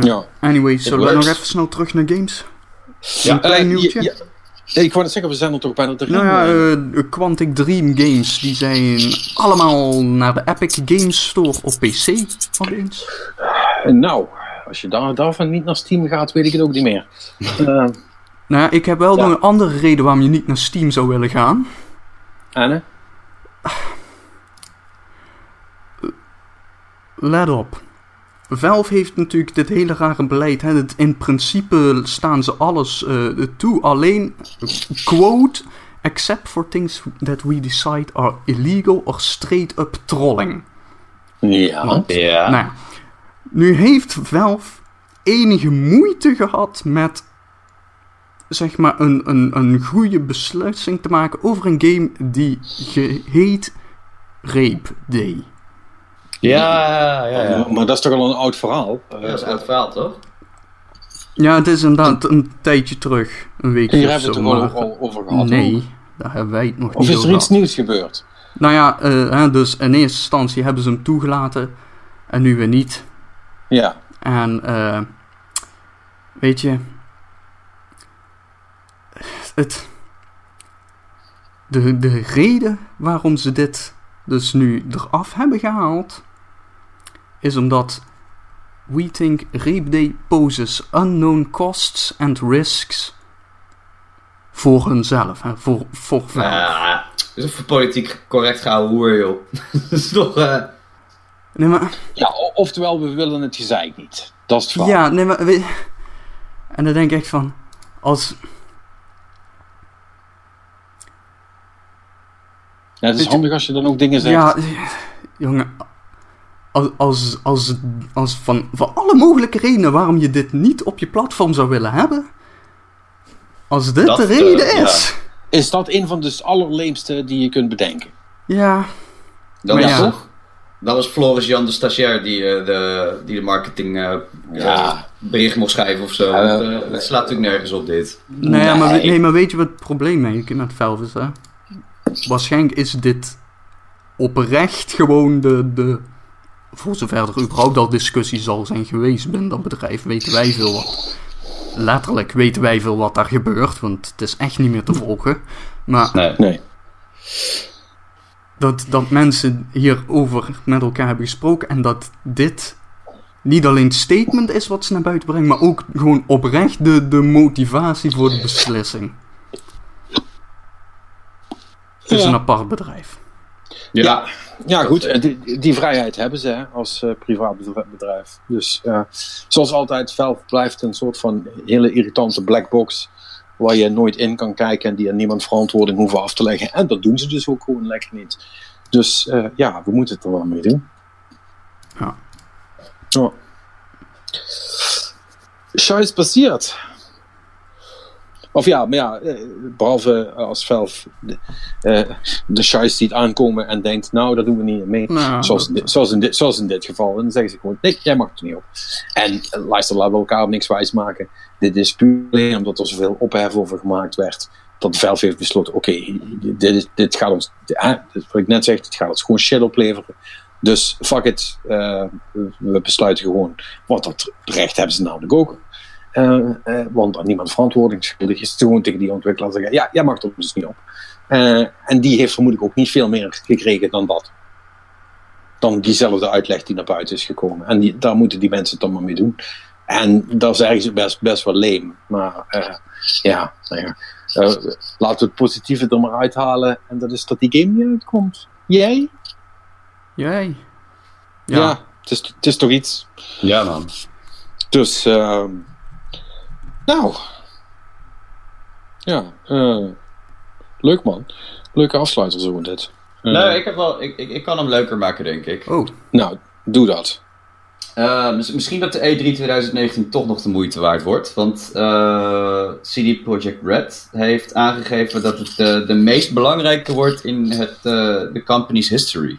ja. Anyway, zullen we nog even snel terug naar games? Ja, een klein nieuwtje. ja, ja, ik wou net zeggen, we zijn er toch bijna te Nou ja, eh, Quantic Dream Games, die zijn allemaal naar de Epic Games Store op PC opeens. Eh, nou, als je daar, daarvan niet naar Steam gaat, weet ik het ook niet meer. (laughs) Nou ja, ik heb wel Ja. nog een andere reden waarom je niet naar Steam zou willen gaan. Anne? Let op. Valve heeft natuurlijk dit hele rare beleid. Hè. Het, in principe staan ze alles eh, toe. Alleen, quote, except for things that we decide are illegal or straight up trolling. Ja. ja. Nou, nu heeft Valve enige moeite gehad met zeg maar een, een, een goede beslissing te maken over een game die geheet Rape Day. Ja, ja, ja. Maar, maar dat is toch al een oud verhaal? Eh, Dat is uit verhaal, toch? Ja, het is inderdaad een tijdje terug, een weekje hier of hebben we zo. het er maar- al, al over gehad. nee, daar hebben wij het nog Of niet is er over iets nieuws gebeurd? Nou ja, eh, hè, dus in eerste instantie hebben ze hem toegelaten en nu weer niet. Ja. En eh, weet je, het, de, de reden waarom ze dit dus nu eraf hebben gehaald, is omdat we think Rape Day poses unknown costs and risks voor hunzelf, hè, voor, voor Valve. Ja, is voor politiek correct gehouden hoer, joh. (laughs) dat is toch... eh, Nee, maar... Ja, oftewel, we willen het gezeik niet. Dat is het verhaal. Ja, nee, maar... En dan denk ik echt van... Als... Ja, het is handig als je dan ook dingen zegt. Ja, jongen. Als, als, als, als van, van alle mogelijke redenen waarom je dit niet op je platform zou willen hebben. Als dit Dat, de eh, reden ja. is. Is dat een van de allerleemste die je kunt bedenken? Ja. dat, Maar was ja. toch, dat was Floris Jan de stagiair die, eh, de, die de marketing eh, Ja. eh, bericht mocht schrijven of zo. Eh, het slaat natuurlijk nergens op dit. Nee, ja, maar, Nee. maar weet je wat het probleem mee met Valve is, hè? Waarschijnlijk is dit oprecht gewoon de, de... Voor zover er überhaupt al discussie zal zijn geweest binnen dat bedrijf, weten wij veel wat... Letterlijk weten wij veel wat daar gebeurt, want het is echt niet meer te volgen. Maar Nee. Nee. dat, dat mensen hierover met elkaar hebben gesproken en dat dit niet alleen het statement is wat ze naar buiten brengen, maar ook gewoon oprecht de, de motivatie voor de beslissing. Het is Ja. een apart bedrijf. Ja, ja goed, die, die vrijheid hebben ze hè, als eh, privaat bedr- bedrijf. Dus eh, zoals altijd, Valve blijft een soort van hele irritante black box waar je nooit in kan kijken en die aan niemand verantwoording hoeven af te leggen. En dat doen ze dus ook gewoon lekker niet. Dus eh, ja, we moeten het er wel mee doen. Ja. Ja. Scheiß passiert. Of ja, maar ja, eh, behalve als Valve de, eh, de Scheiß ziet aankomen en denkt, nou, daar doen we niet mee. Nou, zoals, in dit, zoals, in dit, zoals in dit geval. En dan zeggen ze gewoon, nee, jij mag het er niet op. En eh, luister, laten we elkaar niks wijs maken. Dit is puur omdat er zoveel ophef over gemaakt werd. Dat Valve heeft besloten, oké, dit, dit gaat ons, eh, wat ik net zeg, dit gaat ons gewoon shit opleveren. Dus fuck it, eh, we- we besluiten gewoon, want dat recht hebben ze namelijk ook. Eh, eh, want aan niemand verantwoording schuldig is gewoon tegen die ontwikkelaar zeggen, ja, jij mag er dus niet op. Eh, en die heeft vermoedelijk ook niet veel meer gekregen dan dat. Dan diezelfde uitleg die naar buiten is gekomen. En die, daar moeten die mensen het dan maar mee doen. En dat is ergens best, best wel leem. Maar eh, ja, nou ja. Laten we het positieve er maar uithalen. En dat is dat die game niet uitkomt. Jij? Jij? Ja, Ja. het, is, het is toch iets. Ja, man. Dus, ehm, nou. Ja, eh, leuk man. Leuke afsluiter zo dit. Eh, Nee, ik, heb wel, ik, ik, ik kan hem leuker maken, denk ik. Oh, Nou, doe dat. Eh, mis- misschien dat de E3 2019 toch nog de moeite waard wordt. Want eh, CD Projekt Red heeft aangegeven dat het eh, de meest belangrijke wordt in het, eh, de company's history.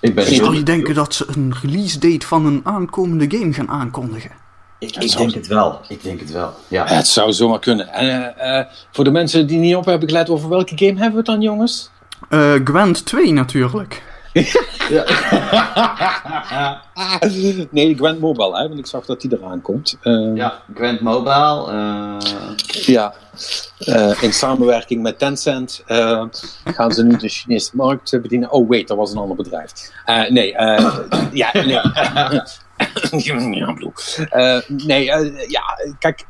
Ik ben heel zou je denken dat ze een release date van een aankomende game gaan aankondigen? Ik, ik denk het wel. Ik denk het wel. Ja. Het zou zomaar kunnen. En eh, eh, voor de mensen die niet op hebben gelet, over welke game hebben we het dan, jongens? Eh Gwent 2 natuurlijk. (laughs) (laughs) nee, Gwent Mobile, hè, want ik zag dat die eraan komt. Eh, ja, Grand Mobile. eh, Ja, Eh, in samenwerking met Tencent eh, gaan ze nu de Chinese markt bedienen. Oh, wait, dat was een ander bedrijf. Eh, nee, eh, (clears throat) ja, nee. (laughs) ja, bedoel. Eh, nee, ja, kijk,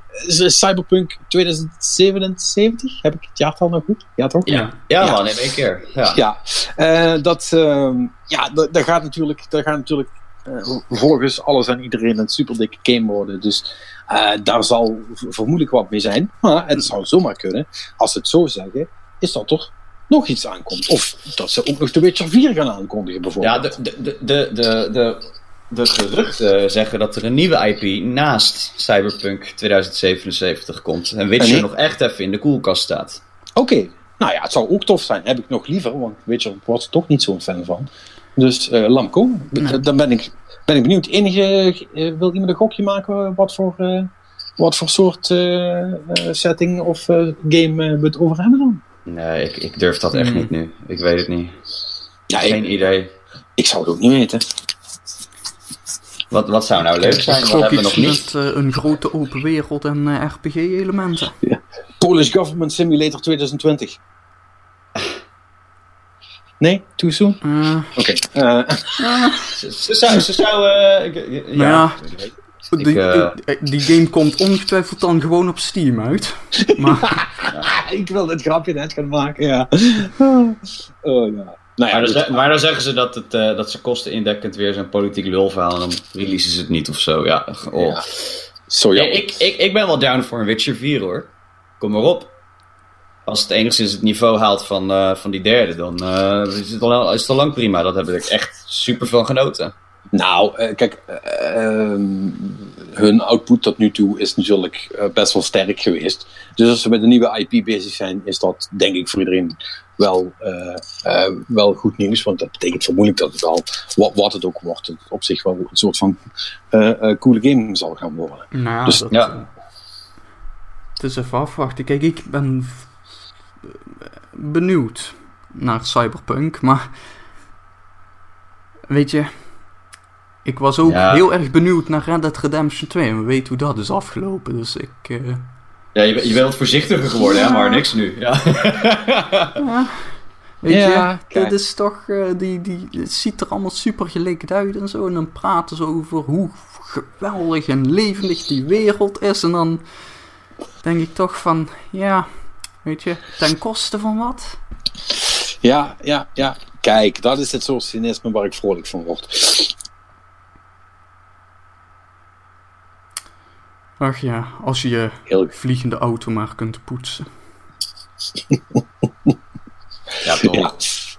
Cyberpunk 2077, heb ik het jaartal nog goed? Ja, toch? ja. ja, Ja. man, in één keer. Ja. Ja, eh, dat, ehm, ja, dat gaat natuurlijk, dat gaat natuurlijk eh, volgens alles en iedereen een super dikke game worden. Dus eh, daar zal vermoedelijk wat mee zijn. Maar het zou zomaar kunnen, als ze het zo zeggen, is dat toch nog iets aankomt. Of dat ze ook nog The Witcher 4 gaan aankondigen, bijvoorbeeld. Ja, de, de, de, de, de, de, de geruchten zeggen dat er een nieuwe IP naast Cyberpunk 2077 komt. En Witcher En nee? nog echt even in de koelkast staat. Oké, nou ja, het zou ook tof zijn. Heb ik nog liever, want Witcher was er toch niet zo'n fan van. Dus eh Lamco, dan ben ik, ben ik benieuwd. Enige, eh, wil iemand een gokje maken wat voor, eh, wat voor soort eh, eh, setting of eh, game eh, we het over hebben dan? Nee, ik, ik durf dat echt Hmm. niet nu. Ik weet het niet. Ja, Geen ik, idee. ik zou het ook niet weten. Wat, wat zou nou leuk zijn? Wat hebben we nog niet? met eh, een grote open wereld en eh, RPG-elementen. Polish Government Simulator 2020. Nee, too soon? Eh Oké. eh, Ze, ze zou... Ze zou eh, Nou ja. ik weet- Die, die game komt ongetwijfeld dan gewoon op Steam uit. (laughs) Maar ik wil dit grapje net gaan maken, ja. Oh, ja. Nou ja, Maar dan, goed. ze- maar dan zeggen ze dat, het, eh, dat ze kostenindekkend weer zo'n politiek lulverhaal en dan releasen ze het niet of zo. Ja, oh. Ja. Zo Nee, ik, ik, ik ben wel down voor een Witcher 4 hoor. Kom maar op. Als het enigszins het niveau haalt van, eh, van die derde, dan eh, is, het al, is het al lang prima. Dat heb ik echt super van genoten. Nou, eh, kijk, eh, ehm, hun output tot nu toe is natuurlijk eh, best wel sterk geweest. Dus als ze met een nieuwe IP bezig zijn, is dat denk ik voor iedereen wel, eh, eh, wel goed nieuws. Want dat betekent vermoedelijk dat het al, wat, wat het ook wordt, het op zich wel een soort van eh, eh, coole game zal gaan worden. nou ja, Dus- dat, Ja. het is even afwachten. Kijk, ik ben benieuwd naar Cyberpunk, maar weet je, ik was ook Ja. heel erg benieuwd naar Red Dead Redemption 2 en we weten hoe dat is afgelopen, dus ik... eh, Ja, je, bent- je bent wat voorzichtiger geworden, hè, maar niks nu. Ja. (laughs) Ja, weet Ja, je, dit is toch, eh, die, die, het ziet er allemaal super gelikt uit en zo. En dan praten ze over hoe geweldig en levendig die wereld is. En dan denk ik toch van, ja, weet je, ten koste van wat? Ja, ja, ja. Kijk, dat is het soort cynisme waar ik vrolijk van word. Ach ja, als je je Heel vliegende auto maar kunt poetsen. (laughs) ja, toch. Ja,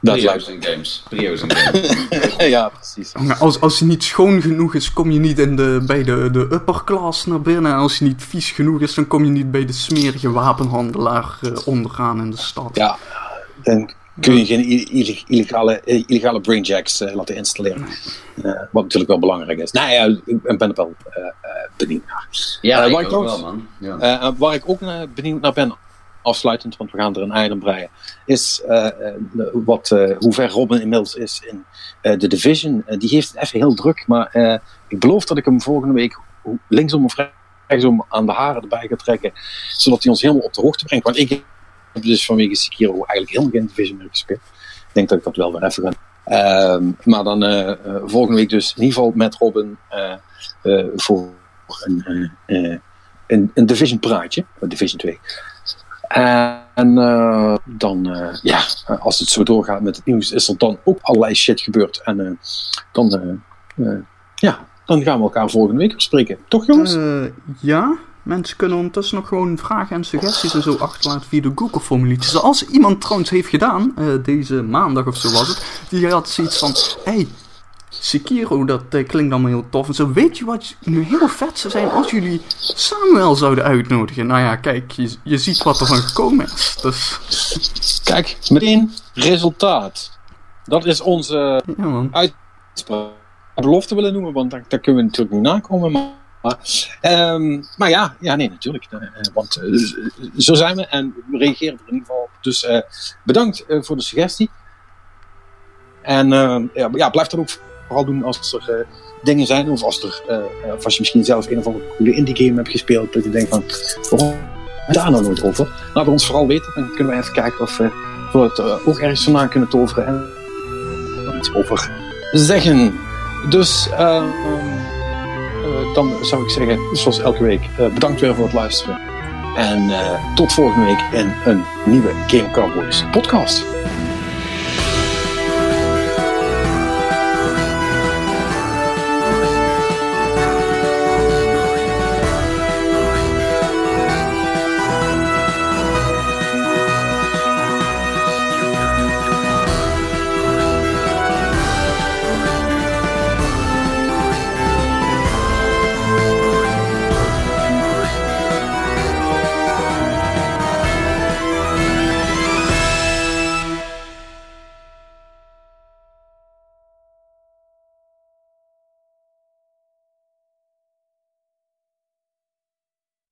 dat Prio's in games. Prio's in games. (laughs) Ja, precies. Als, als hij niet schoon genoeg is, kom je niet in de, bij de, de upper class naar binnen. En als hij niet vies genoeg is, dan kom je niet bij de smerige wapenhandelaar eh, onderaan in de stad. Ja, dan kun je geen illegale, eh, illegale brainjacks eh, laten installeren. Eh, wat natuurlijk wel belangrijk is. Nou ja, ik ben er wel eh, eh, benieuwd naar. Ja, ik waar ik ook wel, man. Ja. Eh, waar ik ook naar benieuwd naar ben, afsluitend, want we gaan er een ei aan breien, is eh, eh, wat, eh, hoe ver Robin inmiddels is in de Division. Die heeft het even heel druk, maar ik beloof dat ik hem volgende week linksom of rechtsom aan de haren erbij ga trekken, zodat hij ons helemaal op de hoogte brengt. Want ik heb dus vanwege Sekiro eigenlijk helemaal geen Division meer gespeeld. Ik denk dat ik dat wel weer even ga Ehm, maar dan volgende week dus in ieder geval met Robin voor een, een, een Division praatje, Division 2. En eh, dan, eh, ja, als het zo doorgaat met het nieuws, is er dan ook allerlei shit gebeurd. En eh, dan, ja, dan gaan we elkaar volgende week bespreken. Toch jongens? Ja, mensen kunnen ondertussen nog gewoon vragen en suggesties en zo achterlaten via de Google-formuliertjes. Als iemand trouwens heeft gedaan, deze maandag of zo was het, die had zoiets van: hey, Sekiro, dat eh, klinkt allemaal heel tof. En zo, weet je wat nu heel vet zou zijn als jullie Samuel zouden uitnodigen? Nou ja, kijk, je, je ziet wat er van gekomen is. Dus, Kijk, meteen resultaat. Dat is onze ja uitspraak. Belofte willen noemen, want daar, daar kunnen we natuurlijk niet nakomen. Maar, maar, ehm, maar ja, ja, nee, natuurlijk. Eh, want eh, zo zijn we en we reageren er in ieder geval op. Dus bedankt voor de suggestie. En eh, ja, ja, blijf dat ook vooral doen als er eh, dingen zijn. Of als, er, eh, eh, of als je misschien zelf een of andere coole indie game hebt gespeeld. Dat je denkt van, waarom daar nou nooit over? Laat het ons vooral weten. Dan kunnen we even kijken of we voor het eh, ook ergens vandaan kunnen toveren. En iets over zeggen. Dus eh, ehm, eh, dan zou ik zeggen, zoals elke week, eh, bedankt weer voor het luisteren. En eh, tot volgende week in een nieuwe Game Cowboys podcast.